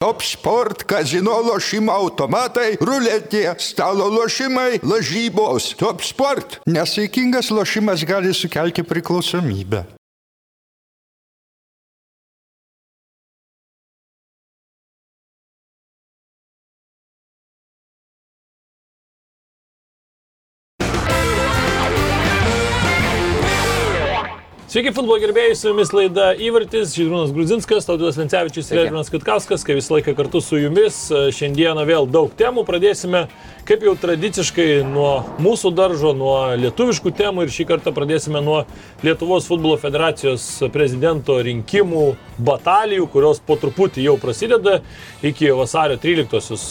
Top sport, kazino lošimo automatai, ruletė, stalo lošimai, lažybos. Top sport. Nesaikingas lošimas gali sukelti priklausomybę. Sveiki, futbolo gerbėjai, su jumis laida Įvartis, Žydrūnas Gruzinskas, Taudulas Lencevičius ir Edvinas Kitkauskas, kaip visą laiką kartu su jumis. Šiandieną vėl daug temų, pradėsime kaip jau tradiciškai nuo mūsų daržo, nuo lietuviškų temų ir šį kartą pradėsime nuo Lietuvos futbolo federacijos prezidento rinkimų batalijų, kurios po truputį jau prasideda iki vasario 13-osios.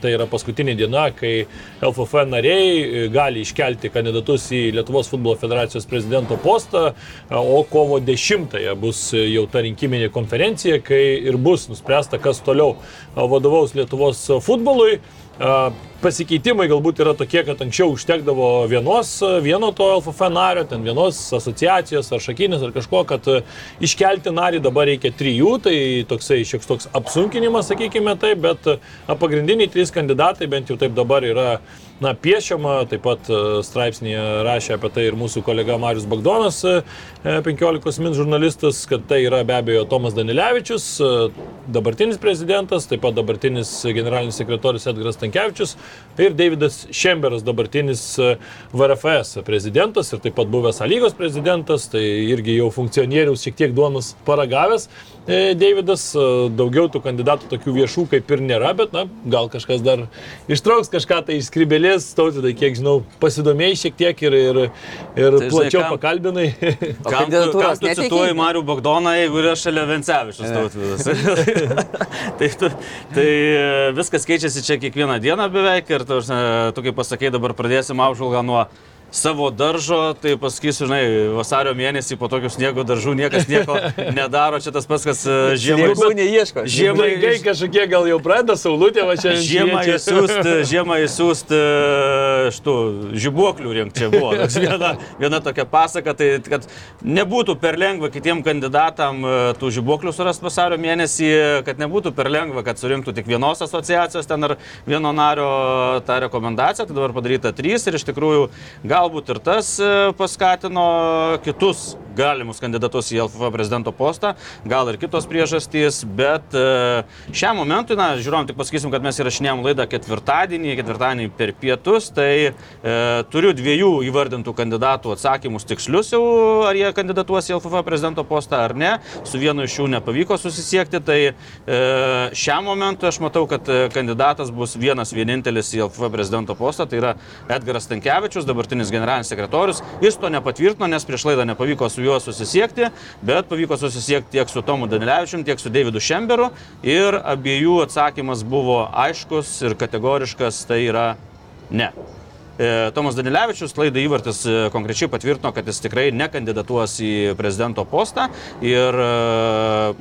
Tai yra paskutinė diena, kai LFF nariai gali iškelti kandidatus į Lietuvos futbolo federacijos prezidento postą, o kovo 10-ąją bus jau ta rinkiminė konferencija, kai ir bus nuspręsta, kas toliau vadovaus Lietuvos futbolui. Pasikeitimai galbūt yra tokie, kad anksčiau užtekdavo vienos, vieno to LFF nario, ten vienos asociacijos ar šakinės ar kažko, kad iškelti narį dabar reikia trijų, tai toksai šioks toks apsunkinimas, sakykime taip, bet pagrindiniai trys kandidatai bent jau taip dabar yra na, piešiama, taip pat straipsnėje rašė apie tai ir mūsų kolega Marius Bagdonas, 15 min žurnalistas, kad tai yra be abejo Tomas Danilevičius, dabartinis prezidentas, taip pat dabartinis generalinis sekretorius Edgaras Tankievičius ir Davidas Šemberas, dabartinis VRFS prezidentas ir taip pat buvęs Alygos prezidentas, tai irgi jau funkcionieriaus šiek tiek duonos paragavęs. Davidas, daugiau tų kandidatų tokių viešų kaip ir nėra, bet na, gal kažkas dar ištrauks kažką tai iš skrybelės, tautydai, kiek žinau, pasidomėjai šiek tiek ir, ir, ir tai, plačiau žinai, pakalbinai. Kam kam tu cituoji Marių Bagdoną, jeigu yra šalia Vencevičius tautvydas? tai, tu, tai viskas keičiasi čia kiekvieną dieną beveik ir tu, tu kaip pasakai, dabar pradėsim apžvalgą nuo savo daržo, tai pasakysiu, žinai, vasario mėnesį po tokių sniego daržų niekas nieko nedaro, čia tas pats, kas žiemai. Nieko neieško. Žiemai Žiemai kažkokie gal jau pradeda saulutė, va čia Žiemą įsiūst, žiemą įsiūst štų žibuoklių rinkti čia buvo. Toks Viena, viena tokia pasaka, tai kad nebūtų per lengva kitiem kandidatam e, tų žibuoklių surasti vasario mėnesį, kad nebūtų per lengva, kad surinktų tik vienos asociacijos ten ar vieno nario tą rekomendaciją, tai dabar padaryta trys ir iš tikrųjų gal galbūt ir tas e, paskatino kitus galimus kandidatus į LFF prezidento postą, gal ir kitos priežastys, bet e, šiam momentui, na, žiūrom, tik pasakysim, kad mes įrašinėjom laidą ketvirtadienį, ketvirtadienį per pietus, tai e, turiu dviejų įvardintų kandidatų atsakymus tikslius jau, ar jie kandidatuos į LFF prezidento postą ar ne, su vienu iš jų nepavyko susisiekti, tai e, šiam momentui aš matau, kad e, kandidatas bus vienas vienintelis į LFF prezidento postą, tai yra Edgaras Tankievičius, dabartinis generalinis sekretorius. Jis to nepatvirtino, nes prieš laidą nepavyko su juo susisiekti, bet pavyko susisiekti tiek su Tomu Danilevičium, tiek su Davidu Šemberu. Ir abiejų atsakymas buvo aiškus ir kategoriškas, tai yra ne. E, Tomas Danilevičius, laidai įvartis e, konkrečiai patvirtino, kad jis tikrai nekandidatuos į prezidento postą. Ir e,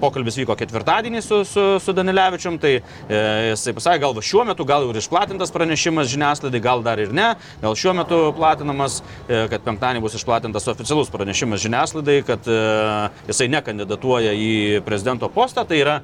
pokalbis vyko ketvirtadienį su, su, su Danilevičium, tai jisai pasakė, gal šiuo metu, gal ir išplatintas pranešimas žiniasklaidai, gal dar ir ne, gal šiuo metu platinamas, kad penktadienį bus išplatintas oficialus pranešimas žiniasklaidai, kad jisai nekandidatuoja į prezidento postą, tai yra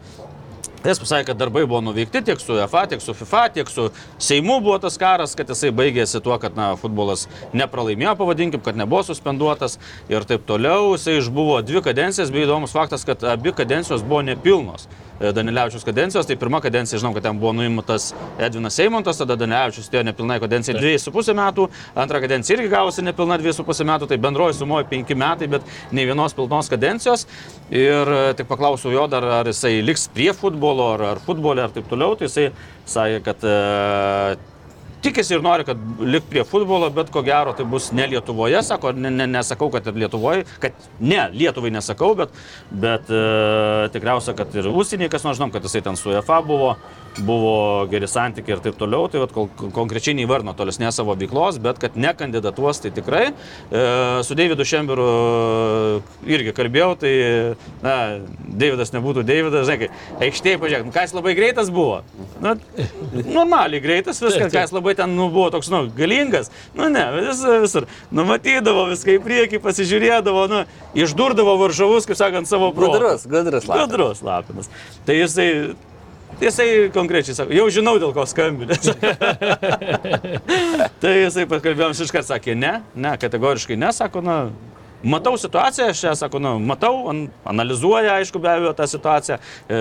Jis pasakė, kad darbai buvo nuveikti tiek su UEFA, tiek su FIFA, tiek su Seimu buvo tas karas, kad jisai baigėsi tuo, kad na, futbolas nepralaimėjo, pavadinkim, kad nebuvo suspenduotas ir taip toliau. Jisai išbuvo dvi kadencijas, bei įdomus faktas, kad abi kadencijos buvo nepilnos. E, Danilevičius kadencijos, tai pirma kadencija, žinau, kad ten buvo nuimtas Edvinas Seimontas, tada Danilevičius atėjo nepilnai kadencija 2,5 metų, antrą kadenciją irgi gavosi nepilna 2,5 metų, tai bendroji sumoja 5 metai, bet ne vienos pilnos kadencijos. Ir e, tik paklausiau jo dar, ar jisai liks prie futbolo, ar, ar futbolė, ar taip toliau, tai jisai sakė, kad e, tikisi ir nori, kad lik prie futbolo, bet ko gero tai bus ne Lietuvoje, sako, ne, ne, nesakau, kad ir Lietuvoje, kad ne, Lietuvai nesakau, bet, bet e, tikriausia, kad ir užsienyje, kas nors žinom, kad jisai ten su UEFA buvo, buvo geri santykiai ir taip toliau, tai vat, kol, konkrečiai neįvarno tolesnės savo veiklos, bet kad nekandidatuos, tai tikrai. E, su Davidu Šemberu e, irgi kalbėjau, tai, na, Davidas nebūtų Davidas, žinai, aikštėje pažiūrėk, nu, ką jis labai greitas buvo. Na, normaliai greitas, viskas, ką jis labai ten nu, buvo toks, nu, galingas. Nu, ne, vis, visur. Numatydavo viską į priekį, pasižiūrėdavo, nu, išdurdavo varžovus, kaip sakant, savo protų. Gudrus, gudrus lapinas. Gudrus lapinas. Tai jisai Tai jisai konkrečiai sako, jau žinau dėl ko skambinės. tai jisai pakalbėjom, jis iškart sakė, ne, ne, kategoriškai ne, sako, na, Matau situaciją, aš ją sakau, nu, matau, an, analizuoja, aišku, be abejo, tą situaciją, e,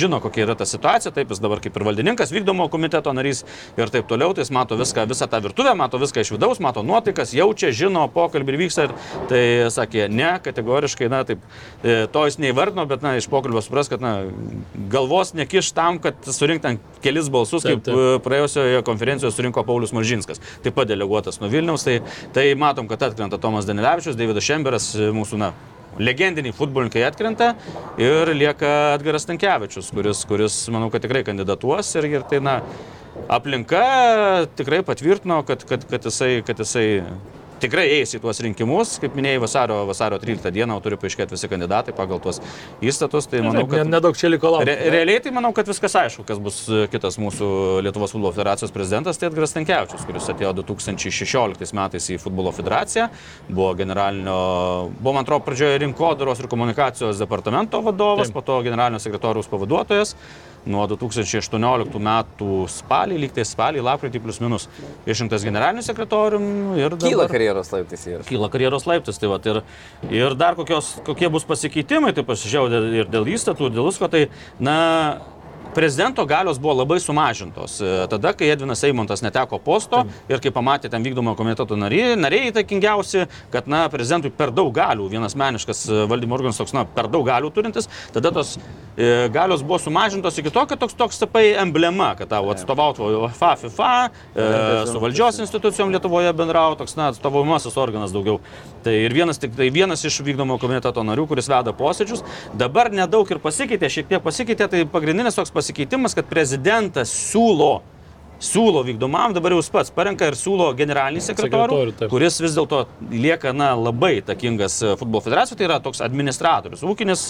žino, kokia yra ta situacija, taip jis dabar kaip ir valdininkas, vykdomo komiteto narys ir taip toliau, tai jis mato viską, visą tą virtuvę, mato viską iš vidaus, mato nuotaikas, jaučia, žino, pokalbį vyksta ir tai sakė, ne, kategoriškai, na, taip, e, to jis neįvardino, bet, na, iš pokalbio supras, kad, na, galvos nekiš tam, kad surinktų kelis balsus, taip, taip. kaip e, praėjusioje konferencijoje surinko Paulius Maržinskas, taip pat deleguotas nuo Vilniaus, tai, tai matom, kad atkrenta Tomas Danilevičius, Davidas Šemas. Čemberas, e, mūsų, na, legendiniai futbolininkai atkrenta ir lieka Edgaras Tankievičius, kuris, kuris, manau, kad tikrai kandidatuos ir, ir tai, na, aplinka tikrai patvirtino, kad, kad, kad, jisai, kad jisai tikrai eis į tuos rinkimus, kaip minėjai, vasario, vasario 13 dieną turi paaiškėti visi kandidatai pagal tuos įstatus. Tai manau, kad nedaug čia liko laukti. Re, realiai tai manau, kad viskas aišku, kas bus kitas mūsų Lietuvos futbolo federacijos prezidentas, tai Edgaras Tankievičius, kuris atėjo 2016 metais į futbolo federaciją, buvo generalinio, buvo man atrodo pradžioje rinkodaros ir komunikacijos departamento vadovas, Taip. po to generalinio sekretoriaus pavaduotojas nuo 2018 metų spalį, lygtai spalį, lapkritį plus minus išrinktas generaliniu sekretoriumi ir dabar... Kyla karjeros laiptis ir. Kyla karjeros laiptis, tai va, ir, ir dar kokios, kokie bus pasikeitimai, tai pasižiūrėjau ir dėl įstatų, ir dėl visko, tai, na, prezidento galios buvo labai sumažintos. E, tada, kai Edvinas Eimontas neteko posto Taip. ir kai pamatė ten vykdomo komiteto nariai, nariai įtakingiausi, kad, na, prezidentui per daug galių, vienas meniškas e, valdymo organas toks, na, per daug galių turintis, tada tos e, galios buvo sumažintos iki to, kad toks, toks tapai emblema, kad tau atstovautų FIFA, FIFA, e, su valdžios institucijom Lietuvoje bendrautų, toks, na, atstovaujamasis organas daugiau. Tai ir vienas, tik, tai vienas iš vykdomo komiteto narių, kuris veda posėdžius, dabar nedaug ir pasikeitė, šiek tiek pasikeitė, tai pagrindinis toks pasikeitimas pasikeitimas, kad prezidentas siūlo siūlo vykdomam, dabar jau pats parenka ir siūlo generalinį sekretorių, Sekretorių kuris vis dėlto lieka na, labai takingas e, futbolo federacijoje, tai yra toks administratorius. Ūkinis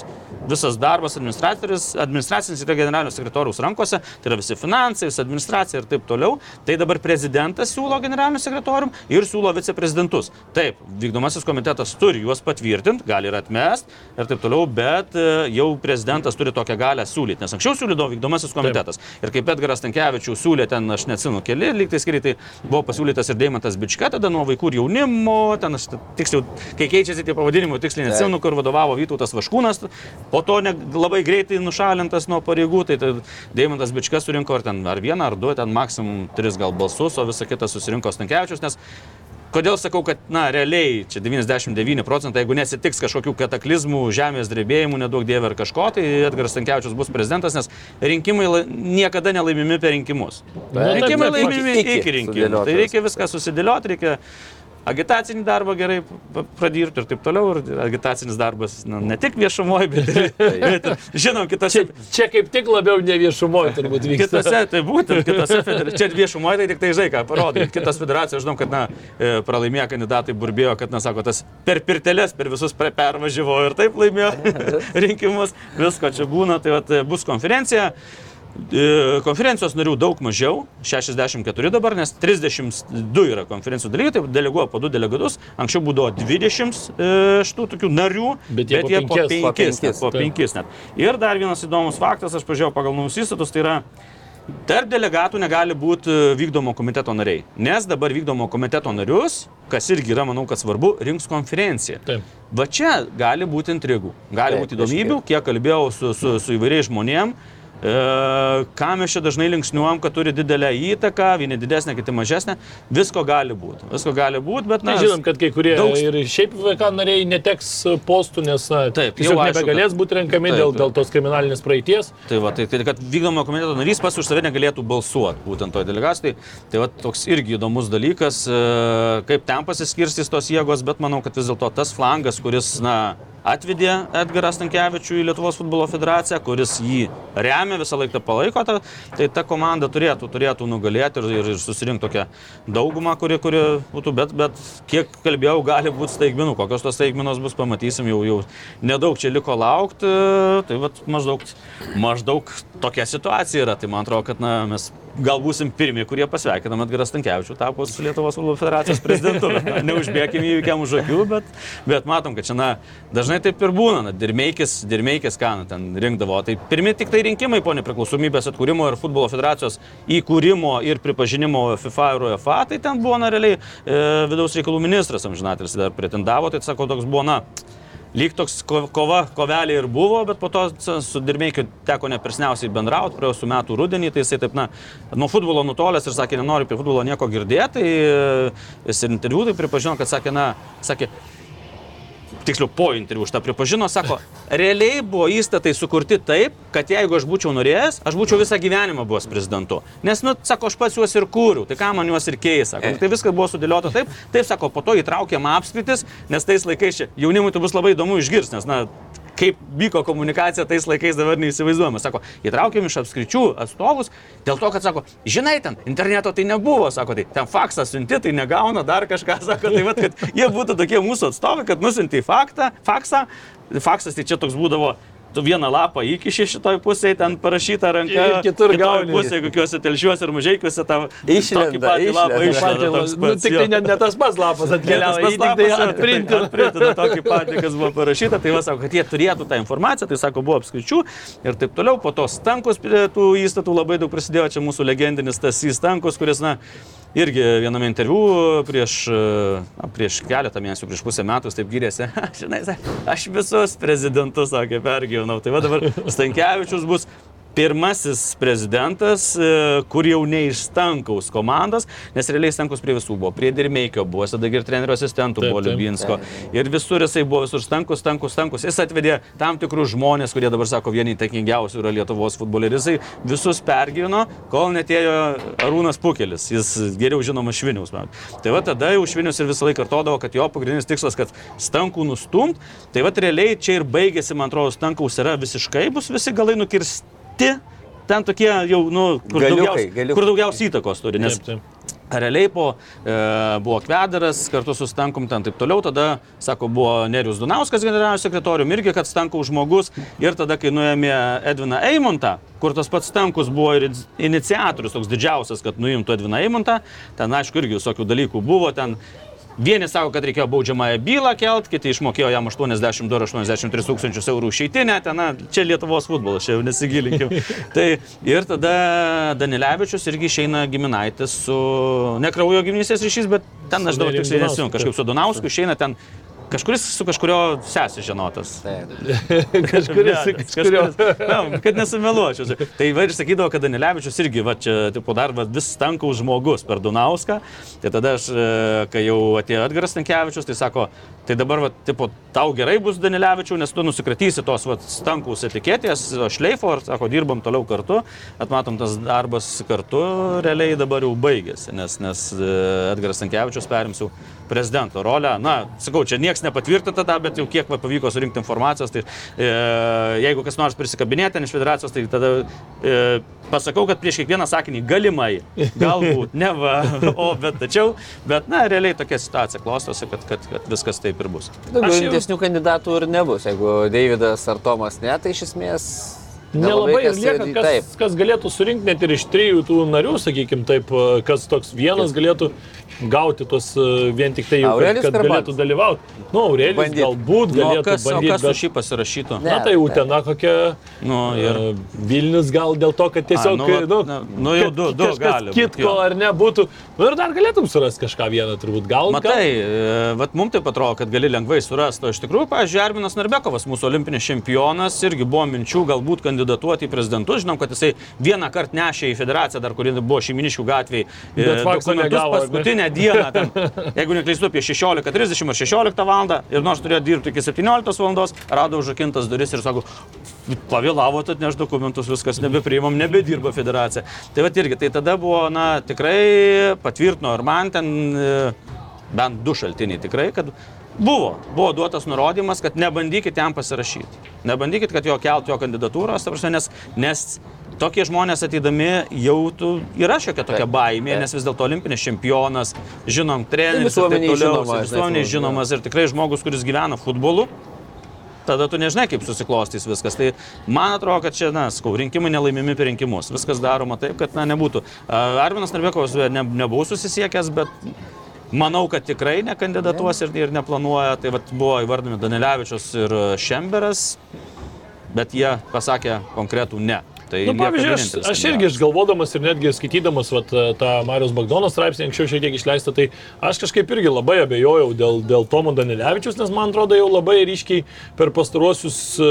visas darbas administracinis yra generalinio sekretoriaus rankose, tai yra visi finansai, visa administracija ir taip toliau. Tai dabar prezidentas siūlo generaliniu sekretorium ir siūlo viceprezidentus. Taip, vykdomasis komitetas turi juos patvirtinti, gali ir atmest ir taip toliau, bet e, jau prezidentas turi tokią galę siūlyti, nes anksčiau siūlydavo vykdomasis komitetas. Taip. Ir kaip Edgaras Tankievičius siūlė ten aš neatsinu, keli lygtai skiriai, tai buvo pasiūlytas ir Deimantas Bička, tada nuo vaikų ir jaunimo, ten aš tiksliau, kai keičiasi tie pavadinimai, tiksliai neatsimenu, kur vadovavo Vytautas Vaškūnas, po to ne, labai greitai nušalintas nuo pareigų, tai, tai Deimantas Bička surinko ar ten ar vieną, ar du, ten maksimum tris gal balsus, o visa kita susirinko Stankievičius, nes Kodėl sakau, kad, na, realiai čia 99 procentai, jeigu nesitiks kažkokių kataklizmų, žemės drebėjimų, nedaug dievė ar kažko, tai Edgaras Tankievičius bus prezidentas, nes rinkimai la, niekada nelaimimi per rinkimus. Rinkimai laimimi iki, iki rinkimų. Tai reikia viską susidėlioti, reikia agitacinį darbą gerai pradirbti ir taip toliau. Ir agitacinis darbas nu, ne tik viešumoje, bet ir, bet ir žinom, kitose. Čia, čia kaip tik labiau ne viešumoje turbūt vyksta. Kitose, tai būtent, kitose. Čia viešumoje tai tik tai žai, ką parodai. Kitas federacijos, žinom, kad, na, e, pralaimėję kandidatai burbėjo, kad, na, sako, tas per pirteles, per visus pervažiavo ir taip laimėjo rinkimus. Visko čia būna, tai vat, bus konferencija. E, konferencijos narių daug mažiau, 64 dabar, nes 32 yra konferencijų dalyviai, tai deleguoja po 2 delegatus, anksčiau būdavo 20 e, šitų tokių narių, bet jie, bet jie po 5, po 5, net, po 5 net. Ir dar vienas įdomus faktas, aš pažiūrėjau pagal naujus įstatus, tai yra Tarp delegatų negali būti e, vykdomo komiteto nariai, nes dabar vykdomo komiteto narius, kas irgi yra, manau, kad svarbu, rinks konferencija. Taip. Va čia gali būti intrigų, gali Taip, būti įdomybių, kiek kalbėjau su, su, su įvairiais žmonėmis ką mes čia dažnai linksniuojam, kad turi didelę įtaką, vieni didesnė, kiti mažesnė, visko gali būti. Visko gali būti, bet na... Tai žinom, kad kai kurie daug... ir šiaip VK nariai neteks postų, nes taip, jau nebegalės kad... būti renkami taip, dėl, dėl tos kriminalinės praeities. Tai va, tai, tai kad vykdomo komiteto narys pas už save negalėtų balsuoti būtent toje delegacijoje. Tai, tai va, toks irgi įdomus dalykas, e, kaip ten pasiskirstys tos jėgos, bet manau, kad vis dėlto tas flangas, kuris, na, atvedė Edgarą Stankievičių į Lietuvos futbolo federaciją, kuris jį remia, visą laiką palaiko, ta, tai ta komanda turėtų, turėtų nugalėti ir, ir, ir susirinkti tokią daugumą, kuri, kuri būtų, bet, bet kiek kalbėjau, gali būti staigmenų, kokios tos staigmenos bus, pamatysim, jau, jau nedaug čia liko laukti, tai vat, maždaug, maždaug tokia situacija yra, tai man atrodo, kad na, mes gal būsim pirmi, kurie pasveikinam Edgaras Tankievičių tapus Lietuvos futbolo federacijos prezidentu. Na, neužbėgim įvykiam už akių, bet, bet matom, kad čia na, dažnai taip ir būna. Na, dirmeikis, dirmeikis, ką na, ten rinkdavo. Tai pirmi tik tai rinkimai po nepriklausomybės atkūrimo ir futbolo federacijos įkūrimo ir pripažinimo FIFA ir UEFA, tai ten buvo na, realiai e, vidaus reikalų ministras amžinatelis dar pretendavo, tai sako, toks buvo, na, lyg toks ko- kova, kovelė ir buvo, bet po to su Dirmeikiu teko nepersniausiai bendrauti, praėjusiu metu rudenį, tai jisai taip, na, nuo futbolo nutolęs ir sakė, nenori apie futbolo nieko girdėti, tai jis ir interviu tai pripažino, kad sakė, na, sakė, tiksliau po interviu šitą pripažino, sako, realiai buvo įstatai sukurti taip, kad jeigu aš būčiau norėjęs, aš būčiau visą gyvenimą buvęs prezidentu. Nes, nu, sako, aš pats juos ir kūriau, tai ką man juos ir keis, sako, tai viskas buvo sudėliota taip, taip, sako, po to įtraukėm apskritis, nes tais laikais čia jaunimui tai bus labai įdomu išgirsti, nes, na, kaip vyko komunikacija tais laikais dabar neįsivaizduojama. Sako, įtraukėm iš apskričių atstovus, dėl to, kad sako, žinai, ten interneto tai nebuvo, sako, tai ten faksą siunti, tai negauna dar kažką, sako, tai vad, kad jie būtų tokie mūsų atstovai, kad nusinti faktą, faksą, faksas tai čia toks būdavo tu vieną lapą įkiši šitoj pusėje, ten parašyta ranka. Ir kitur gauni. pusėje, kokiuose telšiuose ir mažiekiuose tą Išlenda, lapą išlenda. toks Nu, pats, tik jo. tai ne, ne tas pats lapas atkeliauja, jį tik tai atprinti. Atprintina tokį patį, kas buvo parašyta. Tai va, sako, kad jie turėtų tą informaciją, tai sako, buvo apskričių ir taip toliau. Po to stankus prie tų įstatų labai daug prisidėjo. Čia mūsų legendinis tas įstankus, kuris, na, irgi viename interviu prieš, na, prieš keletą mėnesių, prieš pusę metų, taip gyrėsi, žinai, aš visus prezidentus, sakė, pergyvenau. Tai va dabar Stankievičius bus pirmasis prezidentas, e, kur jau ne iš Stankaus komandos, nes realiai Stankus prie visų buvo, prie Dirmeikio buvo, tada ir trenerio asistentų Taip, buvo. Liubinsko. Ir visur jisai buvo, visur Stankus, Stankus, Stankus. Jis atvedė tam tikrus žmonės, kurie dabar sako vieni įtakingiausių yra Lietuvos futboliai. Jisai visus pergyveno, kol netėjo Arūnas Pukelis, jis geriau žinomas Šviniaus. man. Tai va tada jau Švinius ir visą laiką kartodavo, kad jo pagrindinis tikslas, kad Stankų nustumt. Tai va realiai čia ir baigėsi, man atrodo, Stankaus yra visiškai, bus visi galai nukirsti. Ten tokie jau, nu, kur Galiukai, daugiausiai galiukai. kur daugiausiai įtakos turi. Nes Taip, taip. Realiai po e, buvo Kvedaras kartu su Stankum ten taip toliau, tada, sako, buvo Nerius Dunauskas generaliniu sekretoriumi, irgi, kad Stankaus žmogus. Ir tada, kai nuėmė Edviną Eimontą, kur tas pats Stankus buvo ir iniciatorius, toks didžiausias, kad nuimtų Edviną Eimontą, ten aišku irgi visokių dalykų buvo, ten Vieni sako, kad reikėjo baudžiamąją bylą kelt, kiti išmokėjo jam 82-83 tūkstančius eurų išeitinę, ten, na, čia Lietuvos futbolas, čia jau nesigilinkim. tai ir tada Danilevičius irgi išeina giminaitis su, ne kraujo giminystės ryšys, bet ten aš dabar tiksliai nesimenu, kažkaip su Donausku išeina ten. Kažkuris su kažkurio sesė žinotas. Taip. Kažkuris, Kažkuris, kažkurio. na, kad nesumeluočiau. Tai va ir sakydavo, kad Danilevičius irgi, va čia, tipo, dar va, vis stankaus žmogus per Dunauską. Tai tada aš, e, kai jau atėjo Edgaras Tankievičius, tai sako, tai dabar, va, tipo, tau gerai bus Danilevičius, nes tu nusikratysi tos, va, stankaus etiketės, šleifo, ir sako, dirbam toliau kartu, atmatom tas darbas kartu, realiai dabar jau baigėsi, nes, nes e, Edgaras Tankievičius perims jau prezidento rolę. Na, sakau, čia niekas nepatvirtinta, tą, bet jau kiek va, pavyko surinkti informacijos, tai e, jeigu kas nors prisikabinėti iš federacijos, tai tada e, pasakau, kad prieš kiekvieną sakinį galimai, galbūt, ne va, o bet tačiau, bet na, realiai tokia situacija klostosi, kad, kad, kad viskas taip ir bus. Daugiau jau- rimtesnių kandidatų ir nebus. Jeigu Davidas ar Tomas ne, tai iš esmės... Nelabai ir kas lieka, kas, Taip. kas galėtų surinkti net ir iš trijų tų narių, sakykime taip, kas toks vienas galėtų gauti tuos e, vien tik tai, jau, kad, kad galėtų dalyvauti. Nu, Aurelijus Bandyt. galbūt Nu, galėtų kas, o bandyti, kas bet... šį pasirašytų? Ne. Na tai Utena kokia. Nu, ir... Ir Vilnius gal dėl to, kad tiesiog, A, nu, vat, nu, nu, jau du- du kažkas gali Kitko ar nebūtų. Nu ir dar galėtum surasti kažką vieną, turbūt. Gal. Matai, e, vat mums taip atrodo, kad gali lengvai surasti. O iš tikrųjų, pavyzdžiui, Arminas Narbekovas, mūsų olimpinis čempionas, irgi buvo minčių galbūt kandidatuoti į prezidentus. Žinom, kad jisai vieną kartą nešė į federaciją, dar kuri buvo šeiminiškių gatvėje. Bet fakso negavo, ne? Paskutinę dieną, ten, jeigu neklystu, apie 16.30 ar 16 val. ir nors turėjo dirbti iki 17 val. rado užrakintas duris ir sako, pavėlavote atnešti dokumentus, viskas nebepriimam, nebedirba federacija. Tai va irgi, tai tada buvo, na, tikrai patvirtino ir man ten e, bent du šaltiniai tikrai, kad buvo, buvo duotas nurodymas, kad nebandykit jam pasirašyti. Nebandykit, kad jo kelt jo kandidatūros, prasme, nes, nes tokie žmonės ateidami jau tu, yra šiokia tokia baimė, nes vis dėlto olimpinis čempionas, žinom, treneris, toliau, žinomas, visuomeniai žinomas ir tikrai žmogus, kuris gyvena futbolu. tada tu nežinai, kaip susiklostys viskas. Tai man atrodo, kad čia, na, skau, rinkimai nelaimimi per rinkimus. Viskas daroma taip, kad, na, nebūtų. Arminas Narbekovas ne, nebuvau susisiekęs, bet manau, kad tikrai nekandidatuos ir, ir neplanuoja. Tai vat, buvo įvardami Danilevičius ir Šemberas, bet jie pasakė konkretų ne. Tai Nu, pavyzdžiui, aš, aš irgi išgalvodamas ir netgi skaitydamas vat, tą Marijos Bagdono straipsnį, anksčiau šiek tiek išleistą, tai aš kažkaip irgi labai abejojau dėl, dėl Tomo Danilevičius, nes man atrodo jau labai ryškiai per pastaruosius e,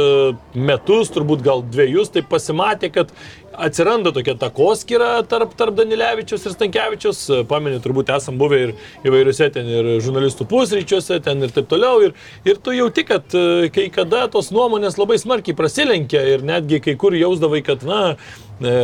metus, turbūt gal dviejus, tai pasimatė, kad atsiranda tokia takoskyra tarp, tarp Danilevičius ir Stankievičius. Pamenė, turbūt esam buvę ir įvairiuose ten ir žurnalistų pusryčiuose, ten ir taip toliau. Ir, ir tu jauti, kad e, kai kada tos nuomonės labai smarkiai prasilenkia ir netgi kai kur jausdavai, kad, na,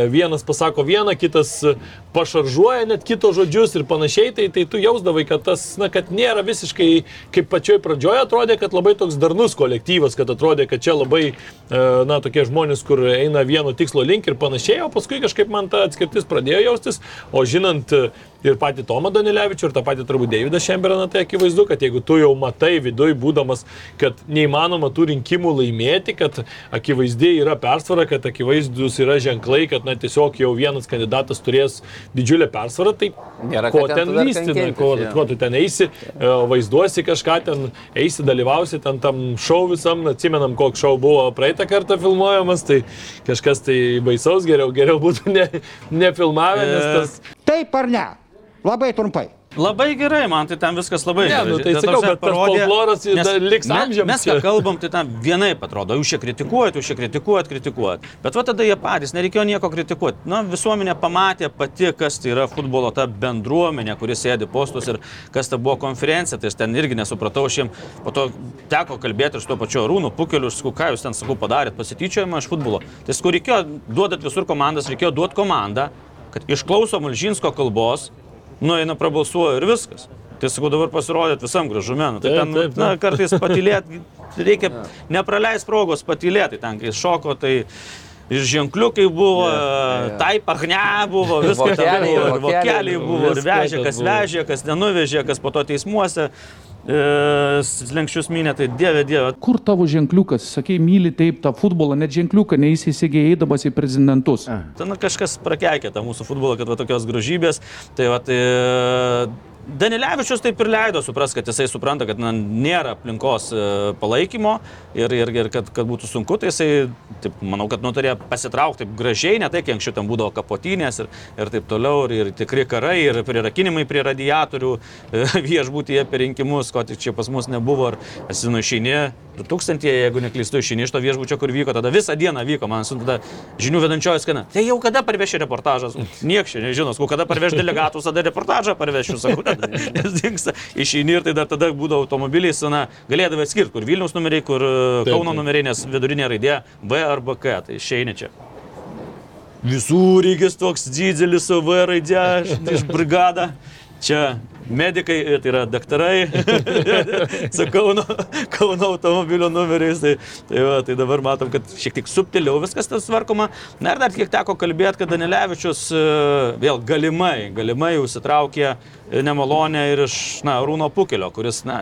vienas pasako vieną, kitas e, pašaržuoja net kito žodžius ir panašiai, tai, tai tu jausdavai, kad tas, na, kad nėra visiškai, kaip pačioj pradžioje atrodė, kad labai toks darnus kolektyvas, kad atrodė, kad čia labai, e, na, tokie žmonės, kur eina vieno tikslo link ir panašiai, o paskui kažkaip man ta atskirtis pradėjo jaustis, o žinant e, ir patį Tomą Danilevičių, ir tą patį turbūt Davidą Šemberaną, tai akivaizdu, kad jeigu tu jau matai viduj būdamas, kad neįmanoma tų rinkimų laimėti, kad akivaizdžiai yra persvara, kad akivaizdus yra ženklai, kad na, tiesiog jau vienas kandidatas turės didžiulę persvarą, tai Nėra ko ką ten ten lysti, na, ko, jo. ko tu ten eisi, e, vaizduosi kažką ten, eisi, dalyvausi ten tam šou visam, atsimenam, koks šou buvo praeitą kartą filmuojamas, tai kažkas tai baisaus, geriau, geriau būtų ne, nefilmavę, nes E, tas... Taip ar ne? Labai trumpai. Labai gerai, man tai ten viskas labai Ne, nu, gražiai. tai Ta sakau, bet tas folkloras nes liks amžiams Mes ką kalbam, tai ten vienaip atrodo, jūs čia kritikuojat, jūs čia kritikuojat, kritikuojat. Bet va tada jie patys, nereikėjo nieko kritikuoti. Na, visuomenė pamatė pati, kas tai yra futbolo ta bendruomenė, kuris sėdi postus ir kas ta buvo konferencija, tai aš ten irgi nesupratau šiem. Po to teko kalbėti ir su tuo pačiu Rūnu Pukeliu, sakau, ką jūs ten, sakau, padarėt, pasityčiojimą iš futbolo. Tai sakau, reikėjo duodat visur komandas, reikėjo duoti komandą, kad išklauso Mulžinsko kalbos, nueina prabalsuoja ir viskas. Tai sakau, dabar pasirodėt visam gražume. Nu, tai Taip, ten, taip, na, taip. kartais patylėti, reikia nepraleis progos patylėti, ten kai šoko, tai ir ženkliukai buvo, jo. taip, ahne buvo, viskas ten buvo, ir vokeliai buvo, ir vežė, kas vežė, kas nenuvežė, kas po to teismuose. E, Lenkščius minė, tai dieve, dieve, Kur tavo ženkliukas? Sakai, myli taip tą futbolą, net ženkliuką neįsisegė eidamas į prezidentus. Ten kažkas prakeikė tą mūsų futbolą, kad va tokios gražybės. Tai va, tai Danilevičius taip ir leido supras, kad jisai supranta, kad na, nėra aplinkos e, palaikymo ir, ir, ir kad, kad būtų sunku, tai jisai, taip, manau, kad nutarė pasitraukti taip gražiai, ne tai, kiek anksčiau ten būdavo kapotinės ir, ir taip toliau, ir, ir tikri karai, ir prirakinimai prie radiatorių e, viešbutyje per rinkimus, ko tik čia pas mus nebuvo, ar esi nu išeini, 2000, jeigu neklystu, išeini iš to viešbučio, kur vyko, tada visą dieną vyko, man su tada žinių vedančioji skana. Tai jau kada parveši reportažas? Niekas čia nežino, sakau, kada parveš delegatus, tada reportažą parvešiu, sakau, nes dinksta. Išeini ir tai dar tada būdavo automobiliai, na, galėdavai atskirti, kur Vilniaus numeriai, kur e, Taip, Kauno taip. numeriai, nes vidurinė raidė V arba K, tai išeini čia. Visų rygis toks didelis V raidė, iš brigadą. Čia medikai, tai yra daktarai, su Kauno, Kauno automobilio numeriais. Tai, tai, va, tai dabar matom, kad šiek tiek subtiliau viskas tas tvarkoma. Na ir dar kiek teko kalbėti, kad Danilevičius e, vėl galimai, galimai užsitraukė nemalonę ir iš, na, Rūno Pukelio, kuris, na,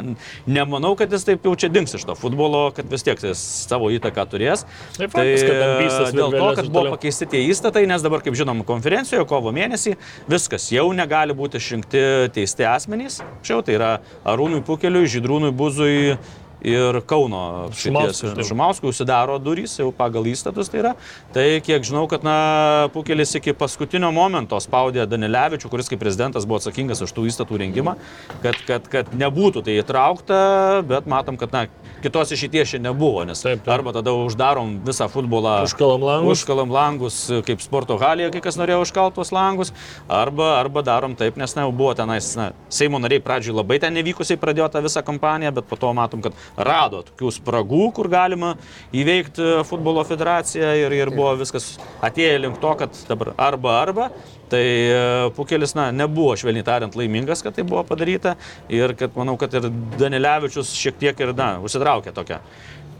nemanau, kad jis taip jau čia dings iš to futbolo, kad vis tiek jis savo įtaką turės. Tai faktas, vystas dėl to, kad buvo pakeisti tie įstatai, nes dabar, kaip žinom, konferencijoje kovo mėnesį viskas jau negali būti išrinkti teisti asmenys. Šiau tai yra Arūnui Pukeliui, Žydrūnui Buzui ir Kauno taip. Žumauskui užsidaro durys jau pagal įstatus tai yra. Tai kiek žinau, kad na, Pukelis iki paskutinio momento spaudė Danilevičių, kuris kaip prezidentas buvo atsakingas už tų įstatų rengimą, kad, kad, kad nebūtų tai įtraukta, bet matom, kad na, kitos išeities čia nebuvo, nes Taip, taip. arba tada uždarom visą futbolą. Užkalam langus. Užkalam langus, kaip sporto halėje, kai kas norėjo užkalti tuos langus, arba, arba darom taip, nes na, buvo tenais, na, Seimo nariai pradžioj labai ten nevykusiai pradėjo tą visą kampaniją, bet po to matom, kad rado tokių spragų, kur galima įveikti futbolo federaciją ir, ir buvo viskas atėję link to, kad dabar arba arba. Tai e, Pukelis, na, nebuvo švelniai tariant laimingas, kad tai buvo padaryta ir kad manau, kad ir Danilevičius šiek tiek ir, na, užsitraukė tokią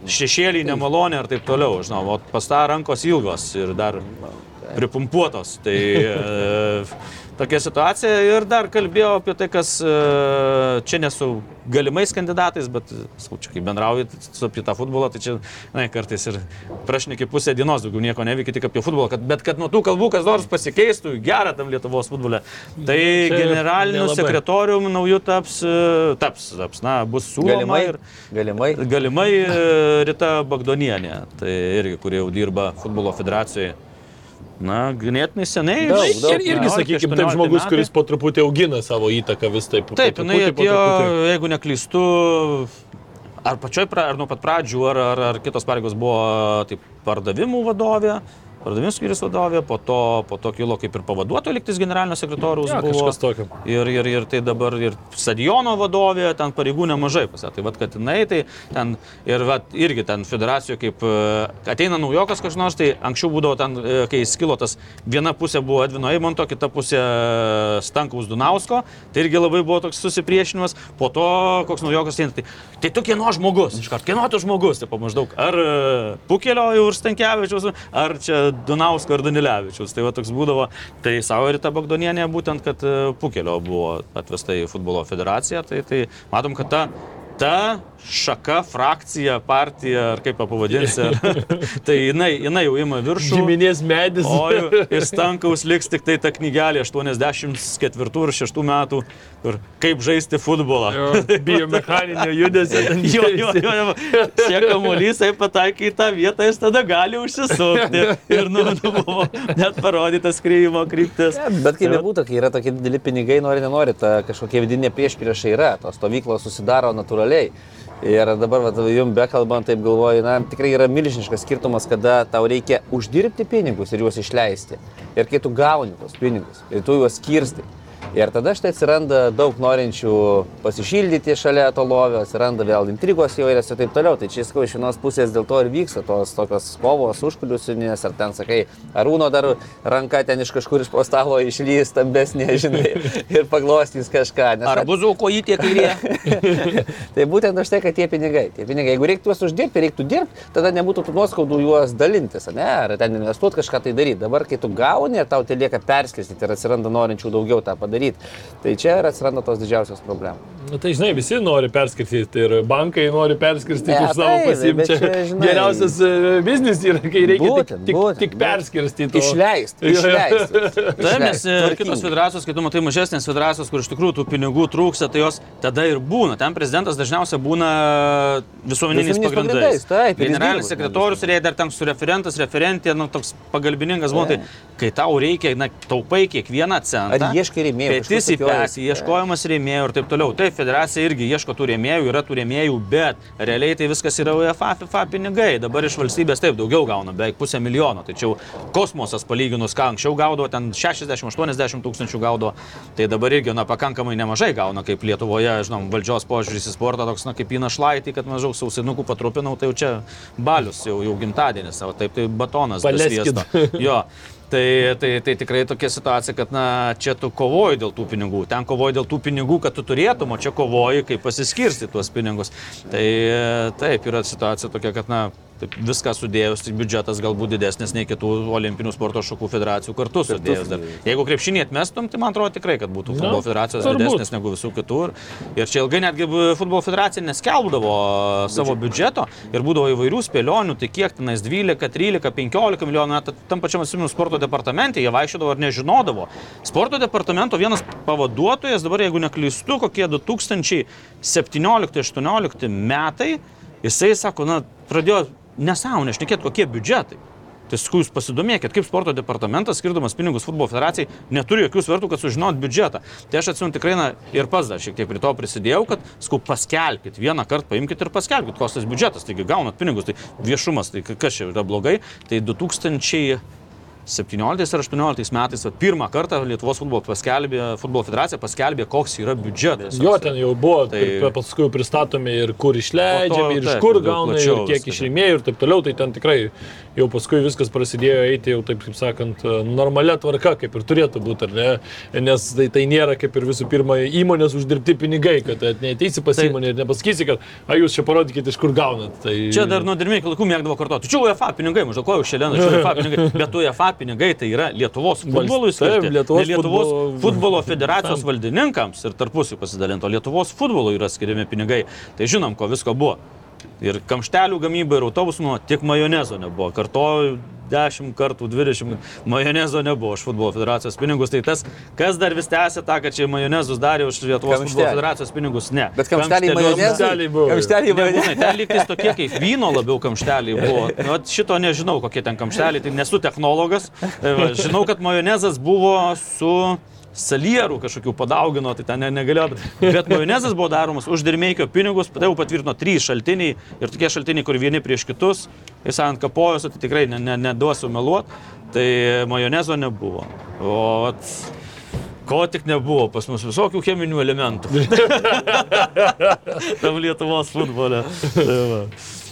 šešėlį, nemalonę ir taip toliau, žinau, o pas tą rankos ilgos ir dar pripumpuotos. Tai e, tokia situacija ir dar kalbėjau apie tai, kas e, čia nesu galimais kandidatais, bet, sakau, čia kai bendrauji su apie tą futbolą, tai čia, na, kartais ir prašneki pusę dienos, daugiau nieko neveiki tik apie futbolą, kad, bet kad nuo tų kalbų kas nors pasikeistų, gera tam Lietuvos futbole. Tai Čia generaliniu nelabai. sekretoriumi nauju taps, e, taps, taps, na, bus siūloma Galimai. ir Galimai. galimai Rita Bagdonienė, tai irgi, kurie jau dirba futbolo federacijoje. Na, ganėtinai seniai. Daug, daug. Ir, irgi, 17, sakykime, taip 18 žmogus, metai. kuris po truputį augina savo įtaką vis taip. po Taip, jinai truputį, po atėjo, jeigu neklystu, ar pačioj, pra- ar nuo pat pradžių, ar, ar, ar kitos pareigos buvo taip, pardavimų vadovė, pardavimų skyrius vadovė, po to, po to kilo kaip ir pavaduotojo liktis generalinio sekretoriaus Ja, buvo. tokio. Ir, ir, ir tai dabar ir stadiono vadovė, ten pareigų nemažai pasė. Tai vad, kad jinai, tai ten ir vat, irgi ten federacijoje, kaip e, ateina naujokas kažkas nors, tai anksčiau būdavo ten, e, kai skilo tas, viena pusė buvo Edvino Eimonto, kita pusė e, Stankaus Dunausko, tai irgi labai buvo toks susipriešinimas, po to koks naujokas ateina, tai, tai tu kieno žmogus, iškart, kieno tu žmogus, tai maždaug, ar Pukelio ir Stankievičiaus, ar čia Dunausko ir Danilevičiaus, tai va toks būdavo, tai savo ir ta Bagdonienė būtent, kad e, Pukelio buvo atvesta į futbolo federaciją, tai, tai matom, kad ta ta šaka, frakcija, partija, ar kaip ją pavadinsi, ar, tai jinai, jinai jau ima viršų. Giminės medis. O ir Stankaus liks tik tai ta knygelė 84 ir 6 metų, kur kaip žaisti futbolą. Biomechaninio judesio. Jo, jo, jo, jo. Šie kamuolys, jei pataikai į tą vietą, jis tada gali užsisukti. Ir, nu, nu buvo net parodytas krymo kryptis. Ne, bet kaip bebūtų, kai yra tokie dideli pinigai, nori, nenori, ta kažkokia vidinė priešprieša yra, tos stovyklos susidaro natūraliai. Ir dabar, va, jums bekalbant, taip galvoju, na, tikrai yra milžiniškas skirtumas, kada tau reikia uždirbti pinigus ir juos išleisti. Ir kai tu gauni tos pinigus ir tu juos skirsti. Ir tada štai atsiranda daug norinčių pasišildyti šalia to lovio, atsiranda vėl intrigos įvairios ir taip toliau. Tai čia, sakau, iš vienos pusės dėl to ir vyksta tos tokios kovos užkuliusinės, ar ten, sakai, arūno dar ranka ten iš kažkur iš po stalo išlys stambesnė, žinai, ir paglostys kažką. Nes Ar bus kojytė kairė? tai būtent už tai, kad tie pinigai. Tie pinigai, jeigu reiktų juos uždirbti, reiktų dirbti, tada nebūtų tų nuoskaudų juos dalintis, ne? Ar ten investuoti kažką tai daryti. Dabar, kai tu gauni ir tau tai lieka perskirstyti ir atsiranda norinčių daugiau tą padaryti, tai čia ir atsiranda tos didžiausios problemos. Na, tai žinai, visi nori perskirstyti ir bankai nori perskirstyti Ne, už savo taip, bet pasimčią. čia, žinai- Geriausias e, biznis yra, kai reikia Būtent, tik, tik, būtent, tik perskirstyti. o- Išleisti, išleisti. Taip, nes e, kitos federacijos, kai tu matai mažesnės federacijos, kur iš tikrųjų tų pinigų trūksta, tai jos tada ir būna. Ten prezidentas dažniausiai būna visuomeniniais Visuomeniniais pagrindais. pagrindais, taip, Generalinis sekretorius ir jei dar ten su referentas, referentė, nu, toks pagalbininkas buvo, tai kai tau reikia, na, taupai kiekvieną centą. Ar ieškai rėmėjų, Pėtis į pesį, ieškojimas rėmėjų ir taip toliau. Taip, federacija irgi ieško tų rėmėjų, yra tų rėmėjų, bet realiai tai viskas yra UEFA, FIFA pinigai. Dabar iš valstybės taip daugiau gauna, beveik pusę milijono. Tačiau kosmosas palyginus, ką anksčiau gaudavo, ten 60-80 tūkstančių gaudavo, tai dabar irgi, na, pakankamai nemažai gauna, kaip Lietuvoje, žinom, valdžios požiūris į sportą toks, na, kaip į našlaitį, kad maždaug sausinukų patrupinau, tai jau čia balius, jau, jau gimtadienis, o taip tai batonas. Paleskit. Jo. Tai, tai, tai tikrai tokia situacija, kad na, čia tu kovoji dėl tų pinigų, ten kovoji dėl tų pinigų, kad tu turėtum, o čia kovoji, kaip pasiskirsti tuos pinigus. Tai taip yra situacija tokia, kad na, taip, viską sudėjus, tai biudžetas galbūt didesnis nei kitų olimpinių sporto šakų federacijų kartu sudėjus. Dar. Jeigu krepšinį atmestum, tai man atrodo tikrai, kad būtų futbolo federacijos turbūt. didesnės negu visų kitų. Ir čia ilgai netgi futbolo federacija neskelbdavo savo biudžeto ir būdavo įvairių spėlionių, tai kiek tenais 12, 13, 15 milijonų, net tam pačiam atsimenu sporto departamente, jie vaikščiodavo ir nežinodavo. Sporto departamento vienas pavaduotojas, dabar jeigu neklystu, kokie 2017-2018 metai, jisai sako, na, pradėjo nesąmonę šnekėti, kokie biudžetai. Tai sakau, jūs pasidomėkit, kaip sporto departamentas, skirdamas pinigus futbolo federacijai, neturi jokių svertų, kad sužinot biudžetą. Tai aš atsimenu tikrai, na, ir pats dar šiek tiek prie to prisidėjau, kad, sakau, paskelbkit, vieną kartą paimkit ir paskelbkit, koks tas biudžetas, taigi gaunat pinigus, tai viešumas, tai kas čia yra blogai. Tai 2000... 17 ar 18 metais vat, pirmą kartą Lietuvos futbolo, paskelbė, futbolo federacija paskelbė, koks yra biudžetas. Jo, ten jau buvo, Tai- tai paskui jau pristatomi ir kur išleidžiami, ir iš kur gauna, ir kiek viskas. iš rėmėjų ir taip toliau, tai ten tikrai jau paskui viskas prasidėjo eiti jau taip, kaip sakant, normalia tvarka, kaip ir turėtų būti, ar ne? Nes tai, tai nėra kaip ir visų pirma įmonės uždirbti pinigai, kad neteisi pas Tai- įmonę ir nepasakysi, kad, a jūs čia parodykite, iš kur gaunat. Tai... Čia dar nuo dirmėjų laikų mėgdavo kartuoti. Čia UEFA pinigai, maždaug ko jūs šiandien, čia UEFA pinigai. Bet UEFA pinigai tai yra Lietuvos futbolui Taip, skirti. Lietuvos Ne Lietuvos futbolo- futbolo federacijos valdininkams ir tarpusį pasidalinto. Lietuvos futbolui yra skiriami pinigai. Tai žinom, ko visko buvo. Ir kamštelių gamyba ir autobusų, nu, tik majonezo nebuvo. Kartoju 10 kartų, 20 majonezo nebuvo už futbolo federacijos pinigus. Tai tas, kas dar vis tęsia tą, kad čia majonezus darė už Lietuvos Kamšteliai. futbolo federacijos pinigus, ne. Bet kamšteliai majonezui. kamšteliai buvo. Kamšteliai majonezui. ten lygtais tokie kaip vyno labiau kamšteliai buvo. Nu, šito nežinau, kokie ten kamšteliai, tai nesu technologas. E, Žinau, kad majonezas buvo su salierų kažkokių padaugino, tai ten ne- negalėjo. Bet majonezas buvo daromas už dirmeikio pinigus, tai jau patvirtino trys šaltiniai ir tokie šaltiniai, kur vieni prieš kitus, jis ant kapojos, tai tikrai ne, ne, neduosiu meluot, tai majonezo nebuvo. O vat, Ko tik nebuvo pas mus visokių cheminių elementų. Tam Lietuvos futbole. Tai va.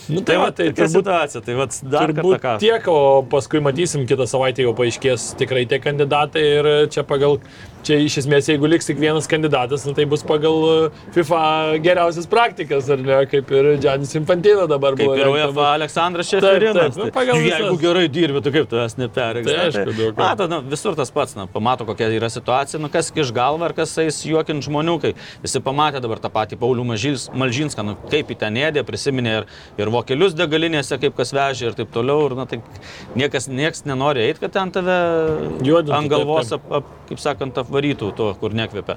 Nu, Tai va, tai tai turbūt situacija, tai va, dar kartą Turbūt ką. tiek, o paskui matysim, kitą savaitę jau paaiškės tikrai tie kandidatai ir čia pagal, čia iš esmės, jeigu liks tik vienas kandidatas, nu, tai bus pagal uh, FIFA geriausias praktikas, ar ne, kaip ir Džanis Infantino dabar Kaip buvo. ir. UEFA Aleksandras Taip, Šeferinas. taip, nu, tai, jeigu gerai dirbi, tai kaip tavęs neperėgs. Tai aišku, daug. Mato, nu, visur tas pats, na, pamato, kokia yra situacija, nu, kas iš galva ir kas eis juokint žmonių, kai visi pamatė dabar tą patį Paulių Malžinską, nu, kaip į ten ėdė, prisiminė ir, ir vokelius degalinėse, kaip kas vežė ir taip toliau. Ir, na, tai niekas, niekas nenori eiti, kad ten tave Juodintų, ant taip, galvos, taip. ap, ap, kaip sakant, apvarytų to, kur nekvepia.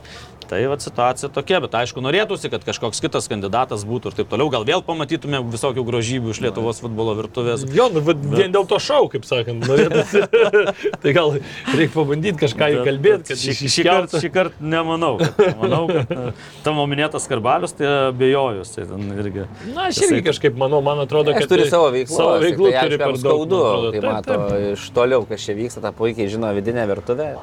Tai va situacija tokia, bet aišku, norėtųsi, kad kažkoks kitas kandidatas būtų ir taip toliau. Gal vėl pamatytume visokių grožybių iš Lietuvos futbolo virtuvės. Jo, nu, bet vien dėl to šau, kaip sakant, norėtųsi. tai gal reikia pabandyti kažką įkalbėti, kad šį, šį kartą kart nemanau. Kad, manau, kad e, tavo minėtas karbalius, tai abejoju. Tai ten irgi. Na, aš irgi kažkaip manau, man atrodo, Jis kad turi savo veiklą. Savo veiklų tai, turi per skaudu, atrodo. kai Taip, mato taip. iš toliau, kas čia vyksta, tą puikiai žino vidinę virtuvę.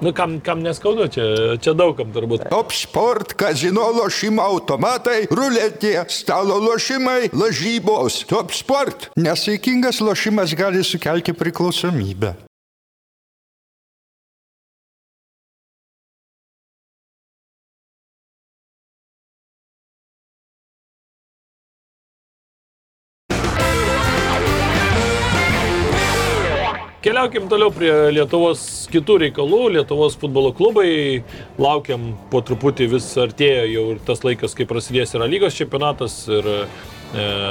Nu, kam, kam neskaudu, čia, čia daugam turbūt. Top sport, kazino lošimo automatai, ruletė, stalo lošimai, lažybos. Top sport. Nesaikingas lošimas gali sukelti priklausomybę. Keliaukim toliau prie Lietuvos kitų reikalų. Lietuvos futbolo klubai laukiam po truputį vis artėja jau ir tas laikas, kai prasidės yra lygos čempionatas ir e,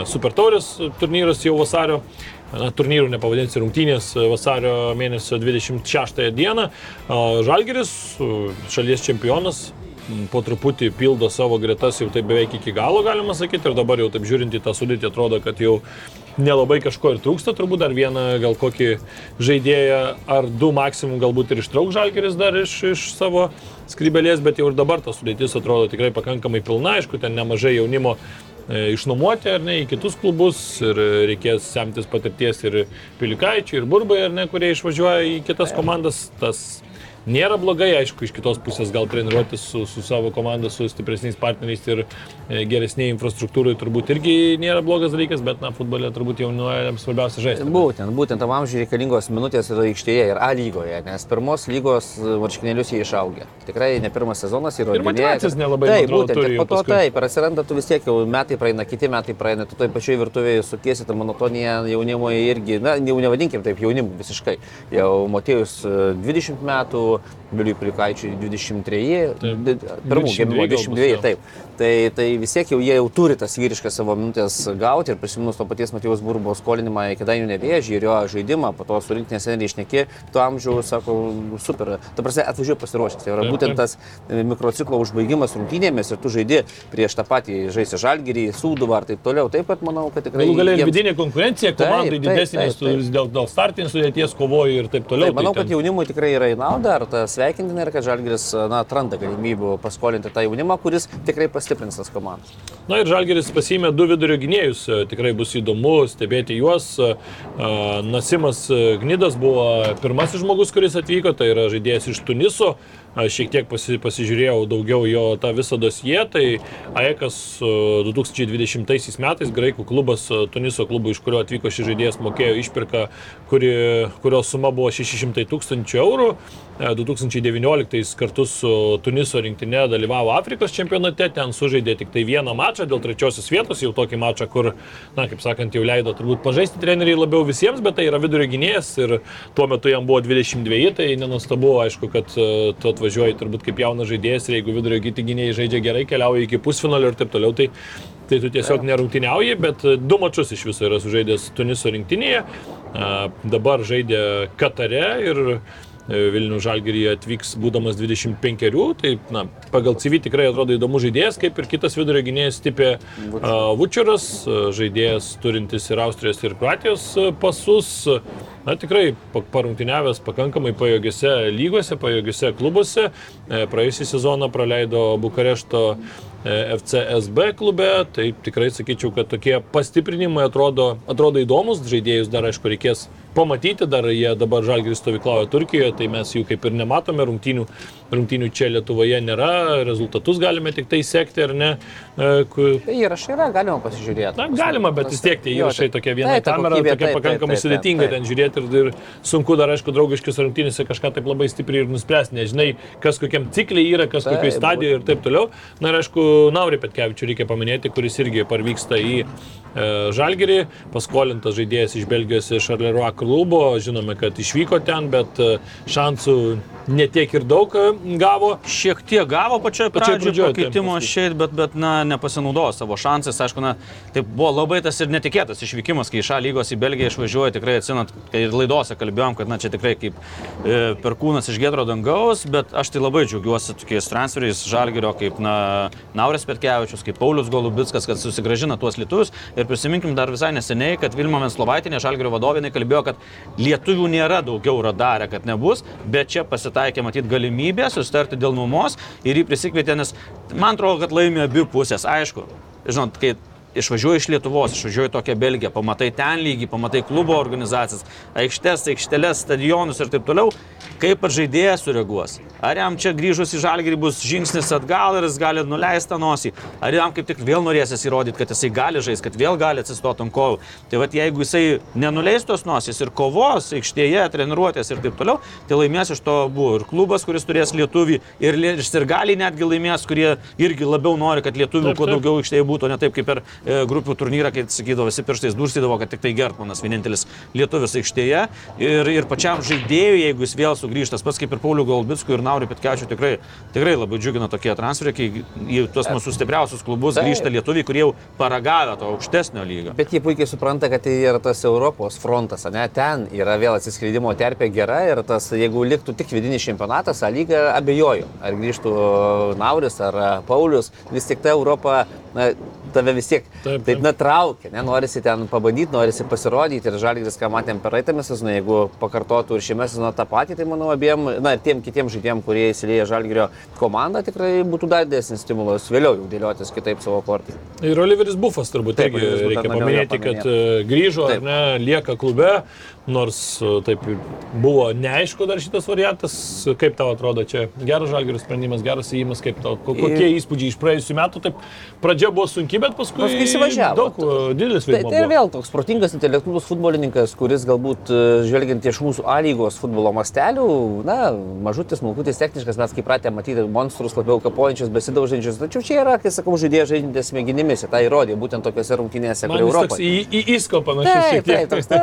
Supertaurės turnyras jau vasario. Na, turnyrų nepavadinsi rungtynės vasario mėnesio 26 dieną. Žalgeris, šalies čempionas, po truputį pildo savo gretas jau taip beveik iki galo, galima sakyti. Ir dabar jau taip žiūrint į tą sudėtį, atrodo, kad jau nelabai kažko ir trūksta. Turbūt dar vieną gal kokį žaidėją ar du maksimum galbūt ir ištrauk Žalgeris dar iš, iš savo skrybelės, bet jau ir dabar ta sudėtis atrodo tikrai pakankamai pilna. Aišku, ten nemažai jaunimo e, išnuomoti ar ne į kitus klubus ir reikės semtis patirties ir Pilikaičių, ir Burbai, ar ne, kurie išvažiuoja į kitas komandas. Tas nėra blogai, aišku, iš kitos pusės gal treniruotis su, su savo komanda, su stipresniais partneriais ir e, geresniai infrastruktūrai turbūt irgi nėra blogas dalykas, bet, na, futbole turbūt jaunuojams svarbiausia žaisti. Būtent, būtent tam amžiui reikalingos minutės yra aikštėje ir A lygoje, nes pirmos lygos marškinėlius jie išaugę. Tikrai ne pirmas sezonas yra. Ir motyvacijos nelabai, man Taip, atrodo, būtent, turi ir po to paskui. taip, ir atsiranda tu vis tiek jau metai praeina, kiti metai praeina, tu toj pačioj virtuvėje sukiesi, ta monotonija jaunimo irgi, na, jau nevadinkim taip jaunimu visiškai. Jau Motėjus e, 20 metų, Biliui Pilikaičiui 23, di- pirmų 22 gimimo gal bus, 22, jo. taip. Tai, tai vis tiek jau jie jau turi tas vyriškas savo minutės gauti ir prisiminus to paties Matijos Burbo skolinimą į Kedainių nevėžį ir jo žaidimą, po to surinkti neseniai išneki, tu amžių, sako, super. Ta prasme, atvažiuoju pasiruošęs. Tai yra būtent tas mikrociklo užbaigimas rungtynėmis ir tu žaidži prieš tą patį žaisi žalgyrį, sūduvą ar taip toliau. Taip pat manau, kad tikrai... Galų galia ir jiems- vidinė konkurencija, komandai didesnė, dėl, dėl startinės sudėties kovoji ir taip toliau. Taip, manau, tai kad ten- jaunimui tikrai yra į naudą, ar ta sveikintina ir kad Žalgiris na, atranda galimybių paskolinti tą jaunimą, kuris tikrai pastiprins tas komandas. Na ir Žalgeris pasiėmė du vidurio gynėjus, tikrai bus įdomu stebėti juos. Nasimas Gnidas buvo pirmasis žmogus, kuris atvyko, tai yra žaidėjas iš Tuniso. Šiek tiek pasi, pasižiūrėjau daugiau jo tą visą dosiją, tai AEKas e, 2020 metais graikų klubas, e, Tuniso klubų, iš kurio atvyko šis žaidėjas, mokėjo išpirką, kuri, kurios suma buvo 600 tūkstančių eurų. E, 2019 kartu su Tuniso rinktinė dalyvavo Afrikos čempionate, ten sužaidė tik tai vieną mačą. dėl trečiosios vietos, jau tokį mačą, kur, na, kaip sakant, jau leido turbūt pažaisti treneriai labiau visiems, bet tai yra vidurio gynėjas ir tuo metu jam buvo 22, tai nenustabu, aišku, kad e, tu atvažiuoji turbūt kaip jaunas žaidėjas ir jeigu vidurio gynėjai žaidžia gerai, keliauja iki pusfinalio ir taip toliau, tai, tai tu tiesiog nerungtyniauji, bet e, du mačius iš viso yra sužaidęs Tuniso rinktinėje, dabar žaidė Katare ir Vilnių Žalgirį atvyks būdamas 25, tai na, pagal CV tikrai atrodo įdomus žaidėjas, kaip ir kitas vidurio gynėjas tipė uh, Vučeras, žaidėjas turintis ir Austrijos ir Kroatijos pasus. Na tikrai parungtiniavęs pakankamai pajėgiose lygose, pajėgiose klubuose. E, praėjusią sezoną praleido Bukarešto FCSB klube, tai tikrai sakyčiau, kad tokie pastiprinimai atrodo, atrodo įdomus, žaidėjus dar aišku reikės pamatyti, dar jie dabar žalgiris stovyklauja Turkijoje, tai mes jų kaip ir nematome, rungtynių, rungtynių čia Lietuvoje nėra, rezultatus galime tik tai sekti, ar ne? E, tai įrašai yra, galima pasižiūrėti. Na, galima, bet vis tiek tie įrašai tokie viena tai, kamera, kokybė, tokia taip, pakankamai taip, taip, sudėtinga ten žiūrėti ir, ir sunku dar, aišku, draugiškis rungtynėse kažką taip labai stipriai ir nuspręsti, nežinai, kas kokiam cikliai yra, kas kokioje stadijoje ir taip toliau. Na ir aišku, Naurį Petkevičių reikia paminėti, kuris irgi parvyksta į e, Žalgirį, paskolintas žaidėjas iš Belgijos iš Arleroa klubo, žinome, kad išvyko ten, bet e, šansų netiek ir daug e, gavo. Šiek tiek gavo pačioje pradžioje pakeitimo šiaip, bet, bet na, nepasinaudojo savo šansais. Aišku, na, tai buvo labai tas ir netikėtas išvykimas, kai iš A lygos į Belgiją išvažiuoja, tikrai atsinat, kai ir laidose kalbėjom, kad na, čia tikrai kaip e, perkūnas iš gedro dangaus, bet aš tai labai džiaugiuosi tokiais transferiais Žalgirio, kaip na, Naurės Petkevičius, kaip Paulius Golubitskas, kad susigražina tuos lietuvius. Ir prisiminkim dar visai neseniai, kad Vilma Menslovaitinė Žalgirio vadovinai kalbėjo, kad lietuvių nėra daugiau radarė, kad nebus, bet čia pasitaikė matyti galimybę susitarti dėl nuomos ir jį prisikvietė, nes man atrodo, kad laimė abi pusės. Aišku, žinot, kai išvažiuoji iš Lietuvos, išvažiuoji tokią Belgiją, pamatai ten lygį, pamatai klubo organizacijas, aikštės, aikšteles, stadionus ir taip toliau, kaip pats žaidėjas sureaguos. Ar jam čia grįžus į žalgirį bus žingsnis atgal ir jis gali nuleisti nosį, ar jam kaip tik vėl norėsis įrodyti, kad jisai gali žaisti, kad vėl gali atsistoti ant kojų. Tai vad jeigu jisai nenuleis tos nosies ir kovos aikštėje, treniruotės ir taip toliau, tai laimės iš to buvo ir klubas, kuris turės lietuvį, ir, ir sirgaliai netgi laimės, kurie irgi labiau nori, kad lietuvių kuo daugiau aikštėje būtų, ne taip kaip per grupių turnyrą, kai sakydavo, visi pirštais durstydavo, kad tik tai Gertmanas vienintelis lietuvis aikštėje. Ir, ir pačiam žaidėjui, jeigu jis vėl sugrįžtas, pats kaip ir Paulių Galbickų ir Naurių Pitkečių, tikrai, tikrai labai džiugina tokie transferiai, kai į tuos mūsų stipriausius klubus tai. grįžta lietuviai, kurie jau paragavę to aukštesnio lygio. Bet jie puikiai supranta, kad tai yra tas Europos frontas, ne? Ten yra vėl atsiskleidimo terpė gera ir tas, jeigu liktų tik vidinis čempionatas, A lyga abejoju, ar grįžtų Nauris ar Paulius, vis tik ta Europa na, tave vis tiek taip, taip. taip natraukia, ne, norisi ten pabandyti, norisi pasirodyti ir žalgris, ką matėm per praeitą sezoną, jeigu pakartotų ir šiame sezone tą patį, tai manau abiem, na ir tiem kitiem žaidėjim, kurie įsilieja žalgrio komandą, tikrai būtų dar didesnis stimulas vėliau jau dėliotis kitaip savo kortą. Ir Oliveris Bufas turbūt taip, irgi reikia paminėti, kad e, grįžo, taip. ne, lieka klube, nors e, taip buvo neaišku dar šitas variantas, kaip tau atrodo čia geras žalgerio sprendimas, geras įėjimas, kaip tau, kokie įspūdžiai iš praėjusių metų, taip pradžia buvo sunki, bet paskui, paskui įsivažiavo. Daug e, didelis vaidmuo. Tai, tai vėl toks protingas, intelektualus futbolininkas, kuris galbūt e, žvelgiant iš mūsų A lygos futbolo mastelių, na, mažutis, smulkutis, techniškas, mes kaip pratę matyti monstrus labiau kapojančius, besidaužančius. Tačiau čia yra, kai sakau, žaidėjai žaidžiantys smegenimis, tai įrodė būtent tokiuose rungtynėse, kur Europoje. Į, į įsko panašus. Taip, taip, toks, ta,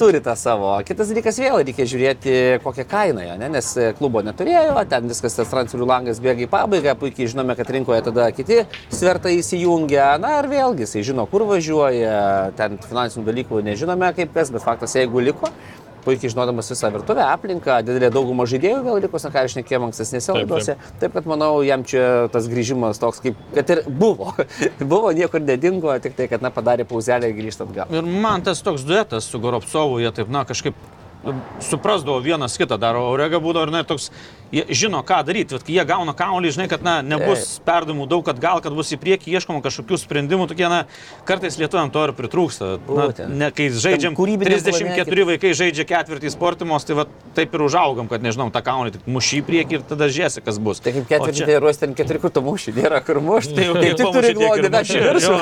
turi tą savo. Kitas dalykas vėl reikia žiūrėti, kokią kainą, ne? nes klubo neturėjo, ten viskas tas transferių langas bėga į pabaigą, puikiai žinome, kad rinkoje tada kiti svertai įsijungia, na ir vėlgi, jisai žino, kur važiuoja, ten finansinių dalykų nežinome kaip kas, bet faktas, jeigu liko, puikiai žinodamas visą virtuvę, aplinką, didelė dauguma žaidėjų vėl liko, ką aš nekėjau ankstesnėse laidose. Taip, taip, kad manau, jam čia tas grįžimas toks, kaip, kad ir buvo. buvo, niekur nedingo, tik tai, kad na, padarė pauzelę ir grįžta atgal. Ir man tas toks duetas su Goropsovu, jie taip, na, kažkaip suprasdavo vienas kitą, dar Orega būdavo ir na, toks jie žino, ką daryti. Vat, kai jie gauna kaulį, žinai, kad na, nebus perdavimų daug, kad gal, kad bus į priekį ieškoma kažkokių sprendimų, tokie, na, kartais lietuojam to ir pritrūksta. Na, ne, kai žaidžiam, 34 planetė. vaikai žaidžia ketvirtį sportimos, tai va, taip ir užaugam, kad nežinau, tą kaulį tik mušy į priekį ir tada žiūrėsi, kas bus. Tai kaip ketvirtį, čia... tai ruosti ten keturi kur to mušį, nėra kur mušti. Tai jau kaip tik turi glodį, na, viršų.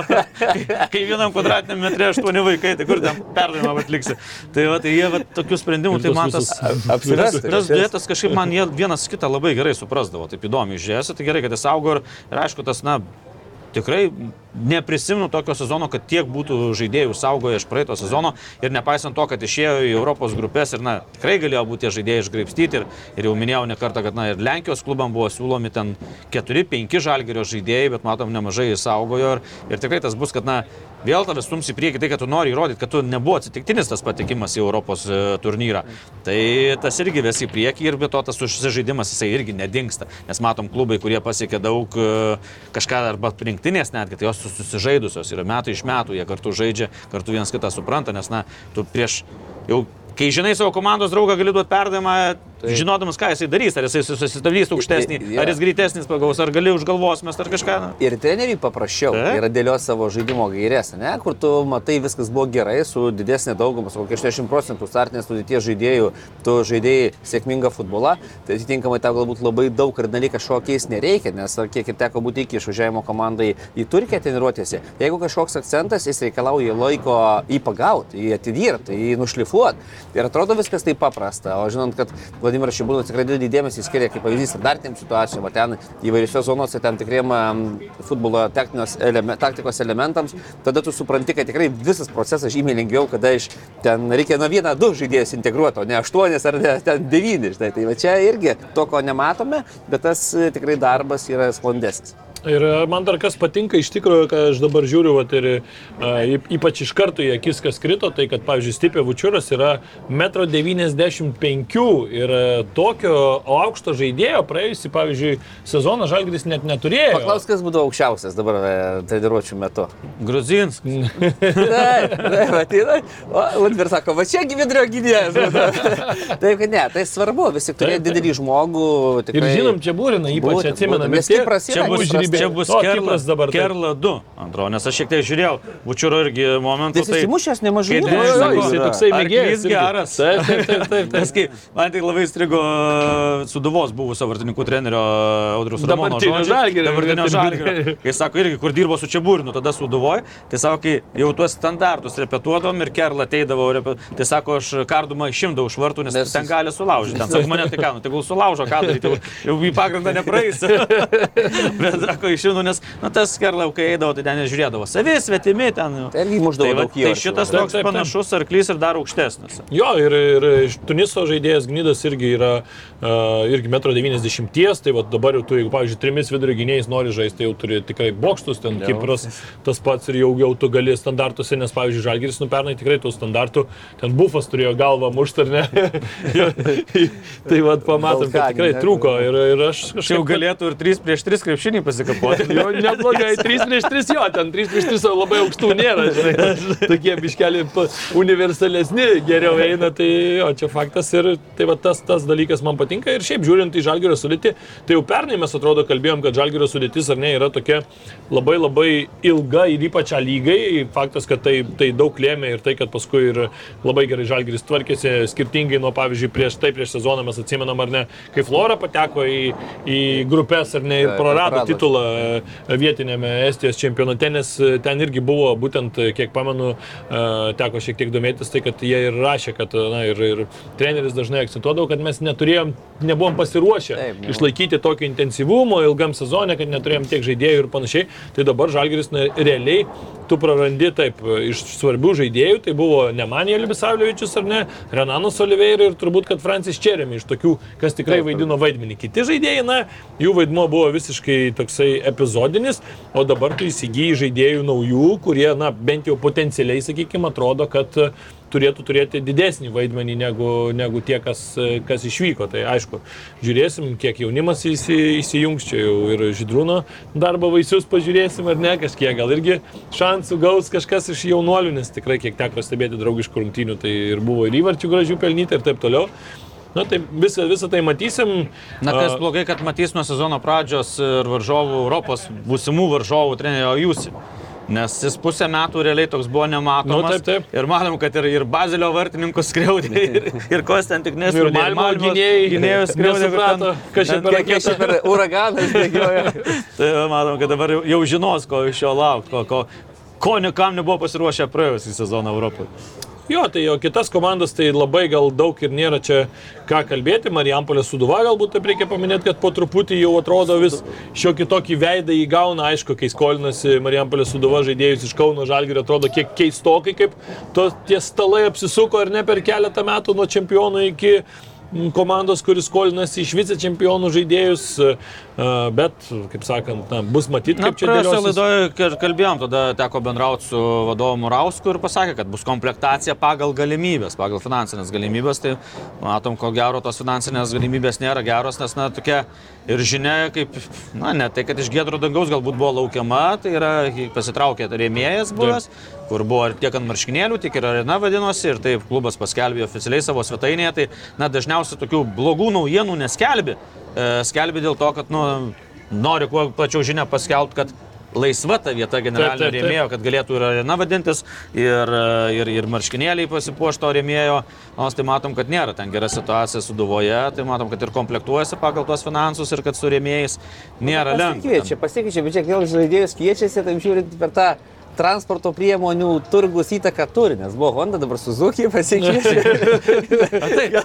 Kai vienam kvadratiniam metrė aštuoni vaikai, tai kur ten perdavimą atliksi. Tai, va, tai jie va, tokių sprendimų, tai man tas, tas, tas duetas kažkaip man jie vienas kitą labai gerai suprasdavo, taip įdomiai žiūrėsi, tai gerai, kad jis augo ir, ir aišku, tas, na, tikrai neprisimenu tokio sezono, kad tiek būtų žaidėjų saugoję iš praeito sezono ir nepaisant to, kad išėjo į Europos grupės ir, na, tikrai galėjo būti tie žaidėjai išgraipstyti ir, ir jau minėjau ne kartą, kad, na, ir Lenkijos klubam buvo siūlomi ten 4-5 žalgerio žaidėjai, bet matom, nemažai įsaugojo ir, ir tikrai tas bus, kad, na, vėl tavęs stums į priekį tai, kad tu nori įrodyti, kad tu nebuvo atsitiktinis tas patekimas į Europos e, turnyrą. Tai tas irgi ves į priekį ir be to tas susižaidimas jisai irgi nedingsta. Nes matom klubai, kurie pasiekė daug e, kažką arba rinktinės netgi, tai jos susižaidusios yra metai iš metų, jie kartu žaidžia, kartu vienas kitą supranta, nes na, tu prieš jau Kai žinai savo komandos draugą, gali duoti perdavimą, tai. žinodamas, ką jisai darys, ar jisai susistabdys aukštesnį, ja. ar jis greitesnis pagaus, ar gali už galvos mes ar kažką. Na. Ir treneriui paprasčiau tai. yra dėlioti savo žaidimo gairės, ne, kur tu matai viskas buvo gerai, su didesnė dauguma, su kokia 80 procentų startinės sudėties žaidėjų, tu žaidėjai sėkmingą futbolą, tai atitinkamai tau galbūt labai daug kardinaliai kažko keisti nereikia, nes kiek ir teko būti iki išvažiavimo komandai į Turkiją treniruotėsi, jeigu kažkoks akcentas, jis reikalauja laiko jį pagauti, jį atidirbti, jį nušlifuoti. Ir atrodo viskas taip paprasta. O žinant, kad Vladimiras Šibūnas tikrai didelį dėmesį skiria kaip pavyzdys standartiniam situacijom, ten įvairiose zonose, ten tikriem futbolo eleme, taktikos elementams, tada tu supranti, kad tikrai visas procesas žymiai lengviau, kada iš ten reikia nuo vieną, du žaidėjus integruoti, o ne aštuonis ar ne, ten devyni. Žinai. Tai va čia irgi to, ko nematome, bet tas e, tikrai darbas yra sklandesnis. Ir e, man dar kas patinka iš tikrųjų, kad aš dabar žiūriu, vat, ir a, e, ypač iš karto į akis, kas krito, tai kad, pavyzdžiui, Stipė Vučiūras yra 1,95 m ir e, tokio aukšto žaidėjo praėjusį, pavyzdžiui, sezoną Žalgris net neturėjo. Paklaus, kas būtų aukščiausias dabar treniruočio metu. Gruzins. ateina. O, Lundber sako, va čia gyvidrio gynėjas. taip, kad ne, tai svarbu, vis tik turėti didelį žmogų. Tikrai... Ir žinom, čia būrina, ypač atsimenam. Nes kaip prasideda. Čia bus čia bus Kerlas dabar. Kerla 2, antro, nes aš šiek tiek žiūrėjau, Vučiūro irgi momentų. Tai įsimušęs nemažai. Tai jis toksai mėgėjas. Jis geras. Taip, taip, taip. taip. Nes kai man tai labai strigo Suduvos buvusio vartininkų trenerio Audrius Ramono. Dabartinio žalgerio. Kai sako irgi, kur dirbo su Čiaburinu, tada Suduvoje, tai sako, kai jau tuos standartus repetuodom ir Kerla ateidavo, tai sako, aš kardumą išimdavau iš vartų, nes, nes ten gali sulaužyti. Ten sako, mane tai ką, nu, tegul sulaužo, ką daryti, jau į pagrindą nepraeis. Bet sako, išimdavau, nes nu, tas Kerla, kai eidavo, tai ten nežiūrėdavo. Savi, svetimi ten. Tai irgi muždavo. Tai, va, tai šitas toks panašus arklys ir dar aukštesnis. Jo, ir, ir iš Tuniso žaidėjas Gnydas irgi yra uh, irgi 1,90 m, tai va, dabar jau tu, jeigu, pavyzdžiui, trimis vidurio gynėjais nori žaisti, tai jau turi tikrai bokštus, ten jau. Kipras tas pats ir jau, jau tu gali standartuose, nes, pavyzdžiui, Žalgiris nupernai tikrai tų standartų, ten bufas turėjo galvą muštą, ar ne? tai va, pamatom, kad tikrai trūko ir, ir aš kažkaip... Jau galėtų ir 3 prieš 3 krepšinį pasikapoti. jo, neblogai, 3 prieš 3 jo, ten 3 prieš 3 labai aukštų nėra, žinai, tokie biškeli universalesni geriau eina, tai jo, čia faktas ir tai va tas, tas dalykas man patinka. Ir šiaip žiūrint į Žalgirio sudėtį, tai jau pernai mes atrodo kalbėjom, kad Žalgirio sudėtis ar ne yra tokia labai labai ilga ir ypač lygai, faktas, kad tai, tai daug lėmė ir tai, kad paskui ir labai gerai Žalgiris tvarkėsi, skirtingai nuo pavyzdžiui prieš tai, prieš sezoną mes atsimenam ar ne, kai Flora pateko į, į grupės ar ne ir prarado. titulą e, vietinėme Estijos čempionate, nes e, ten irgi buvo būtent, kiek pamenu, e, teko šiek tiek domėtis, tai kad jie ir rašė, kad na, ir, ir treneris dažnai akcentuodavo, kad mes neturėjom, nebuvom pasiruošę Taip, nu. išlaikyti tokio intensyvumo ilgam sezonė, kad neturėjom tiek žaidėjų ir panašiai. Tai dabar Žalgiris na, realiai tu prarandi taip iš svarbių žaidėjų, tai buvo ne Manija Libisavliovičius ar ne, Renanas Oliveira ir turbūt, kad Francis Čeremi iš tokių, kas tikrai taip, vaidino vaidmenį. Kiti žaidėjai, na, jų vaidmuo buvo visiškai toksai epizodinis, o dabar tu įsigyji žaidėjų naujų, kurie, na, bent jau potencialiai, sakykime, atrodo, kad uh, turėtų turėti didesnį vaidmenį negu, negu tie, kas, kas išvyko. Tai aišku, žiūrėsim, kiek jaunimas įsi, įsijungs, čia jau ir Židrūno darbo vaisius pažiūrėsim ar ne, kažkiek gal irgi šansų gaus kažkas iš jaunuolių, nes tikrai kiek teko stebėti draugiškų rungtynių, tai ir buvo ir įvarčių gražių pelnyti ir taip toliau. Na tai visą, visą tai matysim. Na kas blogai, kad matys nuo sezono pradžios ir varžovų Europos, būsimų varžovų trenerio jūs. Nes jis pusę metų realiai toks buvo nematomas. Nu, taip, taip. Ir matom, kad ir, ir Bazilio vartininkus skriaudė, ir, ir kos ten tik nesupratė. Ir Malmo gynėjai, gynėjus skriaudė, kas čia per raketą. per uraganas bėgiojo. tai matom, kad dabar jau žinos, ko iš jo laukti, ko, ko, ko niekam nebuvo pasiruošę praėjusį sezoną Europoje. Jo, tai jo kitas komandas tai labai gal daug ir nėra čia ką kalbėti. Marijampolė Suduva galbūt taip reikia paminėti, kad po truputį jau atrodo vis šiokį tokį veidą įgauna. Aišku, kai skolinasi Marijampolė Suduva žaidėjus iš Kauno Žalgirio, atrodo kiek keistokai, kaip to, tie stalai apsisuko ar ne per keletą metų nuo čempionų iki komandos, kuris skolinasi iš vicečempionų žaidėjus, e, bet, kaip sakant, na, bus matyti, Na, kaip čia praėjusioje dėliosis. laidoje kalbėjom, tada teko bendrauti su vadovu Murausku ir pasakė, kad bus komplektacija pagal galimybės, pagal finansinės galimybės. Tai matom, ko gero tos finansinės galimybės nėra geros, nes, na, tokia ir žinia, kaip, na, ne tai, kad iš gėdro dangaus galbūt buvo laukiama, tai yra pasitraukė rėmėjas buvęs, kur buvo ir tiek ant marškinėlių, tiek ir arena vadinosi, ir taip klubas paskelbė oficialiai savo svetainėje, tai, na, dažniausiai tokių blogų naujienų neskelbi. E, Skelbi dėl to, kad, nu, nori kuo plačiau žinią paskelbti, kad laisva ta vieta generalinio rėmėjo, kad galėtų ir arena vadintis, ir, ir, ir marškinėliai pasipuošto rėmėjo, nors tai matom, kad nėra ten gera situacija su Duvoje, tai matom, kad ir komplektuojasi pagal tuos finansus ir kad su rėmėjais nėra lengva. Pasikeičia, pasikeičia, bet čia vėl žaidėjus kviečiasi, taip žiūrint per tą transporto priemonių turgus įtaką turi, nes buvo Honda, dabar Suzuki pasikeičia. Taip,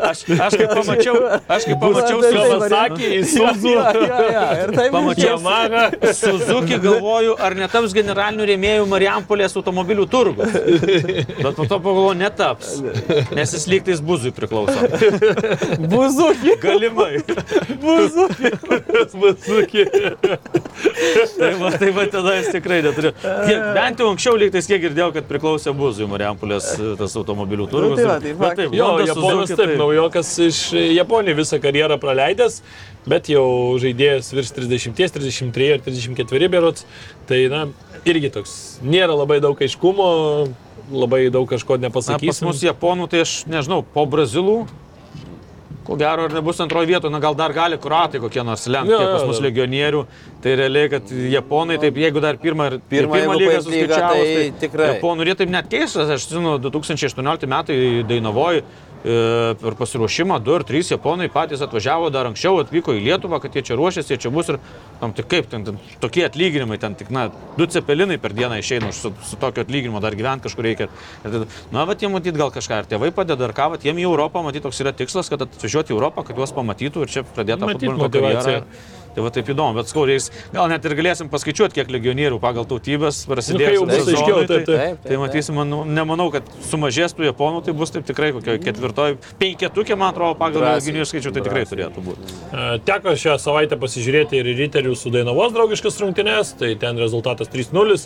aš, aš kaip pamačiau, aš kaip pamačiau Kawasaki, Isuzu. Jo, jo, jo, ir taip Pamačiau. Yamaha, Suzuki galvoju, ar netaps generaliniu rėmėjų Marijampolės automobilių turgus. Bet po to pagalvoju, netaps. Nes jis lygtais buzui priklauso. Buzuki. Galimai. Suzuki. Tai va, tai va tada jis tikrai neturi. Kiek, bent jau anksčiau lygtais kiek girdėjau, kad priklausė buzui Marijampolės e, tas automobilių turgus. tai va, tai Bet faktas. Jo, Japonas taip, naujokas iš Japonijos visą karjerą praleidęs, bet jau žaidėjas virš 30, 33 ar 34 berots. Tai, na, irgi toks, nėra labai daug aiškumo, labai daug kažko Na, pas mus Japonų, tai aš nežinau, po Brazilų. Ko gero, ar nebus antroje vietoje, na gal dar gali kuratai kokie nors lenkti, kiek pas mus legionierių. Tai realiai, kad japonai, taip, jeigu dar pirmą ir Pirmą, pirmą lygą suskaičiavus, tai tai tikrai. Japonų jie taip net keistas, aš žinau, 2018 metai Dainavoje per pasiruošimą 2 ar 3 japonai patys atvažiavo dar anksčiau, atvyko į Lietuvą, kad jie čia ruošiasi, jie čia bus ir tam tik kaip, ten, ten tokie atlyginimai, ten tik, na, du cepelinai per dieną išeina, su, su tokio atlyginimo dar gyventi kažkur reikia. Ir na, bet jie matyt gal kažką, ar tėvai padeda, ar ką, bet jiem į Europą, matyt, toks yra tikslas, kad atvažiuoti į Europą, kad juos pamatytų ir čia pradėtų futbolininko karjerą. Tai va taip įdomu, bet skaudžiais, gal net ir galėsim paskaičiuoti, kiek legionierių pagal tautybės Nu, sezonui, aiškiau, tai- taip, taip. Taip, Tai matysim, manau, nemanau, kad sumažės tų japonų, tai bus taip tikrai kokio ketvirtoj, penketukė, man atrodo, pagal legionierių skaičių, tai tikrai turėtų būti. E, Teko šią savaitę pasižiūrėti ir į Riterių su Dainavos draugiškas rungtynės, tai ten rezultatas 3-0.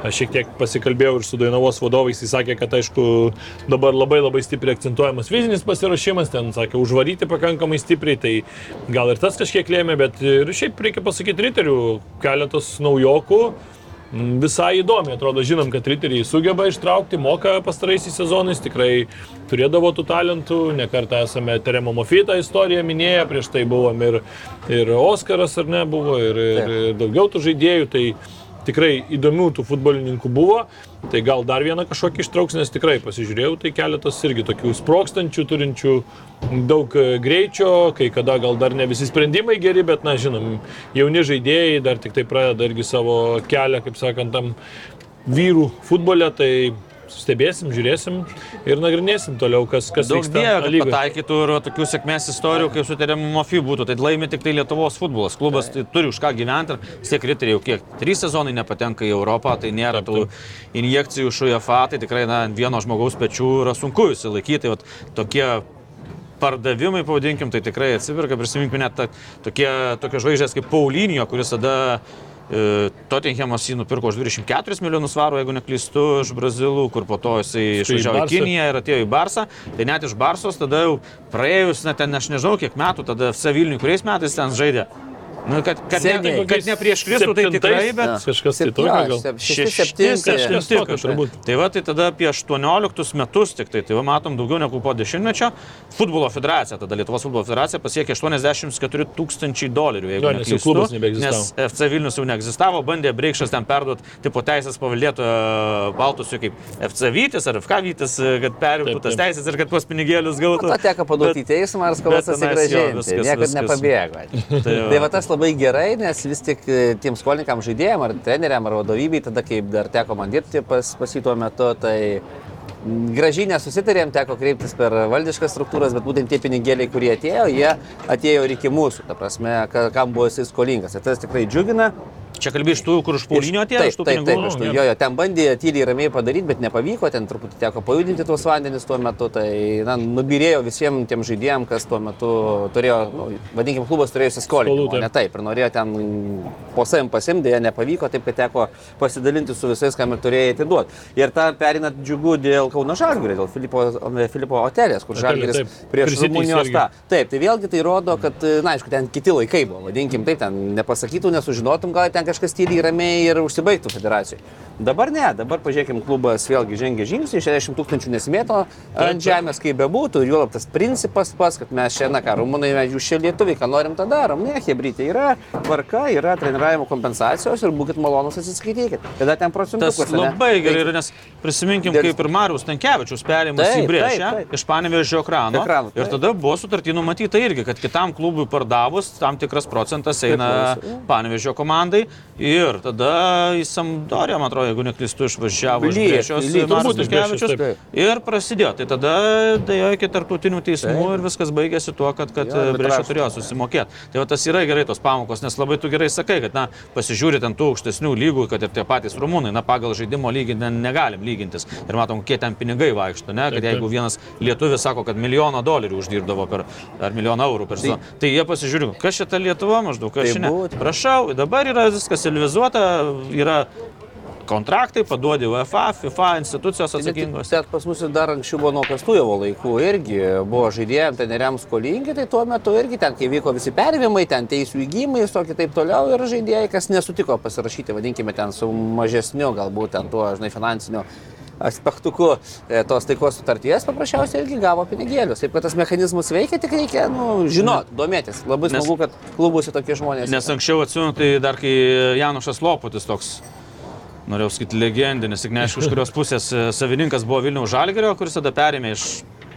Aš šiek tiek pasikalbėjau ir su Dainavos vadovais, jis sakė, kad aišku dabar labai labai stipriai akcentuojamas fizinis pasiruošimas, ten sakė užvaryti pakankamai stipriai, tai gal ir tas kažkiek lėmė, bet ir šiaip reikia pasakyti Riterių keletas naujokų. Visai įdomi, atrodo, žinom, kad riteriai sugeba ištraukti, moka pastaraisiais sezonais, tikrai turėdavo tų talentų, nekartą esame Teremo Mofitą istoriją minėję, prieš tai buvom ir, ir Oskaras ar ne buvo, ir, ir, ir daugiau tų žaidėjų, tai tikrai įdomių tų futbolininkų buvo, tai gal dar vieną kažkokį ištrauks, nes tikrai pasižiūrėjau, tai keletas irgi tokių sprokstančių, turinčių daug e, greičio, kai kada gal dar ne visi sprendimai geri, bet, na, žinom, jauni žaidėjai dar tik tai pradeda irgi savo kelią, kaip sakant, tam vyrų futbole, tai stebėsim, žiūrėsim ir nagrinėsim toliau, kas, kas Daug vyksta dievo, kad pataikytų ir tokių sėkmės istorijų, kaip su Teremu Mofi būtų. Tai laimi tik tai Lietuvos futbolas. Klubas tai turi už ką gyventi ir vis tiek riteriai jau kiek. Trys sezonai nepatenka į Europą, tai nėra tų injekcijų iš UEFA, tai tikrai na, vieno žmogaus pečių yra sunku įsilaikyti. Tai, vat tokie pardavimai, pavadinkim, tai tikrai atsivirka. Prisiminkime net tokie, tokie žvaigždės kaip Paulinio, kuris tada Tottenhamas jį nupirko už 24 milijonus svarų, jeigu neklystu, iš Brazilų, kur po to jisai į išvažiavo į Barsą. Kiniją ir atėjo į Barsą. Tai net iš Barsos tada jau praėjus, net ten aš nežinau kiek metų, tada FC Vilniui, kuriais metais ten žaidė. Nu, kad, kad, ne, Seniai. kad ne prieš Kristų, tai tikrai, bet... Kažkas tai tokio gal. Septinti Kažkas tokio turbūt. Tai va, tai tada apie 18 metus tik tai, tai va, matom daugiau negu po dešimtmečio. Futbolo federacija, tada Lietuvos futbolo federacija pasiekė 84 tūkstančiai dolerių, jeigu Jo, nes neklystu, klubas nebeegzistavo. Nes FC Vilnius jau neegzistavo, bandė Breikšas ten perduoti, tipo teisės paveldėtojo baltusui kaip FC Vytis ar FK Vytis, kad perimtų tas teisės ir kad tuos pinigėlius gautų. Ta teko paduoti į teismą ir skolas bet tenais jo, atsigražinti. viskas- Niekad nepabėgo. Tai Tai va. va tas labai gerai, nes vis tik e, tiem skolininkam žaidėjim ar treneriam ar vadovybei, tada kaip dar teko man dirbti pas, pas jį tuo metu, tai gražiai nesusitarėm, teko kreiptis per valdiškas struktūras, bet būtent tie pinigėliai, kurie atėjo, jie atėjo ir iki mūsų, ta prasme, ka- kam buvo jisai skolingas. Ir tas tikrai džiugina. Čia kalbėjai iš tų, kur iš Paulinio atėjo, Taip, iš tų taip, taip, pinigų. iš tų, jo, jo, ten bandė tyliai ramiai padaryti, bet nepavyko, ten truputį teko pajudinti tuos vandenis tuo metu, tai na, nubirėjo visiems tiem žaidėjams, kas tuo metu turėjo, nu, vadinkim, klubas turėjo įsiskolinti, taip. ne taip, ir norėjo ten po savim pasimti, dėja nepavyko, taip kad teko pasidalinti su visais, kam ir turėjo atiduoti. Ir tą perinat džiugu dėl Kauno Žalgirio, dėl Filipo, Filipo Otelės, kur Žalgiris taip. prieš Rumunijos tą. Taip, tai vėlgi tai rodo, kad, na, aišku, ten kiti laikai buvo, vadinkim taip, ten nepasakytų, nesužinotum, gal ten kažkas tyliai ramiai ir užsibaigtų federacijai. Dabar ne, dabar pažiūrėkim, klubas vėlgi žengia žingsnį, 60 tūkstančių nesimėto ant žemės, kaip bebūtų, ir juolab tas principas pas, kad mes šiandien, ką, rumunai, mes jūs čia lietuviai, ką norim, tą darom. Ne, hebrytė, yra tvarka, yra treniravimo kompensacijos ir būkit malonus atsiskaitykit. Tada ten Tas procentukus. labai gerai yra, nes prisiminkim, Dėl- kaip ir Marius Tankievičius perėjimas į Brėžę iš Panevežio ekrano. Ekranų, Ir tada buvo sutartį numatyta irgi, kad kitam klubui pardavus tam tikras procentas eina. Panevežio komandai. Ir tada į Sampdoriją, man atrodo, jeigu neklystu, išvažiavo lyja, Marius taip. Ir prasidėjo. Tai tada dėjo iki tarptautinių teismų Taip. ir viskas baigėsi tuo, kad, kad Brėžio arbitražas. turėjo susimokėti. Tai va tas yra gerai tos pamokos, nes labai tu gerai sakai, kad, na, pasižiūrėt ant tų aukštesnių lygų, kad ir tie patys rumūnai, na, pagal žaidimo lygį ne, negalim lygintis. Ir matom, kokie ten pinigai vaikšto, ne, kad Taip, jeigu vienas lietuvis sako, kad milijoną dolerių uždirbdavo per, ar milijoną eurų per sezoną, tai jie pasižiūrė, kas čia ta Lietuva maždaug, kas Tai čia ne. būtų. Prašau, dabar yra viskas civilizuota, yra kontraktai, paduodi UEFA, FIFA institucijos atsakingos. Net pas mus ir dar anksčiau buvo nuo Kastujevo laikų irgi buvo žaidėjams, treneriams skolingi, tai tuo metu irgi ten, kai vyko visi pervimai, ten teisų įgymai, visokie taip toliau ir žaidėjai, kas nesutiko pasirašyti, vadinkime ten su mažesniu, galbūt ten tuo, žinai, finansiniu aspektuku e, tos taikos sutarties paprasčiausiai irgi gavo pinigėlius. Taip, kad tas mechanizmas veikia, tik reikia, nu, žinot, domėtis. Labai Nes- smagu, kad klubuose tokie žmonės. Nes anksčiau atsimenu, tai dar kai Janušas Loputis toks, norėjau sakyti, legendinis, tik neaišku, iš kurios pusės e, savininkas buvo Vilniaus Žalgerio, kuris tada perėmė iš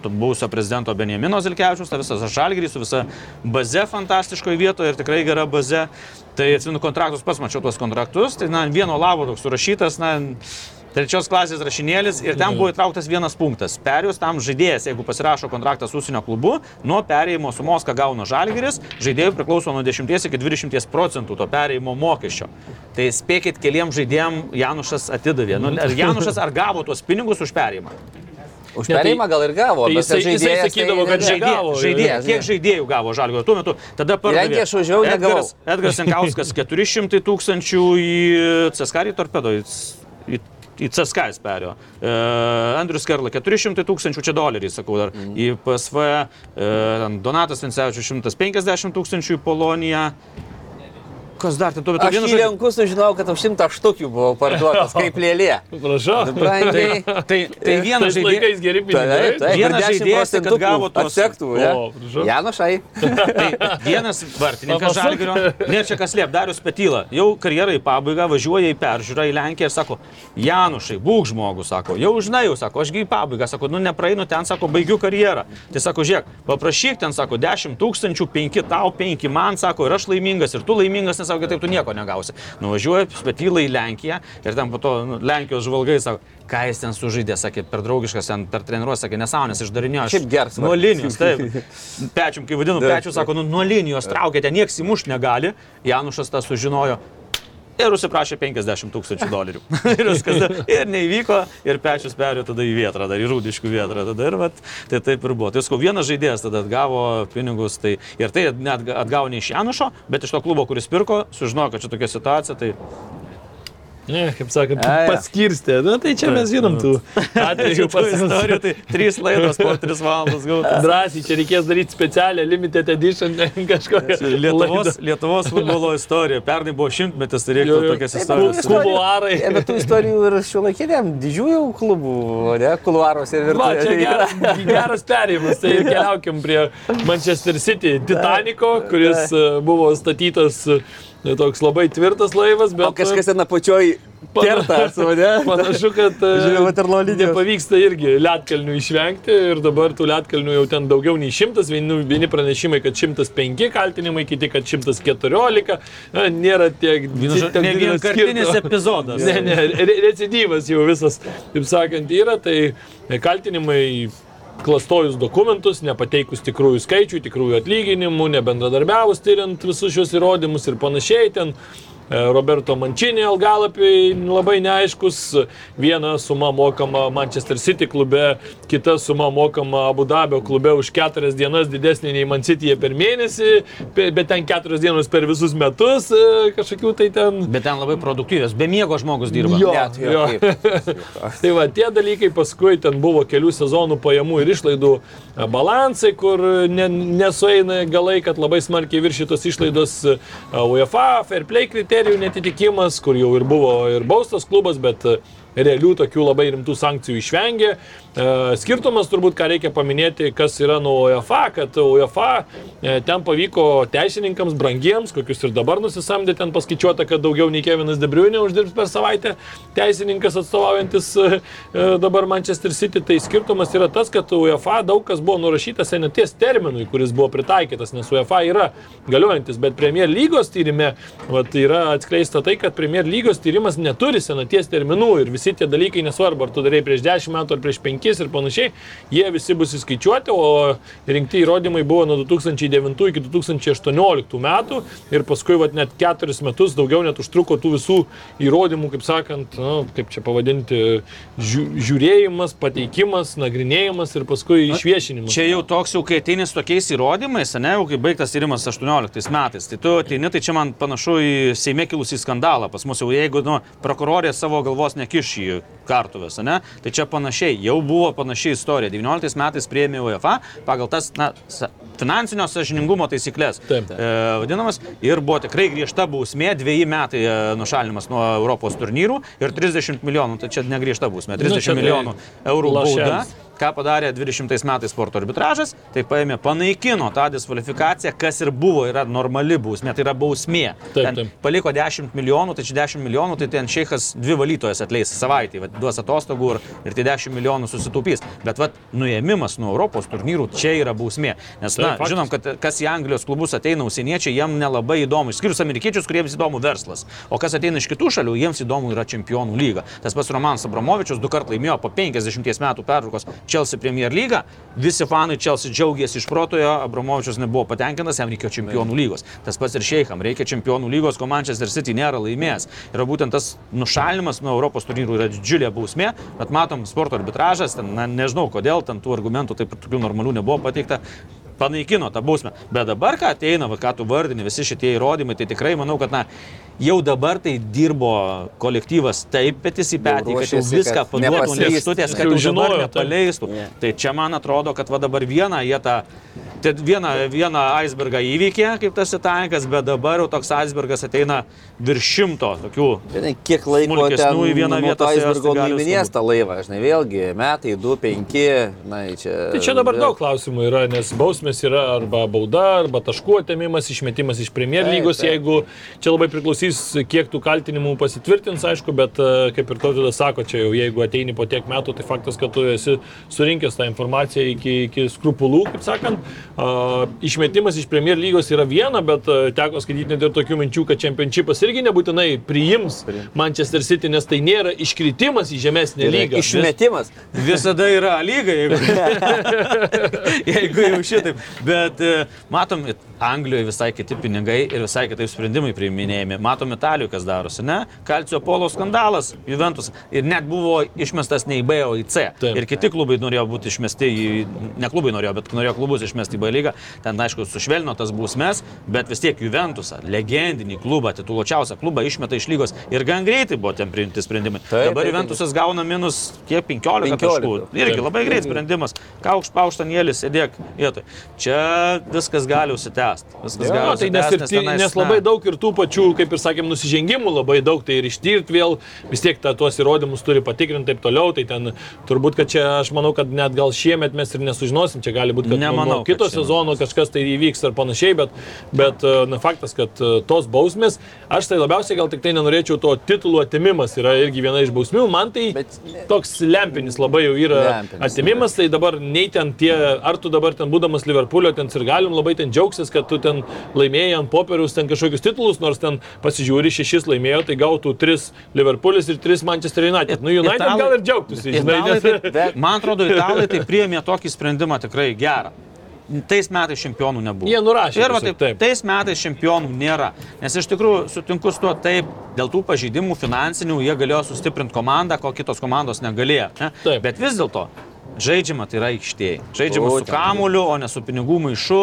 buvusio prezidento Benjamino Zilkevičius, tą visą Žalgerį su visa baze fantastiškoje vietoje ir tikrai gera baze. Tai atsimenu kontraktus, pats mačiau tuos kontraktus, tai na, vieno labo toks surašytas, na, trečios klasės rašinėlis ir ten buvo įtrauktas vienas punktas. Perėjus tam žaidėjas, jeigu pasirašo kontraktą su užsienio klubu, nuo perėjimo sumos, ką gauna žalgeris, žaidėjui priklauso nuo 10 iki 20 procentų to perėjimo mokesčio. Tai spėkit, keliam žaidėjim Janušas atidavė. Nu, ar Janušas ar gavo tuos pinigus už perėjimą? Už Ne, tai- perėjimą gal ir gavo, tai bet jisai- tas jisai žaidėjas sakydavo, tai kad ne- žaidė- Negavo, Žaidėjas, jo. kiek žaidėjų gavo žalgerio tuo metu? Tada pardavė. Lenkija aš važiavau, negavau. Edgaras, Jankauskas 400 tūkstančių į Ceskarį torpedo. Į, į, į CSK jis perėjo. E, Andrius Kerla 400 tūkstančių, čia doleriai, sakau dar. Mhm. Į PSV e, Donatas Vincevičius 150 tūkstančių į Poloniją. Kas dar? Tai tuo metu Aš vienas į lenkus sužinojau, kad už šimtą štukių buvo parduotas kaip lėlė. Prašau. Brangiai. Tai, tai vienas Tais žaidėjas. geri pinigai. taip, Vienas ir 10 žaidėjas, tai kad gavo ne? prašau. Janušai. Tai vienas vartininkas. Žalgirio, ne čia kas liep, Darius Petyla, jau karjerą į pabaigą važiuoja į peržiūrą į Lenkiją ir sako, Janušai, būk žmogus, sako, jau žinai, jau sako, ašgi į pabaigą, sako, nu nepraeinu ten, sako, baigiu karjerą. Tai sako, žiūrėk, paprašyk ten, sako, 10 tūkstančių, 5 tau, 5 man, sako, ir aš laimingas, ir tu laimingas, nes sako, kitaip tu nieko negausi. Nuvažiuoja Petyla į Lenkiją ir ten po to nu, Lenkijos žvalgai sako, ką jis ten sužaidė, sakė, per draugiškas, ten per treniruotę, sakė, nesąmonės išdarinėjo. Šiaip geras Nuo linijos, taip. Pečium, kai vadinu, Taip, pečiu, sako, nu, nuo linijos traukėte, nieks įmuš negali. Janušas tą sužinojo. Ir užsiprašė 50 tūkstančių dolerių. ir viskas. Ir neįvyko, ir pečius perėjo tada į vietrą, dar į rūdiškų vietrą. Tada ir vat, tai taip ir buvo. Tai sakau, vienas žaidėjas tada atgavo pinigus. Tai, ir tai net atgavo ne iš Janušo, bet iš to klubo, kuris pirko, sužinojo, kad čia tokia situacija. Tai Ne, kaip sakant, paskirstė. Na tai čia mes žinom tų atvejų tų istorijų, tai trys laidos po tris valandas gautas. Drąsiai, čia reikės daryti specialią limited edition kažkokią. Lietuvos, Lietuvos futbolo istorija. Pernai buvo šimtmetis, tai reiktų Jo, jo. tokias Taip, istorijas. Kuluarai. E, Bet tų istorijų ir šiuolaikiniam didžiųjų klubų, ne, kuluaruose ir čia virtuvėse. geras, geras perėjimas. Tai keliaukim prie Manchester City Titanico, kuris e, buvo statytas e, toks labai tvirtas laivas, bet... O kažkas ten apačioj kerta su mane. Panašu, kad e, Žiūrėjau, Waterloo linijos. nepavyksta irgi lietkalnių išvengti ir dabar tų lietkalnių jau ten daugiau nei šimtas, vieni, vieni pranešimai, kad 105 kaltinimai, kiti, kad 114, na, nėra tiek tiek Ne vienkartinis epizodas. Ne, ne, re recidyvas jau visas, taip sakant, yra, tai kaltinimai klastojus dokumentus, nepateikus tikrųjų skaičių, tikrųjų atlyginimų, nebendradarbiavus tyriant visus šios įrodymus ir panašiai ten. E, Roberto Mančinė algalapiai labai neaiškus, viena suma mokama Manchester City klube, kita suma mokama Abu Dabio klube už keturias dienas didesnė nei Man Cityje per mėnesį, bet ten keturios dienos per visus metus, e, kažkokių tai ten Bet ten labai produktyvios, be miego žmogus dirba. Jo. Ne, tai Jo. jo. Tai va, tie dalykai paskui ten buvo kelių sezonų pajamų ir išlaidų e, balansai, kur ne, nesueina galai, kad labai smarkiai viršytos išlaidos UEFA, fair play kriterijų netitikimas, kur jau ir buvo ir baustas klubas, bet e, realių tokių labai rimtų sankcijų išvengė. E, Skirtumas turbūt, ką reikia paminėti, kas yra nuo UEFA, kad UEFA e, ten pavyko teisininkams brangiems, kokius ir dabar nusisamdė, ten paskaičiuota, kad daugiau nei Kevinas Debriunė uždirbs per savaitę teisininkas atstovaujantis e, dabar Manchester City. Tai skirtumas yra tas, kad UEFA daug kas buvo nurašytas senaties terminui, kuris buvo pritaikytas, nes UEFA yra galiojantis, bet Premier lygos tyrime vat, yra atskleista tai, kad Premier lygos tyrimas neturi senaties terminų ir visi tie dalykai nesvarbu, ar tu darai prieš 10 metų ar prieš 5 ir panašiai, jie visi bus įskaičiuoti, o rinkti įrodymai buvo nuo 2009 iki 2018 metų ir paskui vat, net 4 metus daugiau net užtruko tų visų įrodymų, kaip sakant, nu, kaip čia pavadinti, žiū, žiūrėjimas, pateikimas, nagrinėjimas ir paskui išviešinimas. Čia jau toks jau, kai ateini su tokiais įrodymais, ne, jau kai baigtas tyrimas 18 metais, tai tu ateini, tai čia man panašu į Seime kilusį skandalą. Pas mus jau jeigu nu, prokurorė savo galvos nekiš į kartuvės, ne, tai čia panašiai, jau buvo panašiai istorija. 19 metais prieėmė UEFA pagal tas na, finansinio sažiningumo taisyklės. Taip. E, vadinamas, ir buvo tikrai griežta bausmė, dviejai metai e, nušalinimas nuo Europos turnyrų ir 30 milijonų, tai čia negriežta bausmė, 30 Nu, čia tai milijonų eurų bauda. Ką padarė 20 metais sporto arbitražas, tai paėmė, panaikino tą diskvalifikaciją, kas ir buvo, yra normali bausmė, tai yra bausmė. Taip, Ten taip. Paliko 10 milijonų, tai čia 10 milijonų, tai ten šeikas dvi valytojas atleis savaitį, vat, duos atostogų ir, ir tai 10 milijonų susitaupys. Bet vat, nuėmimas nuo Europos turnyrų čia yra bausmė. Nes, Taip, na, faktas. žinom, kad kas į Anglijos klubus ateina užsieniečiai, jiems nelabai įdomu, išskyrus amerikiečius, kuriems įdomu verslas. O kas ateina iš kitų šalių, jiems įdomu yra čempionų lyga. Tas pats Romanas Abramovičius du kartus laimėjo po 50 metų pertraukos Chelsea Premier League. Visi fanai Chelsea džiaugiasi iš protojo, Abramovičius nebuvo patenkintas, jam reikėjo čempionų lygos. Tas pats ir Šeikham, reikia čempionų lygos, ko Manchester City nėra laimėjęs. Ir būtent tas nušalinimas nuo Europos turnyrų yra didžiulė bausmė, bet matom sporto arbitražas, ten, na, nežinau kodėl, ten tų argumentų taip ir tokių normalių nebuvo pateikta panaikino tą bausmę. Bet dabar, ką ateina, va, ką tu vardini, visi šitie įrodymai, tai tikrai manau, kad na, jau dabar tai dirbo kolektyvas taip, petys į petį, kad jau viską paduotų lėkštutės, kad Jau žinojo, žinojo, taip. paleistų. Ne. Tai čia man atrodo, kad va dabar vieną jie tą, tai vieną, vieną icebergą įveikė, kaip tas itankas, bet dabar jau toks icebergas ateina virš šimto tokių. Žinai, kiek laiko ten į vieną nuo vietą aisbergo nuiminės tą laivą, žinai, vėlgi, metai, du, penki, na, čia... Tai čia dabar vėl- daug klausimų yra, nes bausmės yra arba bauda, arba taškų atėmimas, išmetimas iš Premier Taip, lygos, jeigu čia labai priklausys, kiek tų kaltinimų pasitvirtins, aišku, bet e, kaip ir tautydas sako, čia jau jeigu ateini po tiek metų, tai faktas, kad tu esi surinkęs tą informaciją iki, iki skrupulų, kaip sakant. Išmetimas iš Premier lygos yra viena, bet e, teko skaityti net ir tokių minčių, kad čempionšipas irgi nebūtinai priims Manchester City, nes tai nėra iškritimas į žemesnę Yra lygą. Išmetimas. Visada yra lyga, jeigu, jeigu jau šitaip. Bet e, matom, Anglijoje visai kiti pinigai ir visai kitaip sprendimai priiminėjami. Matom Italijoje, kas darosi, ne? Kalcio polo skandalas, Juventus. Ir net buvo išmestas ne į B, o į C. Taip. Ir kiti klubai norėjo būti išmesti į, ne klubai norėjo, bet norėjo klubus išmesti į B lygą. Ten, aišku, sušvelnino tas bausmes, bet vis tiek Juventusą, legendinį klubą, tituluočiausią klubą išmeta iš lygos. Ir gan greitai buvo ten priimti sprendimai. Taip, Dabar taip, Juventusas gauna minus kiek 15, 15 taškų. Irgi Taip. labai greit sprendimas. Kaukš, paukštanėlis, sėdėk vietoj. čia viskas gali užsitęsti. Viskas Jo, gali tai nes, nes na, labai daug ir tų pačių, kaip ir sakėm, nusižengimų labai daug, tai ir ištirti vėl, vis tiek ta, tuos įrodymus turi patikrinti taip toliau, tai ten turbūt, kad čia aš manau, kad net gal šiemet mes ir nesužinosim, čia gali būti, kad Nemanau, nuo kito sezono kažkas tai įvyks ar panašiai, bet, bet e, na, faktas, kad e, tos bausmės, aš tai labiausiai gal tik tai nenorėčiau to titulų atimimas yra irgi viena iš bausmių, man tai Bet- toks lempinis labai jau yra Lempinis, atimimas, tai dabar nei ten tie, ar tu dabar ten būdamas Liverpoolio, ten ir galim labai ten džiaugsis, kad tu ten laimėjai ant popieriaus ten kažkokius titulus, nors ten pasižiūri šešis laimėjo, tai gautų tris Liverpoolis ir tris Manchester United. Nu, United Italai- gal ir džiaugtųsi, žinai, Italai nes... tai, man atrodo, italai tai priėmė tokį sprendimą tikrai gerą. Tais metais čempionų nebuvo. Jie nurašė Ir va, taip, taip. tais metais čempionų nėra. Nes iš tikrųjų sutinku su tuo taip, dėl tų pažeidimų finansinių jie galėjo sustiprinti komandą, ko kitos komandos negalėjo. Ne? Taip. Bet vis dėlto žaidžiama tai yra aikštėje. Žaidžiama su Būtent. kamuliu, o ne su pinigų maišu.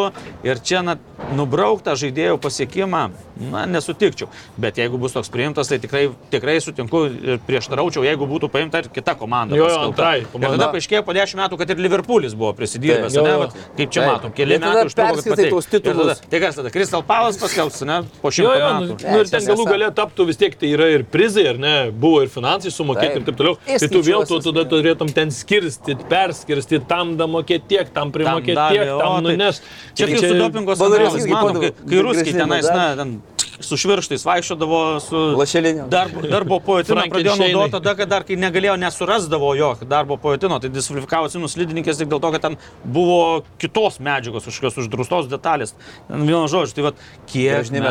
Ir čia na, nubrauktą žaidėjų pasiekimą, na, nesutikčiau. Bet jeigu bus toks priimtas, tai tikrai, tikrai sutinku ir prieštaraučiau, jeigu būtų paimta ir kita komanda. Jo, jo, antrai Ir komanda. tada paaiškėjo po 10 metų, kad ir Liverpoolis buvo prisidirbęs. Taip. ne, Jo, jo. vat Kaip čia Taip. matom, keli Ir metai tuos Ir tada- titulus. Tai kas tada, Kristal Palas paskelbs, ne, po Jo, šimto jo, nu, metų. nu, ir ten galų galę taptų vis tiek, tai yra ir prizai, ar ne, buvo ir finansai sumokėti Taip. ir taip toliau. Tai tu vėl tu tada turėtum ten skirstyti, perskirstyti, tam da mokėti tiek, tam primokėti tiek, tam tai nuneš. Čia Tai kaip su dopingo Valerijus skandalais, irgi matom, kai, ruskiai tenais, na, ten su švirštais vaikščiodavo, su Lašelinėm. darbo, darbo pojotino pradėjo naudoti tada, kad dar kai negalėjo, nesurasdavo jo darbo pojotino, tai diskvalifikavo sinus slidininkės tik dėl to, kad ten buvo kitos medžiagos, kažkokios uždraustos detalės. Ten Vienu žodžiu, tai vad, kiek gražini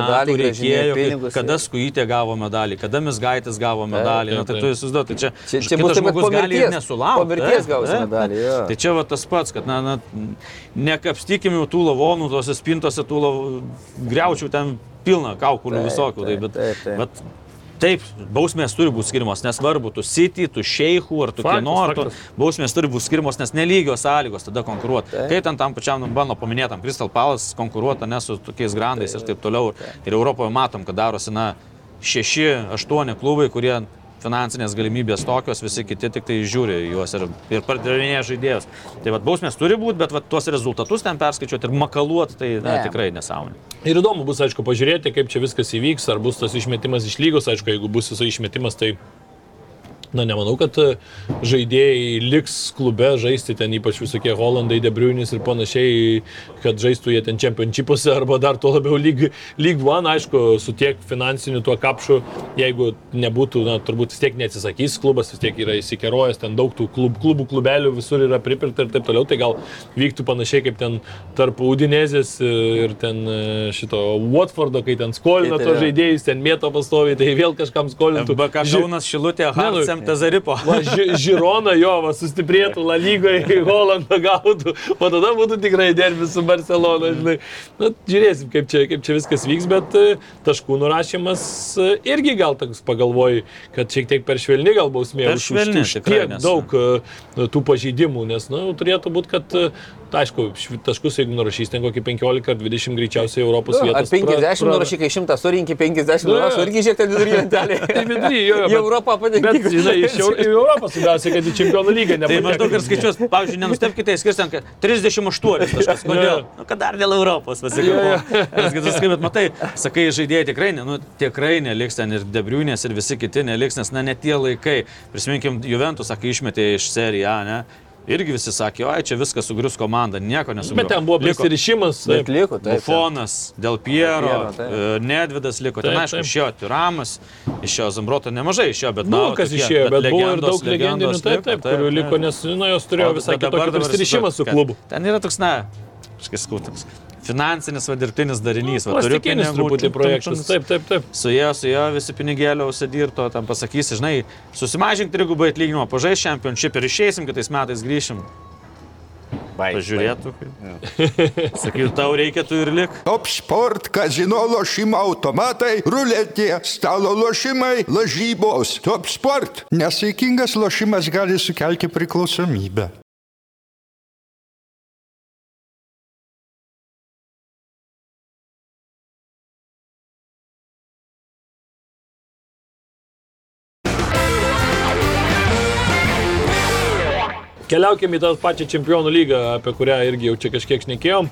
reikėjo, pinigus, kada skujytė gavo medalį, kada misgaitis gavo medalį, na, tai tu įsivaizduoji, tai čia, Čia- čia kad žmogus gali ir nesulaukti. po mirties gausi medalį, jo. Tai čia va tas pats, kad, na, na nekapstykim jau tų lavonų, tose spintose tų lavonų, greučių ten pilna kaukulių Taip, visokių. Tai, taip, bet, taip, taip. bet Taip, bausmės turi būti skirimos, nesvarbu, tu City, tu Šeichų ar tu kieno, ar tu bausmės turi būti skirimos, nes nelygios sąlygos tada konkuruoti. Taip. Kaip ten tam pačiam mano paminėtam Crystal Palace konkuruoti ne su tokiais grandais ir taip toliau. Ir Europoje matom, kad darosi, na, šeši, aštuoni klubai, kurie finansinės galimybės tokios, visi kiti tik tai žiūri juos ir, ir pardavinėja žaidėjus. Tai vad bausmės turi būti, bet vat, tuos rezultatus ten perskaičiuoti ir makaluoti, tai na, Ne. tikrai nesąmonė. Ir įdomu bus, aišku, pažiūrėti, kaip čia viskas įvyks, ar bus tas išmetimas iš lygos, aišku, jeigu bus jisai išmetimas, tai Na, nemanau, kad e, žaidėjai liks klube žaisti ten, ypač visokie Holandai, Debriunis ir panašiai, kad žaistų jie ten čempionšipuose arba dar tuo labiau lyg, lyg one, aišku, su tiek finansiniu tuo kapšu, jeigu nebūtų, na, turbūt vis tiek neatsisakys klubas, vis tiek yra įsikerojęs, ten daug tų klub, klubų, klubelių visur yra pripirkta ir taip toliau, tai gal vyktų panašiai kaip ten tarp Udinezės ir ten e, šito Watfordo, kai ten skolina yra. žaidėjus, ten mėto pastoviai, tai vėl kažkam skolintų. Ži- Kaunas Šilutė, Ne, nu, Harsem Tazaripo. Va, ži, Žirona jo, va, sustiprėtų La lygoje, Holandą gautų, o tada būtų tikrai derbis su Barcelona, žinai. Na, žiūrėsim, kaip čia, kaip čia viskas vyks, bet e, taškų nurašymas e, irgi gal toks pagalvoji, kad šiek tiek per švelni gal bausmė. Per už- už- švelni, už tikrai, tiek nes- daug e, tų pažeidimų, nes, nu, turėtų būti, kad, aišku, taškus, jeigu nurašys ten kokį 15 ar 20 greičiausiai Europos Nu, vietos. Ar 50 nurašykai 100, surinkai 50 Nu, nurašo, irgi žiūrėk ten vidury lentelė. Tai vidury, jo, Į Europą patenki. Bet, žinai, iš Europos svarbiausia, kad į čempionų lygą Tai nepateko. maždaug ir skaičiuos, pavyzdžiui, nenustepkite, skirsim 38 taškas. Kodėl? Nu, kad dar dėl Europos pasikalbėjau. Nes kai bet matai, sakai, žaidėjai tikrai, ne, nu, tikrai neliks ten ir Debriunės ir visi kiti neliks, nes na, ne tie laikai. Prisiminkim, Juventus, sakai, išmetė iš seriją, A, ne? Irgi visi sakė, oi, čia viskas sugrius komanda, nieko nesugrius. Bet ten buvo prisirišimas. Bet taip. liko, taip. Bufonas, Del Piero, Piero, taip. e, Nedvidas liko, ten Taip, aišku, taip. išėjo Tiramas, išėjo Zambroto nemažai išėjo, bet Nu, na, kas tokie, išėjo, bet buvo ir legendos, daug legendinių, legendos taip, taip, kurių liko, nes, nu, jos turėjo bet kitokį dabar prisirišimą su klubu. Ten yra toks, na, kažkas skautas. Finansinis va dirbtinis darinys. Va, turiu pinigų, truputį tum, Taip, taip, taip. Su jie, su jie visi pinigėlio užsidirto, tam pasakysi, žinai, susimažink trigubai atlyginimą, pažais championship ir išeisim, kitais metais grįšim. Pažiūrėtų. Sakytų, tau reikia, tu ir lik. Top sport, kazino lošimo automatai, ruletė, stalo lošimai, lažybos. Top sport. Nesaikingas lošimas gali sukelti priklausomybę. Keliaukime į tą pačią čempionų lygą, apie kurią irgi jau čia kažkiek šnekėjom.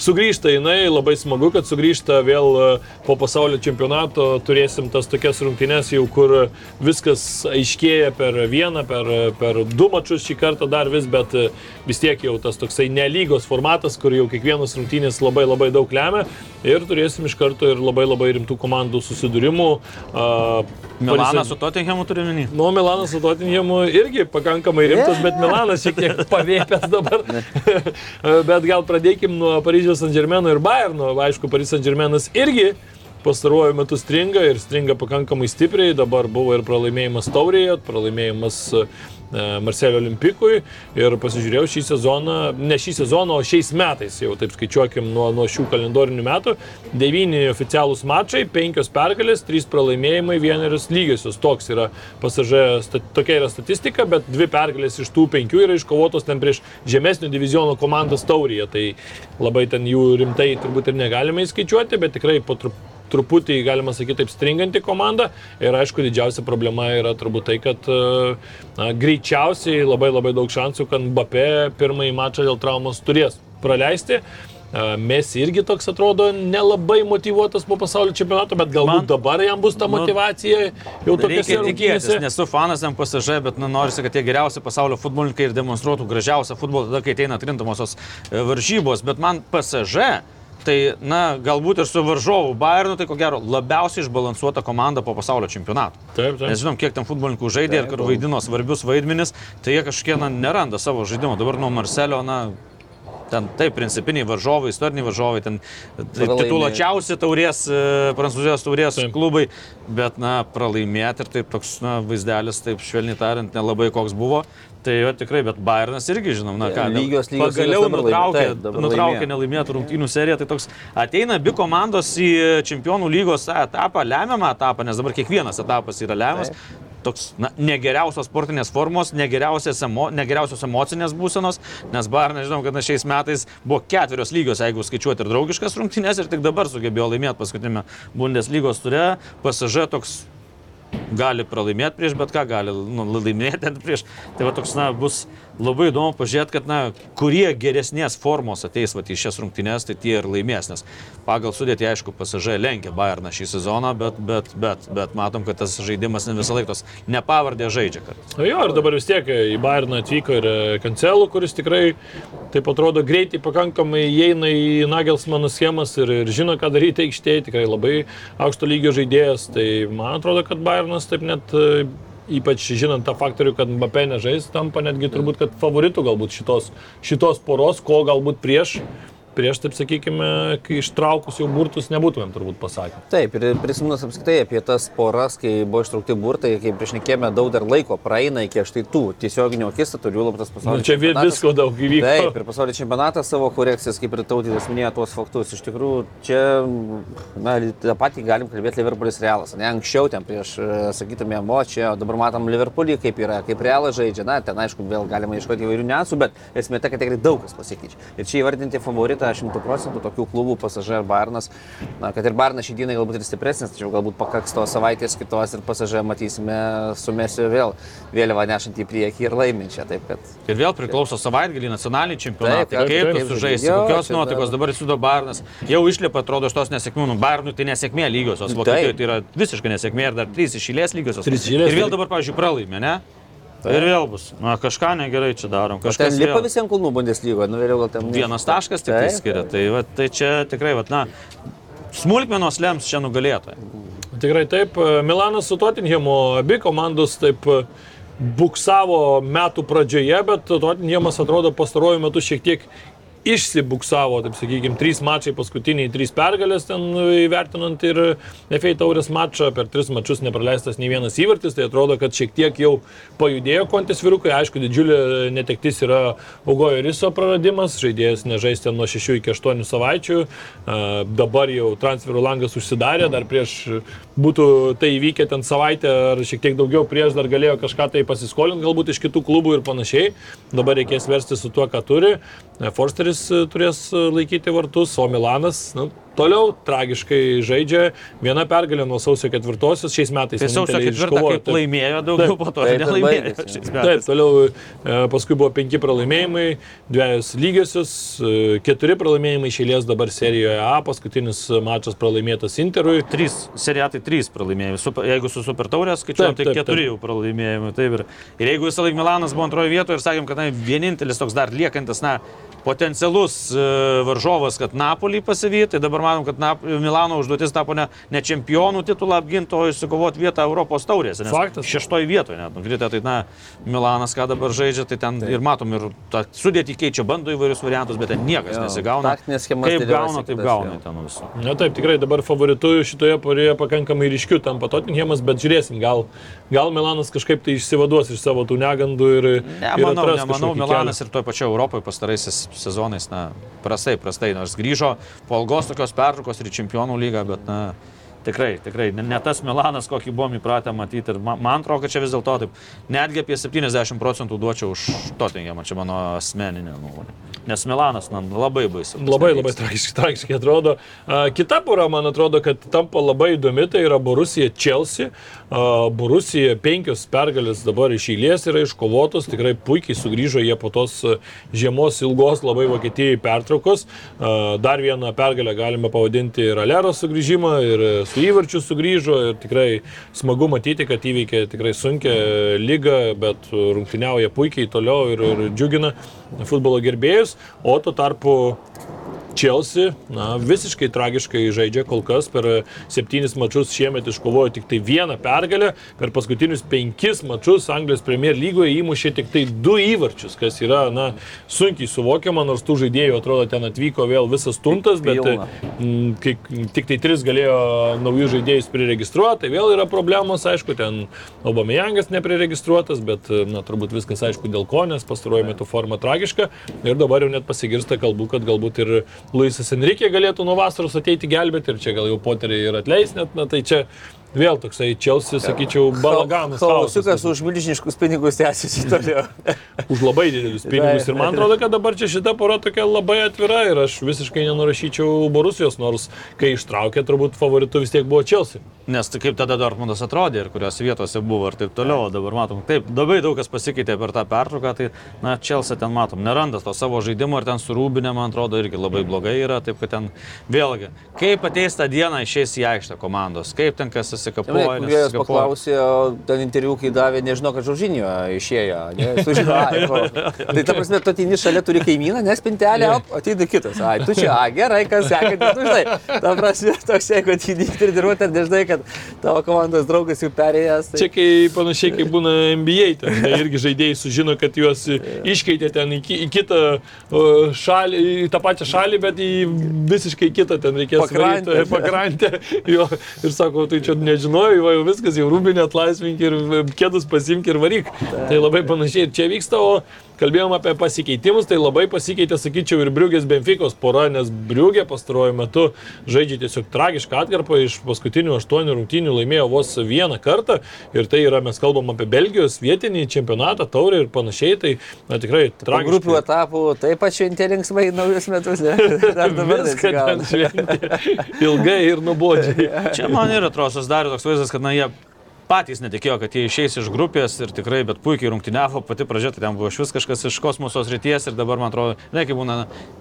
Sugrįžta jinai, labai smagu, kad sugrįžta vėl e, po pasaulio čempionato, turėsim tas tokias rungtynes jau, kur viskas aiškėja per vieną, per, per du mačius šį kartą dar vis, bet e, vis tiek jau tas toksai nelygos formatas, kur jau kiekvienas rungtynės labai labai daug lemia ir turėsim iš karto ir labai labai rimtų komandų susidūrimų. Milanas su Tottenhamu turiu minį. Nu, Milanas su Tottenhamu irgi pakankamai rimtas, bet Milanas šiek tiek pavėpęs dabar. bet gal pradėkim nuo Paryžiaus Saint Germaino ir Bayerno. Aišku, Paryžiaus Saint Germainas irgi pastaruoju metu stringa ir stringa pakankamai stipriai. Dabar buvo ir pralaimėjimas Taurėje, pralaimėjimas Marselio Olimpikui ir pasižiūrėjau šį sezoną, ne šį sezoną, o šiais metais, jau taip skaičiuokim nuo, nuo šių kalendorinių metų, devyni oficialūs mačai, penkios pergalės, trys pralaimėjimai, vienerius lygiosios. Toks yra pasažė, tokia yra statistika, bet dvi pergalės iš tų penkių yra iškovotos ten prieš žemesnio diviziono komandas Taurėje, tai labai ten jų rimtai turbūt ir negalime įskaičiuoti, bet tikrai po truputį truputį, galima sakyti, taip stringanti komanda. Ir aišku, didžiausia problema yra turbūt tai, kad na, greičiausiai labai labai daug šansų, kad Mbappé pirmąjį mačą dėl traumos turės praleisti. Mesi irgi toks atrodo nelabai motivuotas po pasaulio čempionato, bet galbūt Man, dabar jam bus ta nu, motivacija jau tokia tikėtis. Nesu fanas pasažai, bet nu, norisi, kad tie geriausi pasaulio futbolininkai ir demonstruotų gražiausią futbolą tada, kai ateina atrintamosios e, varžybos. Bet man pasažai Tai, na, galbūt ir su varžovu Bayernu, tai ko gero labiausiai išbalansuota komanda po pasaulio čempionato. Taip, taip. Nes žinom, kiek ten futbolininkų žaidė ir kur vaidino svarbius vaidmenis, tai jie kažkiek na, neranda savo žaidimo. Dabar nuo Marcelio, na, ten taip, principiniai varžovai, istoriniai varžovai, ten tituluočiausi taurės, e, prancūzijos taurės taip. klubai, bet, na, pralaimėti ir taip toks, na, vaizdelis, taip švelniai tariant, nelabai koks buvo. Tai jo, tikrai, bet Bayernas irgi žinom, na ką, lygios, lygios, pagaliau nutraukė, taip, nutraukė nelaimėtų rungtynių seriją, tai toks ateina abi komandos į čempionų lygos etapą, lemiamą etapą, nes dabar kiekvienas etapas yra lemiamas. Taip toks na, negeriausios sportinės formos, negeriausios, emo, negeriausios emocinės būsenos, nes Bayernas, žinom, kad na, šiais metais buvo ketverios lygios, jeigu skaičiuoti ir draugiškas rungtynės, ir tik dabar sugebėjo laimėti paskutinėme Bundeslygos ture, pasažė toks gali pralaimėti prieš bet ką, gali nu, laimėti prieš. Tai va toks, na, bus labai įdomu pažiūrėti, kad, na, kurie geresnės formos ateis va, į šias rungtynes, tai tie ir laimės, nes pagal sudėtį, aišku, pasažai lenkia Bayerną šį sezoną, bet, bet, bet, bet matom, kad tas žaidimas ne visą laiką tos nepavardė žaidžia. Kad... Na jo, ir dabar vis tiek į Bayerną atvyko ir Kancelų, kuris tikrai, taip atrodo, greitai pakankamai įeina į Nagelsmano schemas ir, ir žino, ką daryti aikštėje, tikrai labai aukšto lygio žaidėjas, tai man atrodo, kad Bayernas taip net ypač žinant tą faktorių, kad Mbappé nežais, tampa netgi turbūt, kad favoritų galbūt šitos, šitos poros, ko galbūt prieš prieš, taip sakykime, kai ištraukus jau burtus nebūtumėm turbūt pasakę. Taip, ir prisiminus apskritai apie tas poras, kai buvo ištraukti burtai, kai priešnekėme daug dar laiko, praeina iki štai tų tiesioginių akistatų, jų labai tas pasaulis. Nu, čia visko daug įvyko. Taip, ir pasaulio čempionatas savo korekcijas, kaip ir tautydas minėjo tuos faktus. Iš tikrųjų, čia, na, tą patį galim kalbėti Liverpoolis Realas. Ne anksčiau ten prieš, sakytume, emočiją, o dabar matom Liverpoolį, kaip yra, kaip Realas žaidžia. Na, ten aišku, vėl galima ieškoti įvairių nesų, bet esmė ta, kad tikrai daug kas pasikeičia. Ir čia įvardinti favoritą šitą 100 procentų tokių klubų pasažai ar Barnas. Na, kad ir Barnas šį dieną galbūt ir stipresnis, tačiau galbūt pakaks tos savaitės kitos ir pasažai matysime su Mesiu vėl vėliavą nešant į priekį ir laiminčią. Kad... Ir vėl priklauso savaitgalį nacionaliniai čempionatai. Taip, kaip tu sužaisi, kokios nuotaikos dabar įsiudo Barnas. Jau išlipa, atrodo, iš tos nesėkmių. Nu, Barnui tai nesėkmė lygiosios, Vokietijoje tai yra visiškai nesėkmė ir dar trys išėlės lygiosios. Trys išėlės. Ir vėl dabar, pavyzdžiui, pralaimė, ne? Tai. Ir vėl bus. Na, kažką negerai čia darom. Kažkas ten lipa vėl... visiems kulnų Bundeslygoje, nu vėliau gal ten. Vienas taškas tik tai skiria. Tai, va, tai čia tikrai, va, na, smulkmenos lems čia nugalėtoją. Tikrai taip. Milanas su Tottenhamu, abi komandos taip buksavo metų pradžioje, bet Tottenhamas atrodo pastaruoju metu šiek tiek išsibuksavo, taip sakykime, trys mačai, paskutiniai trys pergalės ten įvertinant ir FA taurės mačą, per tris mačius nepraleistas nei vienas įvartis, tai atrodo, kad šiek tiek jau pajudėjo kontės vyrukai, aišku, didžiulė netektis yra Ugojo Riso praradimas, žaidėjas nežais ten nuo 6 iki 8 savaičių, dabar jau transferų langas užsidarė, dar prieš būtų tai įvykę ten savaitę ar šiek tiek daugiau prieš dar galėjo kažką tai pasiskolinti, galbūt iš kitų klubų ir panašiai, dabar reikės versti su tuo, ką turi. Forsteris e, turės e, laikyti vartus, o Milanas, nu, toliau tragiškai žaidžia. Viena pergalė nuo sausio ketvirtosios šiais metais. Tai sausio kaip laimėjo daugiau, po to Taip, nelaimėjo. Taip, metais. toliau e, paskui buvo penki pralaimėjimai, dviejos lygiosios, e, keturi pralaimėjimai išėlės dabar serijoje A, paskutinis mačas pralaimėtas Interui. Trys, seriatai trys pralaimėjimai. Super, jeigu su Super Taurės skaičiuojam, Taip, tai taip, keturi taip. jau pralaimėjimai. Taip, ir, ir jeigu visą laiką Milanas buvo antroje vietoje ir sakėm, kad na, vienintelis toks dar liekantis, na, potencialus e, varžovas, kad Napolį pasivyti, tai dabar matom, kad Nap Milano užduotis tapo ne, ne čempionų titulą apginti, o išsikovoti vietą Europos taurėse. Faktas. Šeštoje vietoje net nukrito, tai na, Milanas ką dabar žaidžia, tai ten Taip. ir matom, ir tą sudėtį keičia, bando įvairius variantus, bet ten niekas Jo, nesigauna. Kaip gauna, taip gauna jo. ten visų. Na taip, tikrai dabar favoritu šitoje porėje pakankamai ryškiu tampa Tottenhamas, bet žiūrėsim, gal, gal Milanas kažkaip tai išsivaduos iš savo tų negandų ir... Ne, ir manau, atras nemanau, Milanas ir toje pačioje Europoje pastaraisiais sezonais, na, prastai, prastai, nors grįžo po ilgos tokios pertraukos ir į čempionų lygą, bet, na, tikrai, tikrai, ne, ne tas Milanas, kokį buvom įpratę matyti ir man, man atrodo, kad čia vis dėlto taip, netgi apie 70 procentų duočiau už Tottenhamą, čia mano asmeninė nuomonė. Nes Milanas, na, labai baisu. Labai labai tragiškai, tragiškai atrodo. Kita pora, man atrodo, kad tampa labai įdomi, tai yra Borusija Chelsea. Borusija penkios pergalės dabar iš eilės yra iškovotos, tikrai puikiai sugrįžo jie po tos a, žiemos ilgos labai Vokietijai pertraukos. Dar vieną pergalę galime pavadinti ir Alero sugrįžimą, ir su įvarčiu sugrįžo, ir tikrai smagu matyti, kad įveikė tikrai sunkę lygą, bet rungtyniauja puikiai toliau ir, ir džiugina futbolo gerbėjus, o tuo tarpu Chelsea, na, visiškai tragiškai žaidžia kol kas. Per septynis mačius šiemet iškovojo tik tai vieną pergalę, per paskutinius penkis mačius Anglijos Premier lygoje įmušė tik tai du įvarčius, kas yra, na, sunkiai suvokiama, nors tų žaidėjų atrodo ten atvyko vėl visas tuntas, bet Pilna. mm, kai tik tai tris galėjo naujus žaidėjus priregistruoti, tai vėl yra problemos, aišku, ten Obamejangas nepriregistruotas, bet, na, turbūt viskas aišku dėl ko, nes pastaruoju metu forma tragiška. Ir dabar jau net pasigirsta kalbų, kad galbūt ir Luisas Enrique galėtų nuo vasaros ateiti gelbėti ir čia gal jau poteriai ir atleis net, na tai čia vėl toksai Chelsea, sakyčiau, balaganas. Klausikas už milžiniškus pinigus tęsiasi toliau. už labai didelius pinigus. Ir man atrodo, kad dabar čia šita pora tokia labai atvira ir aš visiškai nenurašyčiau Borusijos, nors kai ištraukė, turbūt favoritu vis tiek buvo Chelsea. Nes tai kaip tada Dortmundas atrodė ir kuriuose vietose buvo ir taip toliau. Dabar matom, taip, labai daug kas pasikeitė per tą pertrauką, tai, na, Čelsa ten matom, neranda to savo žaidimo ir ten surūbinė, man atrodo, irgi labai blogai yra. Taip, kad ten vėlgi, kaip ateis tą dieną išės į aikštę komandos, kaip ten kas Vėjas nesusikapoja. paklausė, ten interviu, kai davė, nežinau, kad Žuržinio išėjo, ne, sužinojo. tai ta prasme, tu atini šalia turi kaimyną, nes pintelė, ateina kitas. Ai, tu čia, a, gerai, kas sekė, tu žinai. Ta prasme, toks, jeigu atini ir nežinai, kad tavo komandos draugas jau perėjęs. Tai... Čia kai panašiai kaip būna NBA, ten tai irgi žaidėjai sužino, kad juos iškeitė ten į, į kitą šalį, į tą pačią šalį, bet į visiškai kitą ten reikės Pakrantę. pakrantę. Jo, ir sako, tai čia nežinojai, va jau viskas, jau rūbinė atlaisvink ir e, kėdus pasimk ir varyk. Tai labai panašiai ir čia vyksta, o kalbėjom apie pasikeitimus, tai labai pasikeitė, sakyčiau, ir Briugės Benfikos pora, nes Briugė pastaruoju metu žaidžia tiesiog tragišką atkarpą iš paskutinių aštuonių rungtynių laimėjo vos vieną kartą ir tai yra, mes kalbam apie Belgijos vietinį čempionatą, taurį ir panašiai, tai na, tikrai Po grupių etapų taip pat šventė linksmai naujus metus. Ne? Dar dabar Viską šventė ilgai ir nuobodžiai. Čia man ir atrodo, susidarė toks vaizdas, kad na, jie patys netikėjo, kad jie išeis iš grupės ir tikrai, bet puikiai rungtyniavo, pati pradžia, tai ten buvo iš vis kažkas iš kosmoso ryties ir dabar, man atrodo, ne kaip būna,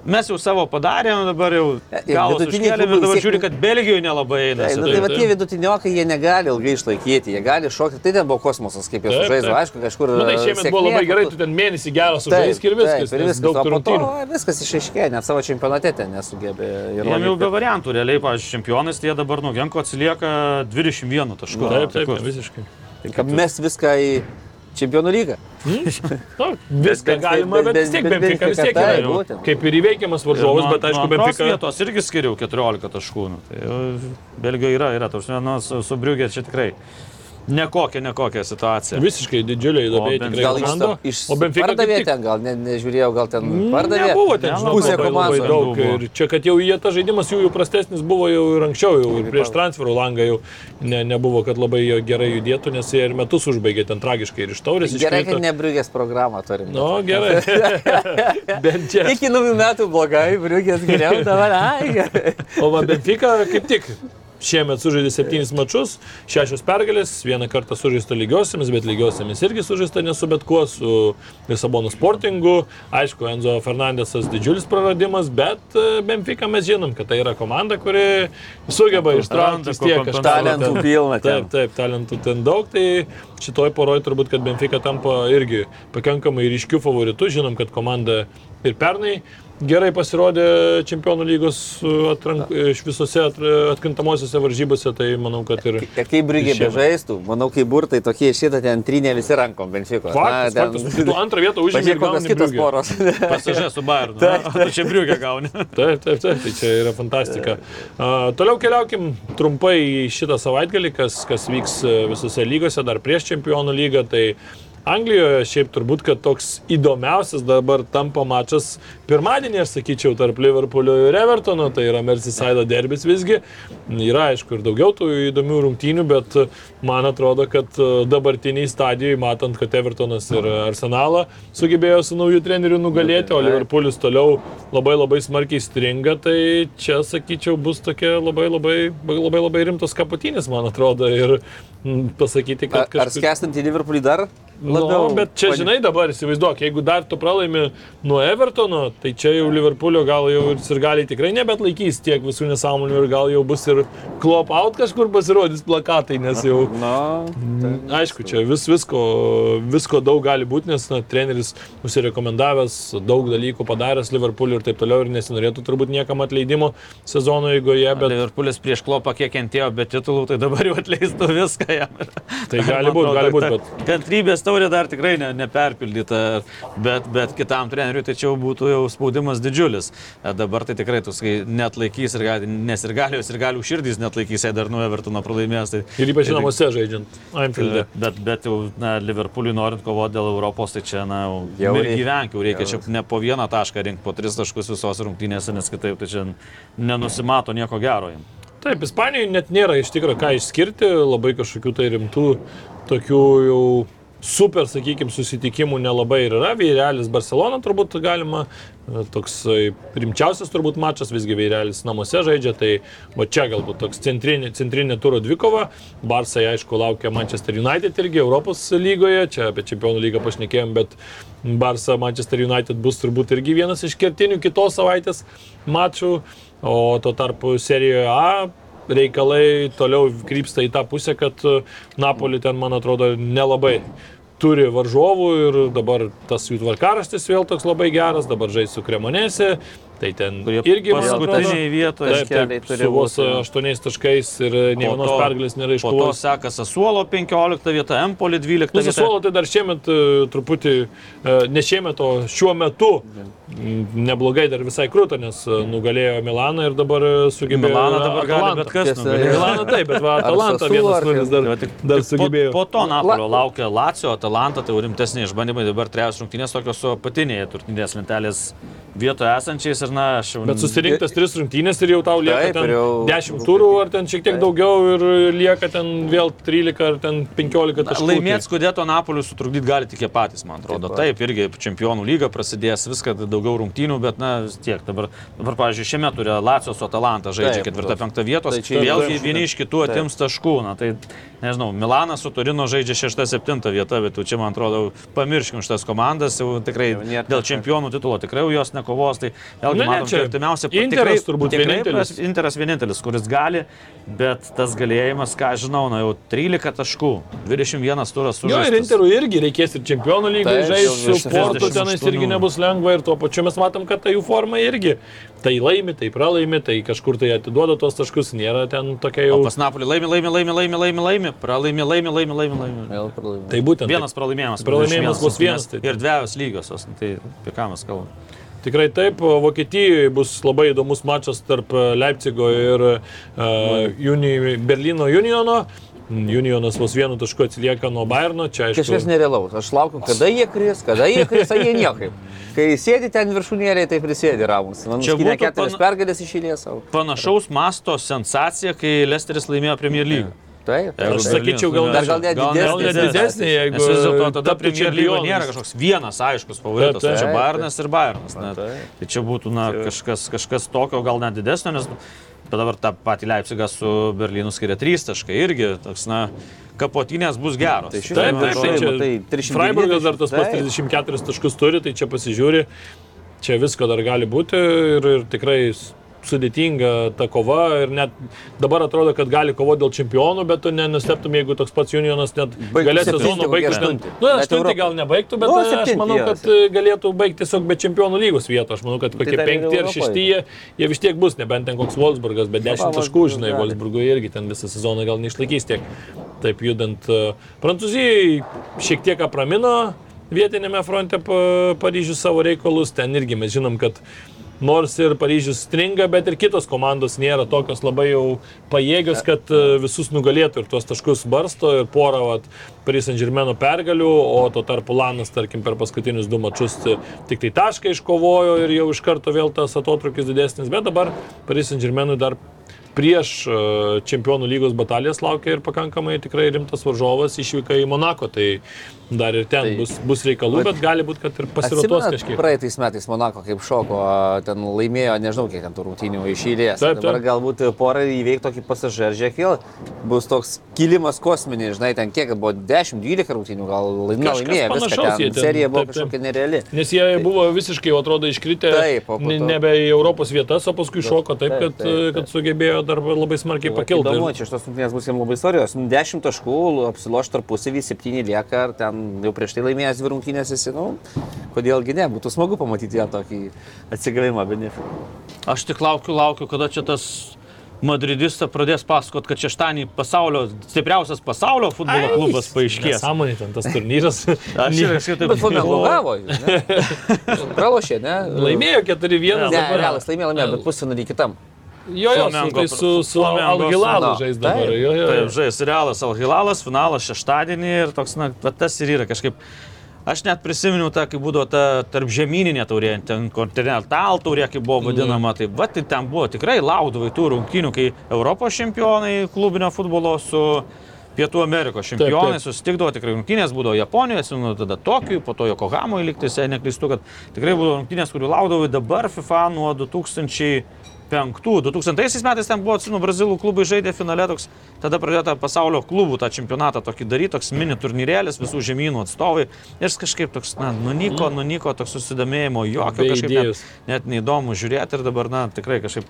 mes jau savo padarėm, dabar jau galus klubai ir dabar žiūri, kad Belgijoje nelabai eina. Tai, nu, tai va tie vidutiniokai, jie negali ilgai išlaikyti, jie gali šokti. Tai ten buvo kosmosas, kaip jie Taip, sužaidė, taip. aišku, kažkur. Na, tai šiemet buvo labai gerai, tu ten mėnesį geras Taip, sužaisk ir viskas. Taip, ir viskas. Daug rungtynių. viskas išaiškėjo, net savo čempionate ten nesugebė Jam jau be variantų, realiai, pavyzdžiui, čempionais, tai jie dabar nuo Genko atsilieka 21 taškų. Taip, taip, Tai visiškai. Kad mes viską į čempionų lygą. Nu, viską bet- galima, bet bet- vis tiek Benfica vis tiek yra jau kaip ir įveikiamas varžovas, bet aišku, Benfica. Vietos irgi skiriau 14 taškų. Nu, tai Belgijoje yra, yra, tarsi, nu, su, su Briugė čia tikrai Nekokia, nekokia situacija. Visiškai didžiuliai įdomiai Gal komanda. iš, O Benfica pardavė tik- ten, gal ne, nežiūrėjau, gal ten pardavė. Nebuvo ten, žinau, Pusė komandos daug. buvo. Ir čia, kad jau jie tas žaidimas jų, jų prastesnis buvo jau ir anksčiau, jau ir prieš transferų langą jau ne, nebuvo, kad labai jo gerai judėtų, nes jie ir metus užbaigė ten tragiškai ir iš taurės. Gerai, kad nebriugės programą turim. Nu, gerai. Bent čia. Iki naujų metų blogai, briugės geriau, dabar. O Benfica kaip tik šiemet sužaidė septynis mačius, šešios pergalės, vieną kartą sužaista lygiosiamis, bet lygiosiamis irgi sužaista nesu bet kuo, su Lisabono sportingu. Aišku, Enzo Fernandesas didžiulis praradimas, bet e, Benfica mes žinom, kad tai yra komanda, kuri sugeba ištraukti vis tiek kažką. Talentų pilna ten. Taip, taip, talentų ten daug, tai šitoj poroj turbūt, kad Benfica tampa irgi pakankamai ryškių favoritų. Žinom, kad komanda ir pernai gerai pasirodė Čempionų lygos uh, atrank, iš visose at- atkrintamosiose varžybose, tai manau, kad ir... Kaip briugė šiemet. bežaistų, manau, kai burtai tokie šitą ten trynė visi rankom, Benfico. Faktas, faktas, tu antrą vietą užėmė kokios kitos poros. Pasižė su Bayernu. na, O tu čia briugę gauni. Taip, taip, taip, tai čia yra fantastika. Uh, toliau keliaukim trumpai į šitą savaitgalį, kas, kas vyks e, visose lygose, dar prieš Čempionų lygą. Tai Anglijoje šiaip turbūt, kad toks įdomiausias dabar tampa mačas pirmadienį, aš sakyčiau, tarp Liverpoolio ir Evertono, tai yra Merseyside derbis visgi. Yra, aišku, ir daugiau tų įdomių rungtynių, bet man atrodo, kad e, dabartiniai stadijoje, matant, kad Evertonas ir Arsenalą sugebėjo su naujų trenerių nugalėti, o Liverpoolis toliau labai labai smarkiai stringa, tai čia, sakyčiau, bus tokia labai labai, labai, labai rimtos kaputinės, man atrodo, ir pasakyti, kad Ar, ar skęstant į Liverpoolį dar? Labiau, nu, bet čia, žinai, dabar įsivaizduok, jeigu dar tu pralaimi nuo Evertono, tai čia jau Liverpoolio gal jau ir sirgaliai tikrai nebet laikys tiek visų nesąmonių ir gal jau bus ir klop out kažkur pasirodys plakatai, nes jau... Na, Aišku, čia vis, visko, visko daug gali būti, nes na, treneris nusirekomendavęs, daug dalykų padaręs Liverpooliu ir taip toliau ir nesinorėtų turbūt niekam atleidimo sezono eigoje, Bet Liverpoolis prieš klopą kiek kentėjo be titulų, tai dabar jau atleistų viską jam. Tai gali būt, gali būt, bet- Kantrybės taurė dar tikrai ne, neperpildyta, bet, bet kitam treneriui tai čia jau būtų jau spaudimas didžiulis. E, Dabar tai tikrai tu sakai, net laikys ir gali, nes ir galios, ir galių širdys net laikys, jei dar nuo Evertono pralaimės. Tai, ir ypač tai- namuose žaidžiant Anfield'e. Bet, bet jau na, Liverpooliui norint kovoti dėl Europos, tai čia, na, jau, Jau jau reik- gyvenk, jau reikia čia ne po vieną tašką rinkti, po tris taškus visose rungtynėse, nes kitaip tai čia nenusimato nieko gero jam. Taip, Ispanijoje net nėra iš tikrųjų ką išskirti, labai kažkokių tai rimtų, tokių jau super, sakykime, susitikimų nelabai ir yra. Veirelis Barcelona turbūt galima, e, toks e, rimčiausias turbūt mačas, visgi Veirelis namuose žaidžia, tai va čia galbūt toks centrinė, centrinė turo dvikova. Barsai, aišku, laukia Manchester United irgi Europos lygoje, čia apie Čempionų lygą pašnekėjom, bet Barsa Manchester United bus turbūt irgi vienas iš kertinių kitos savaitės mačų, o tuo tarpu serijoje A reikalai toliau krypsta į tą pusę, kad e, Napoli ten, man atrodo, nelabai turi varžovų ir dabar tas jų tvarkaraštis vėl toks labai geras, dabar žais su Kremonėse, tai ten Kurie irgi paskutiniai vietoje. Taip, taip, turi su vos aštuoniais taškais ir ne vienos pergalės nėra Po to iškovojęs. seka Sasuolo 15 vieta, Empoli 12 Nu, vieta. Sasuolo tai dar šiemet e, truputį, e, ne šiemet, o šiuo metu neblogai dar visai krūta, nes e, nugalėjo Milaną ir dabar e, sugebėjo. Milaną dabar gali bet kas Tiesa. Milaną taip, bet va, Atalanta vienas nulis dar, Tai dar tik sugebėjo. Po, po to Napolio laukia Lacijo, Atalanta, tai jau rimtesni išbandymai, dabar trejos rungtynės tokios su apatinėje turtinės lentelės vietoje esančiais ir na, aš jau... Bet susirinktas tris rungtynės ir jau tau lieka Taip, ten jau- 10 turų, ar ten šiek tiek daugiau ir lieka ten vėl 13 ar ten 15 taškų. Laimėti skudėto Napoliu sutrukdyti gali tik jie patys, man atrodo. Taip Taip, irgi čempionų lyga prasidės, viską daugiau rungtynių, bet na vis tiek dabar, dabar pavyzdžiui, šiame turi Lacijos su Atalanta žaidžia Taip, ketvirtą, taip. penktą vietos, Tai čia vėlgi taip. vieni iš kitų atims taškų. Na, tai nežinau, Milanas su Turino žaidžia šeštą, septintą vietą, bet čia, man atrodo, pamirškim šitas komandas, jau tikrai Jau nėra dėl čempionų titulo tikrai jos nekovos. Tai vėlgi ne, matom, čia artimiausia Interas turbūt vienintelis. Interas vienintelis, kuris gali, bet tas galėjimas, ką žinau, na jau 13 taškų, 21 turas Jo, ir. Interų irgi reikės ir čempionų lygoje Taip, žaisti su sportu, 38. tenais irgi nebus lengva ir tuo pačiu mes matom, kad ta jų forma irgi. Tai laimi, tai pralaimi, tai kažkur tai atiduoda tos taškus, nėra ten tokia jau. O pas Napolį laimi, laimi, laimi, laimi, laimi, laimi, pralaimi, laimi, laimi, laimi, laimi. Tai būtent. Vienas pralaimėjimas. Pralaimėjimas bus vienas, tai- Ir dviejos lygios. Tai apie ką mes kalbame? Tikrai taip, o Vokietijoje bus labai įdomus mačas tarp Leipzigo ir uh, Uni, Berlyno Uniono. Unionas vos vienu tašku atsilieka nuo Bayerno, čia aišku. Kažkas nerealaus. Aš laukiu, kada jie kris, kada jie kris, o jie niekaip. Kai sėdi ten viršūnėlėje, tai prisėdi ramus. Man Čia būtų keturias pana- pergalės išėlės savo. Panašaus masto sensacija, kai Lesteris laimėjo Premier League. Taip. Jeigu Aš sakyčiau, gal dar- gal net didesnė Gal net didesnė, jeigu vis dėlto tada Premier League čempionu. nėra kažkoks vienas aiškus favoritas, Taip, o čia taip. Bayernas ir Bayernas. Ne? taip. Tai čia būtų na, kažkas, kažkas tokio, gal net didesnio, nes bet dabar tą patį Leipzigą su Berlynu skiria 3 taškai irgi, toks, na, kapotinės bus geros. Tai šis- Taip, Man taip, tai tai 390, Freiburgas dar tas pats taip. 34 taškus turi, tai čia pasižiūri, čia visko dar gali būti ir, ir tikrai sudėtinga ta kova ir net dabar atrodo, kad gali kovoti dėl čempionų, bet tu nenusteptum, jeigu toks pats Unionas net galės sezoną baigti. aštunti. Nu, Europoj. gal nebaigtų, bet Nu, aš manau, kad galėtų baigti tiesiog be čempionų lygos vietos. Aš manau, kad kokie ir penkti ar šešti jie, jie vis tiek bus, nebent ten koks Wolfsburgas, bet 10 va, taškų, žinai, gali. Wolfsburgo irgi ten visą sezoną gal neišlaikys tiek. Taip judant. e, Prancūzijai šiek tiek apramino vietinėme fronte pa- Paryžius savo reikalus. Ten irgi mes žinom, kad nors ir Paryžius stringa, bet ir kitos komandos nėra tokios labai jau pajėgios, kad e, visus nugalėtų ir tuos taškus barsto ir porą vat, Paris Saint Germain pergalių, o tuo tarpu Lanas, tarkim, per paskutinius du mačius e, tik tai tašką iškovojo ir jau iš karto vėl tas atotrukis didesnis, bet dabar Paris Saint Germainui dar prieš e, čempionų lygos batalijas laukia ir pakankamai tikrai rimtas varžovas išvyka į Monako, tai dar ir ten Tai- bus, bus reikalų, bet gali būti, kad ir pasirotos kažkiek. Praeitais metais Monako kaip šoko, ten laimėjo, nežinau, kiek ten rungtynių iš eilės. Taip, Dabar taip. galbūt porą įveikti tokį pasažeržę, vėl bus toks kilimas kosminis, žinai, ten kiek buvo 10-12 rungtynių, gal laimėjo, laimėjo viską, ten ten, serija buvo taip, taip. kažkokia nereali. Nes jie buvo visiškai, atrodo, iškritę Taip, nebe į Europos vietas, o paskui šoko taip, taip, kad, taip, taip. kad sugebėjo dar labai smarkiai pakilti. Įdomu, čia šitos rungtynės bus jiems labai svarbios. 10 taškų, apsiloš tarpusavį, 7 lieka, ar ten jau prieš tai laimėjęs dvi rungtynės esi, nu, kodėlgi ne, būtų smagu pamatyti ją tokį atsigavimą, benefitų. Aš tik laukiu, laukiu, kada čia tas Madridista pradės pasakot, kad šeštąjį pasaulio, stipriausias pasaulio futbolo klubas paaiškės. Sąmonė ten tas turnyras. Aš ir kažkaip taip Bet ne? Pralošė, ne? Laimėjo 4-1. Ne, dabar- realas laimėjo, laimėjo, bet pusfinalį kitam. Jo, jo, su, Flamengo- tai su, su Algilalu su- žais Taip, dabar. Jo, jo, Taip, jo. žais realas Alhilalas, finalas šeštadienį ir toks, na, va tas ir yra kažkaip. Aš net prisiminiau tą, kai būdavo ta tarp žemyninė taurė, ten kontinental taurė, kaip buvo vadinama, tai va, tai ten buvo tikrai laudavai tų rungtynių, kai Europos čempionai klubinio futbolo su Pietų Amerikos čempionai taip. susitikdavo tikrai rungtynės, būdavo Japonijoje, atsimenu, tada Tokijoje, po to Yokohamoje liktais, jei neklystu, kad tikrai būdavo rungtynės, kurių laudavai dabar FIFA nuo 2000. 2000 metais ten buvo, atsimenu, brazilų klubai žaidė finale, toks, tada pradėjo tą pasaulio klubų tą čempionatą tokį daryti, toks mini turnyrėlis, visų žemynų atstovai. Ir kažkaip toks, na, nunyko, nunyko, toks susidomėjimo, jokio kažkaip net, net neįdomu žiūrėti ir dabar, na, tikrai kažkaip,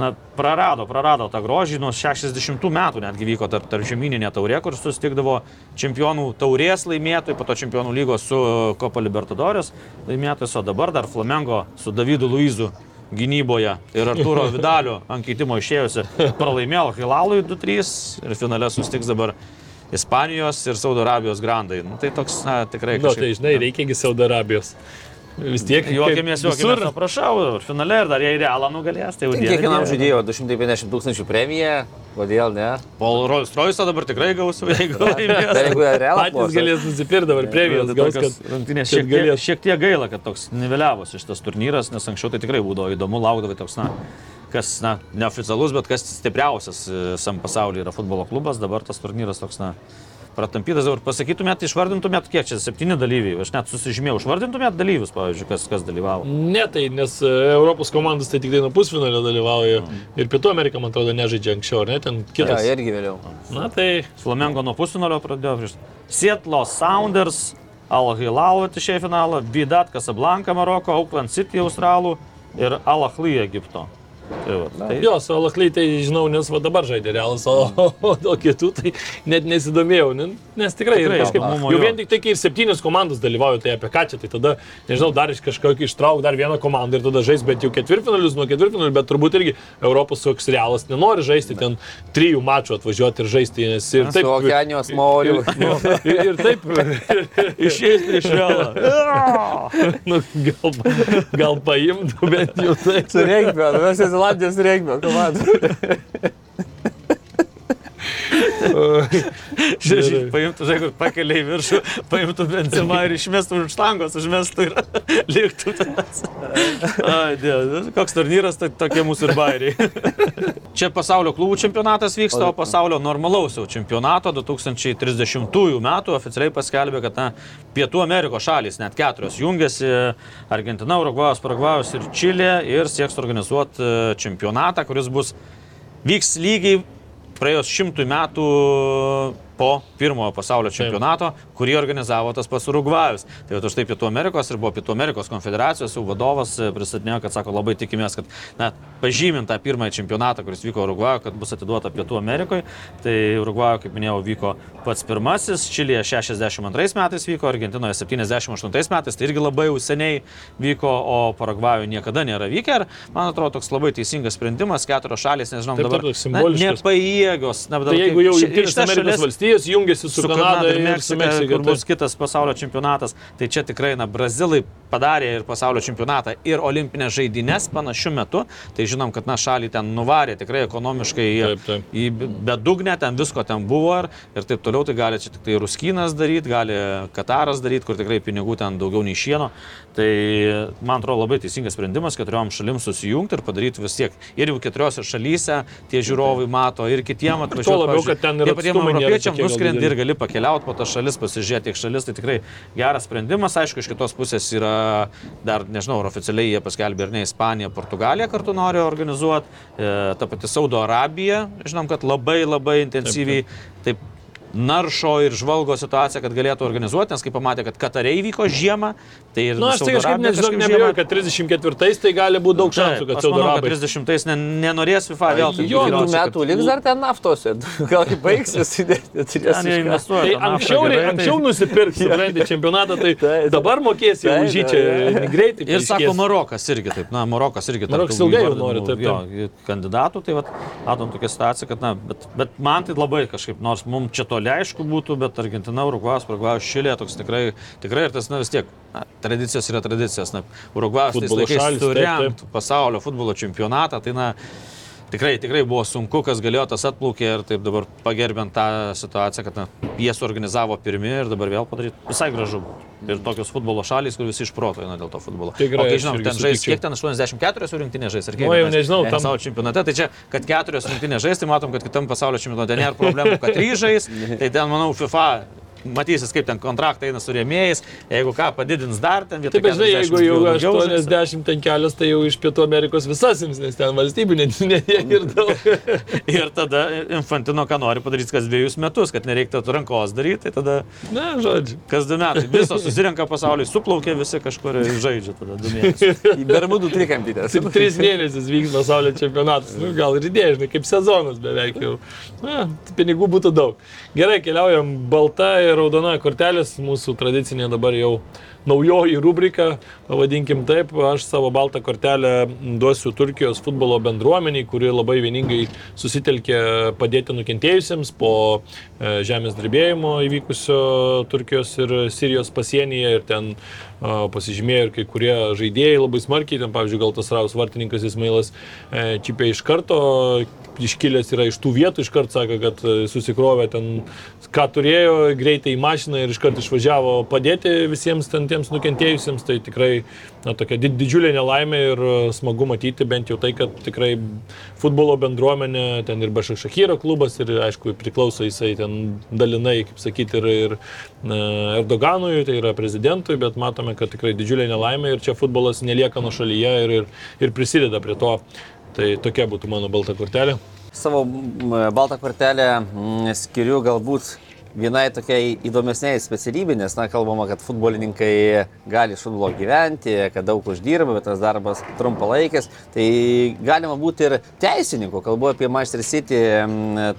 na, prarado, prarado tą grožį, nuo 60 metų netgi vyko tarp, tarp žemyninė taurė, kur susitikdavo čempionų taurės laimėtojai, po to čempionų lygos su Copa Libertadores laimėtojais, o dabar dar Flamengo su Davidu Luizu gynyboje ir Arturo Vidaliu ant keitimo išėjusi pralaimėjo Hilalui 2-3 ir finale sustiks dabar Ispanijos ir Saudo Arabijos grandai. Nu, tai toks, na, tikrai Nu, tai žinai, reikiagi Saudo Arabijos. Vis tiek juokėmės, visur. prašau, finale ir dar jei realą nugalės, tai jau dieve, Kiekvienam dieve. žaidėjo 250 tūkstančių premiją, kodėl ne? Paul Rolls Royce dabar tikrai gausiu, jeigu laimės. Dar jeigu realą Patys galės nusipirkti dabar premijas, Tai gaus, kad rungtynės šiek, tiek, šiek tiek gaila, kad toks niveliavosi šitas turnyras, nes anksčiau tai tikrai būdavo įdomu, laukdavai toks, na, kas, na, neoficialus, bet kas stipriausias e, visam pasaulyje yra futbolo klubas, dabar tas turnyras toks, na, pratampytas. Dabar pasakytumėt, išvardintumėt, kiek čia septyni dalyviai, aš net susižymėjau, išvardintumėt dalyvius, pavyzdžiui, kas, kas dalyvavo. Ne, tai nes e, Europos komandos tai tik tai nuo pusfinalio dalyvauja. Ir Pietų Amerika, man atrodo, nežaidžia anksčiau, ar ne? Ten Ja, kitas. irgi vėliau. Na tai Flamengo nuo pusfinalio pradėjo prieš Seattle Sounders, Al Hilal išėjo į finalą, Bidat Casablanca Maroko, Auckland City Australų ir Al Ahly Egipto. Tai va, tai Jo, su Alakly tai žinau, nes va dabar žaidė realas, o, o dėl kitų tai net nesidomėjau, ne- nes tikrai, Tikrai, tikrai kažkaip, jau jo. vien tik tai, kai ir septynios komandos dalyvauja, tai apie ką čia, tai tada, nežinau, dar iš kažkokio ištrauk dar vieną komandą ir tada žais bent jau ketvirtfinalius nuo ketvirtfinalių, bet turbūt irgi Europos toks realas nenori žaisti ten trijų mačų atvažiuoti ir žaisti, nes ir Su taip. Okeanijos moliu. Nu, ir, ir taip, išėjęs iš realą. nu, gal, gal paimtų, bet jau taip. Su regbio, Naujosios Zelandijos regbio komanda. Paimtų, žinai, kur pakelia į viršų, paimtų benzimą ir išmestų už štangos, užmestų ir liktų ten. Ai, dėl, koks turnyras, tai tokie mūsų ir bairiai. Čia pasaulio klubų čempionatas vyksta, o pasaulio normalaus jau čempionato 2030 metų oficialiai paskelbė, kad na, Pietų Amerikos šalis, net keturios, jungiasi Argentina, Urugvajus, Paragvajus ir Čilė ir sieks organizuoti e, čempionatą, kuris bus vyks lygiai praėjus šimtui metų po pirmojo pasaulio čempionato, kurį organizavo tas pats Urugvajus. Tai va štai Pietų Amerikos ir buvo Pietų Amerikos konfederacijos jau vadovas e, pristatinėjo, kad sako labai tikimės, kad na, pažymint tą pirmąjį čempionatą, kuris vyko Urugvajuje, kad bus atiduota Pietų Amerikoje. Tai Urugvajuje, kaip minėjau, vyko pats pirmasis, Čilėje 62 metais vyko, Argentinoje 78 metais, tai irgi labai jau seniai vyko, o Paragvajuje niekada nėra vykę. Ir man atrodo toks labai teisingas sprendimas, keturios šalis, nežinau, Taip, dabar taip, toks simboliškas. nepajėgios. Na, Tai jeigu jau Junktinės Amerikos valstijos jungiasi su, su Kanada ir su Meksika, Meksika, kur tai- bus kitas pasaulio čempionatas. Tai čia tikrai, na, Brazilai padarė ir pasaulio čempionatą, ir olimpinės žaidynės panašiu metu. Tai žinom, kad, na, šalį ten nuvarė tikrai ekonomiškai į, Taip, taip. į bedugnę, ten visko ten buvo ir, ir taip toliau. Tai gali čia tik tai Ruskinas daryti, gali Kataras daryti, kur tikrai pinigų ten daugiau nei šieno. Tai man atrodo labai teisingas sprendimas keturiom šalim susijungti ir padaryti vis tiek. Ir jau keturiose šalyse tie žiūrovai mato ir kitiem atvažiuoja. labiau, kad ten ir patiems europiečiam nuskrendi ir gali pakeliauti po tas šalis, pasižiūrėti tiek šalis, tai tikrai geras sprendimas. Aišku, iš kitos pusės yra dar, nežinau, ar oficialiai jie paskelbė ir ne Ispanija, Portugalija kartu nori organizuoti, e, ta pati Saudo Arabija, žinom, kad labai labai intensyviai taip naršo ir žvalgo situaciją, kad galėtų organizuoti, nes kai pamatė, kad Katariai vyko žiemą, tai ir... Na, aš tai kažkaip Arabija nežinau, nebejoju, kad 34-ais tai gali būti daug šansų, Taip, kad Saudo kad Arabai. 30-ais ne, nenorės FIFA vėl taip Jo, du kad- metų liks dar ten naftose. Gal kai baigsis, tai jie investuoja. Tai anksčiau, gerai, gerai, tai- anksčiau nusipirks, suprantate, čempionatą, tai Taip. dabar mokėsi Taip, už jį taip, čia greitai. Ir sako. Marokas irgi taip, na, Marokas irgi tarp Marokas ilgai jau nori, taip, jo, kandidatų, tai vat, matom tokią situaciją, kad, na, bet, bet man tai labai kažkaip, nors mums čia toli aišku būtų, bet Argentina, Urugvajus, Urugvajus, Šilė, toks tikrai, tikrai ir tas, na, vis tiek, na, tradicijos yra tradicijos, na, Urugvajus tais laikais surengt pasaulio futbolo čempionatą, tai, na, Tikrai, tikrai buvo sunku, kas galėjo tas atplaukė ir taip dabar pagerbent tą situaciją, kad na, jie suorganizavo pirmi ir dabar vėl padaryti visai gražu. Ir tokios futbolo šalys, kur visi iš proto eina dėl to futbolo. Tikrai, o kai aš žinom, ten žais, kiek ten 84 su rinktinė žais, ar kiek? Nu, jau nežinau, tam- Pasaulio čempionate, tai čia, kad keturios rinktinės žais, tai matom, kad kitam pasaulio čempionate nėra problemų, kad trys žais. Tai ten, manau, FIFA matysis, kaip ten kontraktai eina su rėmėjais. Jeigu ką, padidins dar ten vietoj. Taip, bet žinai, 40 jeigu jau daugiau žais. 80 ten kelias, tai jau iš Pietų Amerikos visas ims, nes ten valstybių net ne tiek ir daug. Ir tada Infantino, ką nori padaryti kas dviejus metus, kad nereiktų rankos daryti, tai tada Na, žodžiu. kas du metai. Visos susirenka pasaulyje, suplaukia visi kažkur ir žaidžia tada du mėnesius. Bermudų trikampį. Tris mėnesius vyks pasaulio čempionatas. Nu, gal ir idėja, žinai, kaip sezonas beveik jau. Na, pinigų būtų daug. Gerai, keliaujam. Balta ir raudona kortelės, mūsų tradicinė dabar jau naujoji rubrika, pavadinkim taip. Aš savo baltą kortelę duosiu Turkijos futbolo bendruomeniai, kuri labai vieningai susitelkė padėti nukentėjusiems po e, žemės drebėjimo įvykusio Turkijos ir Sirijos pasienyje ir ten a, pasižymėjo ir kai kurie žaidėjai labai smarkiai, ten pavyzdžiui, gal tas Raus vartininkas Ismailas e, Čipė iš karto iškilęs yra iš tų vietų, iš karto sako, kad e, susikrovė ten, ką turėjo, greitai į mašiną ir iš karto išvažiavo padėti visiems ten tiems nukentėjusiems. Tai tikrai na, tokia did, didžiulė nelaimė ir e, smagu matyti bent jau tai, kad tikrai futbolo bendruomenė, ten ir Bašakšakyro klubas ir aišku priklauso jisai ten dalinai, kaip sakyti, ir, ir na, Erdoganui, tai yra prezidentui, bet matome, kad tikrai didžiulė nelaimė ir čia futbolas nelieka nuo šalyje ir, ir, ir prisideda prie to. Tai tokia būtų mano balta kortelė. Savo baltą kortelę skiriu galbūt vienai tokiai įdomesniai specialybė, nes, na, kalbama, kad futbolininkai gali iš futbolo gyventi, kad daug uždirba, bet tas darbas trumpalaikis. Tai galima būti ir teisininku. Kalbu apie Manchester City,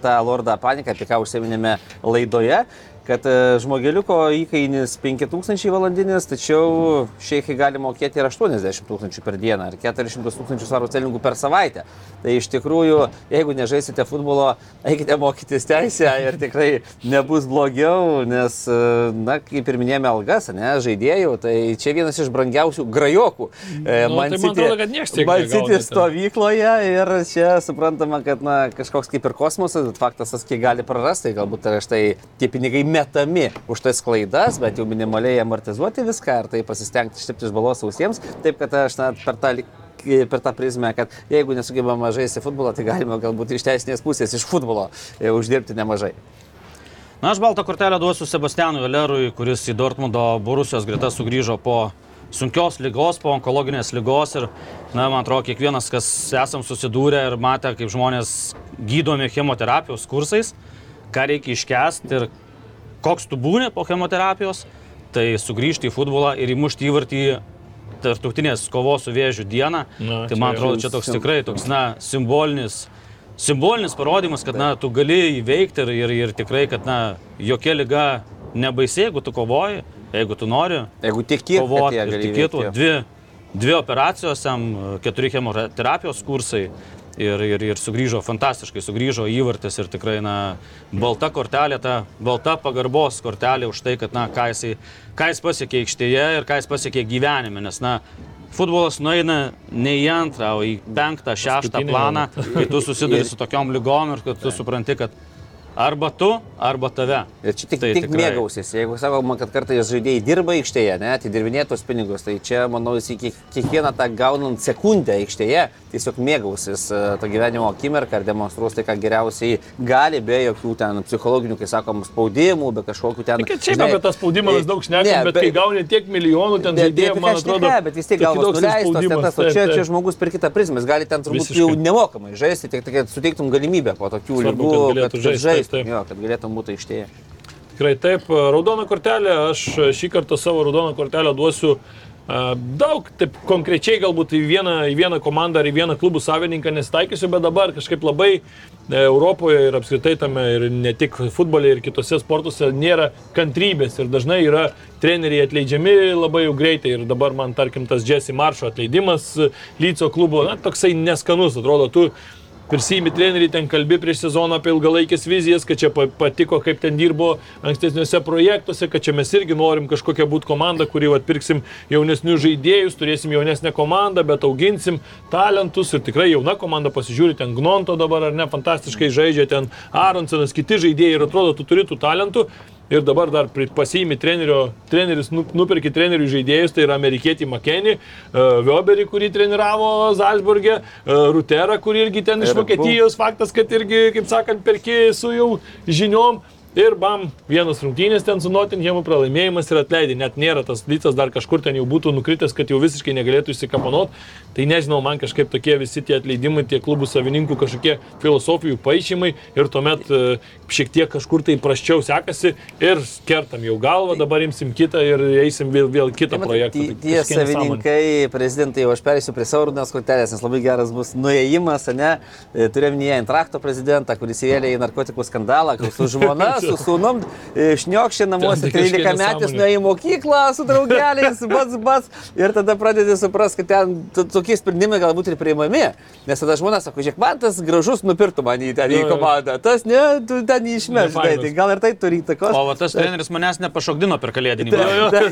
tą Lordą Paniką, apie ką užsiminėme laidoje. Kad e, žmogeliuko įkainis 5000 valandinis, tačiau šeikai gali mokėti ir 80 tūkstančių per dieną, ar 400 tūkstančių svarų celingų per savaitę. Tai iš tikrųjų, jeigu nežaisite futbolo, eikite mokytis teisę ir tikrai nebus blogiau, nes, e, na, kaip ir minėjome, algas, ne, žaidėjų, tai čia vienas iš brangiausių grajokų. E, Nu, tai man atrodo, kad nieks tiek Man negauna ten. stovykloje ir čia suprantama, kad na, kažkoks kaip ir kosmosas, bet faktas tas, kiek gali prarasti, galbūt tai štai tie pinigai metami už tas klaidas, bet jau minimaliai amortizuoti viską ir tai pasistengti ištipti iš balos ausiems, taip kad aš na, per tą per tą prizmę, kad jeigu nesugebama žaisti futbolą, tai galima galbūt iš teisinės pusės, iš futbolo e, uždirbti nemažai. Na, aš baltą kortelę duosiu Sebastianui Valerui, kuris į Dortmundo Borusijos gretą sugrįžo po sunkios lygos, po onkologinės lygos ir, na, man atrodo, kiekvienas, kas esam susidūrę ir matę, kaip žmonės gydomi chemoterapijos kursais, ką reikia iškesti ir koks tu būni po chemoterapijos, tai sugrįžti į futbolą ir įmušti įvartį tarptautinės kovos su vėžiu dieną. Na, tai man atrodo, čia toks tikrai toks, na, simbolinis, simbolinis parodymas, kad, na, tu gali įveikti ir, ir, ir tikrai, kad, na, jokia lyga nebaisė, jeigu tu kovoji, jeigu tu nori Jeigu kad kovoti tikėtų dvi, dvi operacijos, keturi chemoterapijos kursai. Ir, ir, ir sugrįžo, fantastiškai sugrįžo įvartis ir tikrai, na, balta kortelė, ta balta pagarbos kortelė už tai, kad, na, ką jis, ką jis pasiekė aikštėje ir ką jis pasiekė gyvenime, nes, na, futbolas nueina ne į antrą, o į penktą, šeštą planą, kai tu susiduri su tokiom lygom ir kad tu supranti, kad arba tu, arba tave. Ir čia tik, Tai tai tik tikrai. mėgausis. Jeigu sakoma, kad kartais žaidėjai dirba aikštėje, ne, atidirbinėja tos pinigus, tai čia, manau, jis kiek, kiekvieną tą gaunant sekundę aikštėje tiesiog mėgausis e, to gyvenimo akimirką ir demonstruos tai, ką geriausiai gali, be jokių ten psichologinių, kai sakom, spaudimų, be kažkokių ten... Tik čia apie tą spaudimą mes daug šnekame, Ne, bet kai gauni tiek milijonų ten Bet, žaidėjų, bet, man atrodo, ne, bet vis tiek tai galvos nuleistos, ten tas, o čia, čia žmogus per kitą prizmę, jis gali ten turbūt Visiškai. jau nemokamai žaisti, tik kad suteiktum galimybę po tokių lygų, kad žaist, taip, jo, kad galėtum būti aikštėje. Tikrai taip, raudona kortelė, aš šį kartą savo raudoną kortelę duosiu a, daug, taip konkrečiai galbūt į vieną, į vieną komandą ar į vieną klubų savininką nesitaikysiu, bet dabar kažkaip labai e, Europoje ir apskritai tame ir ne tik futbole ir kitose sportuose nėra kantrybės ir dažnai yra treneriai atleidžiami labai jau greitai ir dabar man tarkim tas Jesse Maršo atleidimas e, Lyco klubo, na toksai neskanus, atrodo, tu Prisimi treneriai ten kalbi prieš sezoną apie ilgalaikės vizijas, kad čia pa- patiko, kaip ten dirbo ankstesniuose projektuose, kad čia mes irgi norim kažkokią būti komandą, kurį atpirksim jaunesnius žaidėjus, turėsim jaunesnę komandą, bet auginsim talentus ir tikrai jauna komanda pasižiūri, ten Gnonto dabar ar ne, fantastiškai žaidžia, ten Aronsonas, kiti žaidėjai ir atrodo, tu turi tų talentų. Ir dabar dar pasiimi trenerio, treneris, nu- nupirki trenerių žaidėjus, tai yra amerikietį Makenį, Vioberį, kurį treniravo Zalzburgė, Ruterą, kurį irgi ten iš Vokietijos, faktas, kad irgi, kaip sakant, perki su jau žiniom. Ir bam, vienas rungtynės ten su Nottinghamu pralaimėjimas ir atleidai. Net nėra tas lycas dar kažkur ten jau būtų nukritęs, kad jau visiškai negalėtų įsikapanot. Tai nežinau, man kažkaip tokie visi tie atleidimai, tie klubų savininkų kažkokie filosofijų paaišymai ir tuomet e, šiek tiek kažkur tai praščiau sekasi ir kertam jau galvą, dabar imsim kitą ir eisim vėl, vėl kitą projektą. Tie, Tai tie kažkokia nesąmonė. savininkai, prezidentai, jau aš perėsiu prie savo rūdinas kortelės, nes labai geras bus nuėjimas, ne? Turėjom minėję Intrakto prezidentą, kuris įvėlė į narkotikų skandalą, kur su žmona, su sūnum, e, šniokščia namuose, Ten tai kažkokia 13 metais nuėjo į mokyklą su draugeliais, bats, bats, ir tada pradedi suprasti, kad ten tokie sprendimai galbūt ir priimami, nes tada žmona sako, žiūrėk, man tas gražus nupirktų man į, ten, į komandą, tas ne, tu ten išmeš, žinai, Nefainas. tai gal ir tai turi įtakos. O tas treneris manęs nepašokdino per kalėdinį.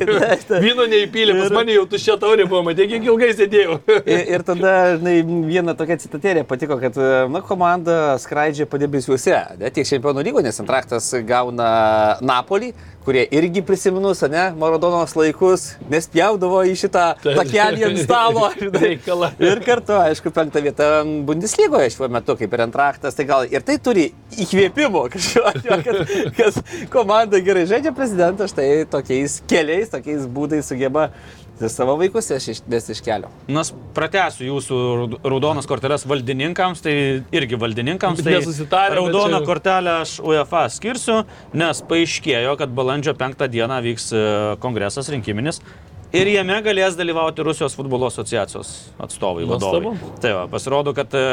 Vyno neįpylė, pas mane jau tuščia taurė buvo, matai, kiek ilgai sėdėjau. Ir, ir tada, žinai, viena tokia citatėlė patiko, kad na, komanda skraidžia padebesiuose. Ne, tiek čempionų lygo, nes Antraktas gauna Napolį, kurie irgi prisiminus, ne, Maradonos laikus, nespjaudavo į šitą takelį ant stalo. Reikalą. Ir kartu, aišku, penktą vietą Bundeslygoje šiuo metu, kaip ir Antraktas, tai gal ir tai turi įkvėpimo kažkokio, kad, kad komanda gerai žaidžia prezidentas, štai tokiais keliais, tokiais būdais sugeba savo vaikus išvesti iš kelio. Nas pratęsiu jūsų raud- raudonas korteles valdininkams, tai irgi valdininkams. Tai nesusitarę, raudoną čia- kortelę aš UEFA skirsiu, nes paaiškėjo, kad balandžio 5 dieną vyks e, kongresas rinkiminis Ir jame galės dalyvauti Rusijos futbolo asociacijos atstovai, vadovai. Tai va, pasirodo, kad e,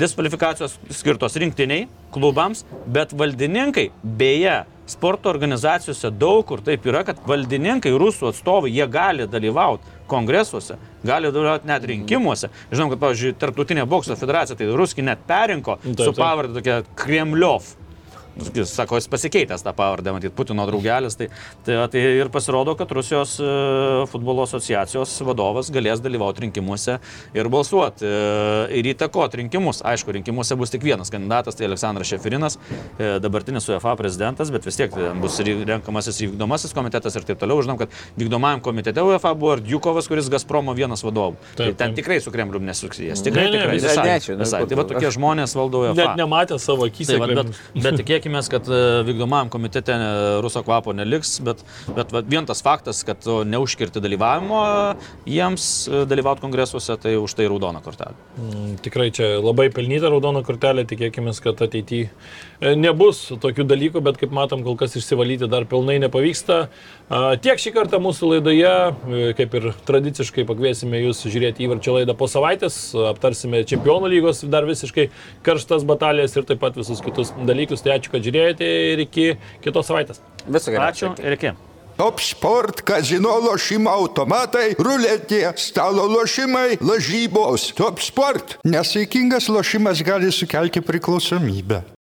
diskvalifikacijos skirtos rinktiniai, klubams, bet valdininkai, beje, sporto organizacijose daug kur taip yra, kad valdininkai, rusų atstovai, jie gali dalyvauti kongresuose, gali dalyvauti net rinkimuose. Žinom, kad, pavyzdžiui, Tartutinė bokso federacija, tai ruskiai net perinko Taip, su taip. pavardė tokia Kremliov. Sako, jis pasikeitęs tą pavardę, matyt, Putino draugelis. Tai, tai, tai ir pasirodo, kad Rusijos e, futbolo asociacijos vadovas galės dalyvauti rinkimuose ir balsuoti. E, ir įtakoti rinkimus. Aišku, rinkimuose bus tik vienas kandidatas, tai Aleksandras Šefirinas, e, dabartinis UEFA prezidentas, bet vis tiek ten bus renkamasis vykdomasis komitetas ir taip toliau. Žinom, kad vykdomajam komitete UEFA buvo ir Djukovas, kuris Gazpromo vienas vadovų. Tai Taip, ten taip. tikrai su Kremliumi nesuksijas. Tikrai, Ne, ne, tikrai. visai Visai, visai. Tai va tokie žmonės valdo UEFA. Net nematė savo akise. Tai, va, bet, Kremlius. Bet tikėkime, kad e, vykdomajam komitete e, ruso kvapo neliks, bet, bet vien tas faktas, kad neužkirti dalyvavimo jiems e, dalyvauti kongresuose, tai už tai raudona kortelė. Mm, Tikrai čia labai pelnyta raudona kortelė, tikėkime, kad ateityje nebus tokių dalykų, bet kaip matom, kol kas išsivalyti dar pilnai nepavyksta. A, Tiek šį kartą mūsų laidoje, e, kaip ir tradiciškai pakviesime jūs žiūrėti įvarčio laidą po savaitės, aptarsime čempionų lygos dar visiškai karštas batalijas ir taip pat visus kitus dalykus. Tai ačiū, kad žiūrėjote ir iki kitos savaitės. Viso geriausio. Ačiū ir iki. Top sport, kazino lošimo automatai, ruletė, stalo lošimai, lažybos. Top sport. Nesaikingas lošimas gali sukelti priklausomybę.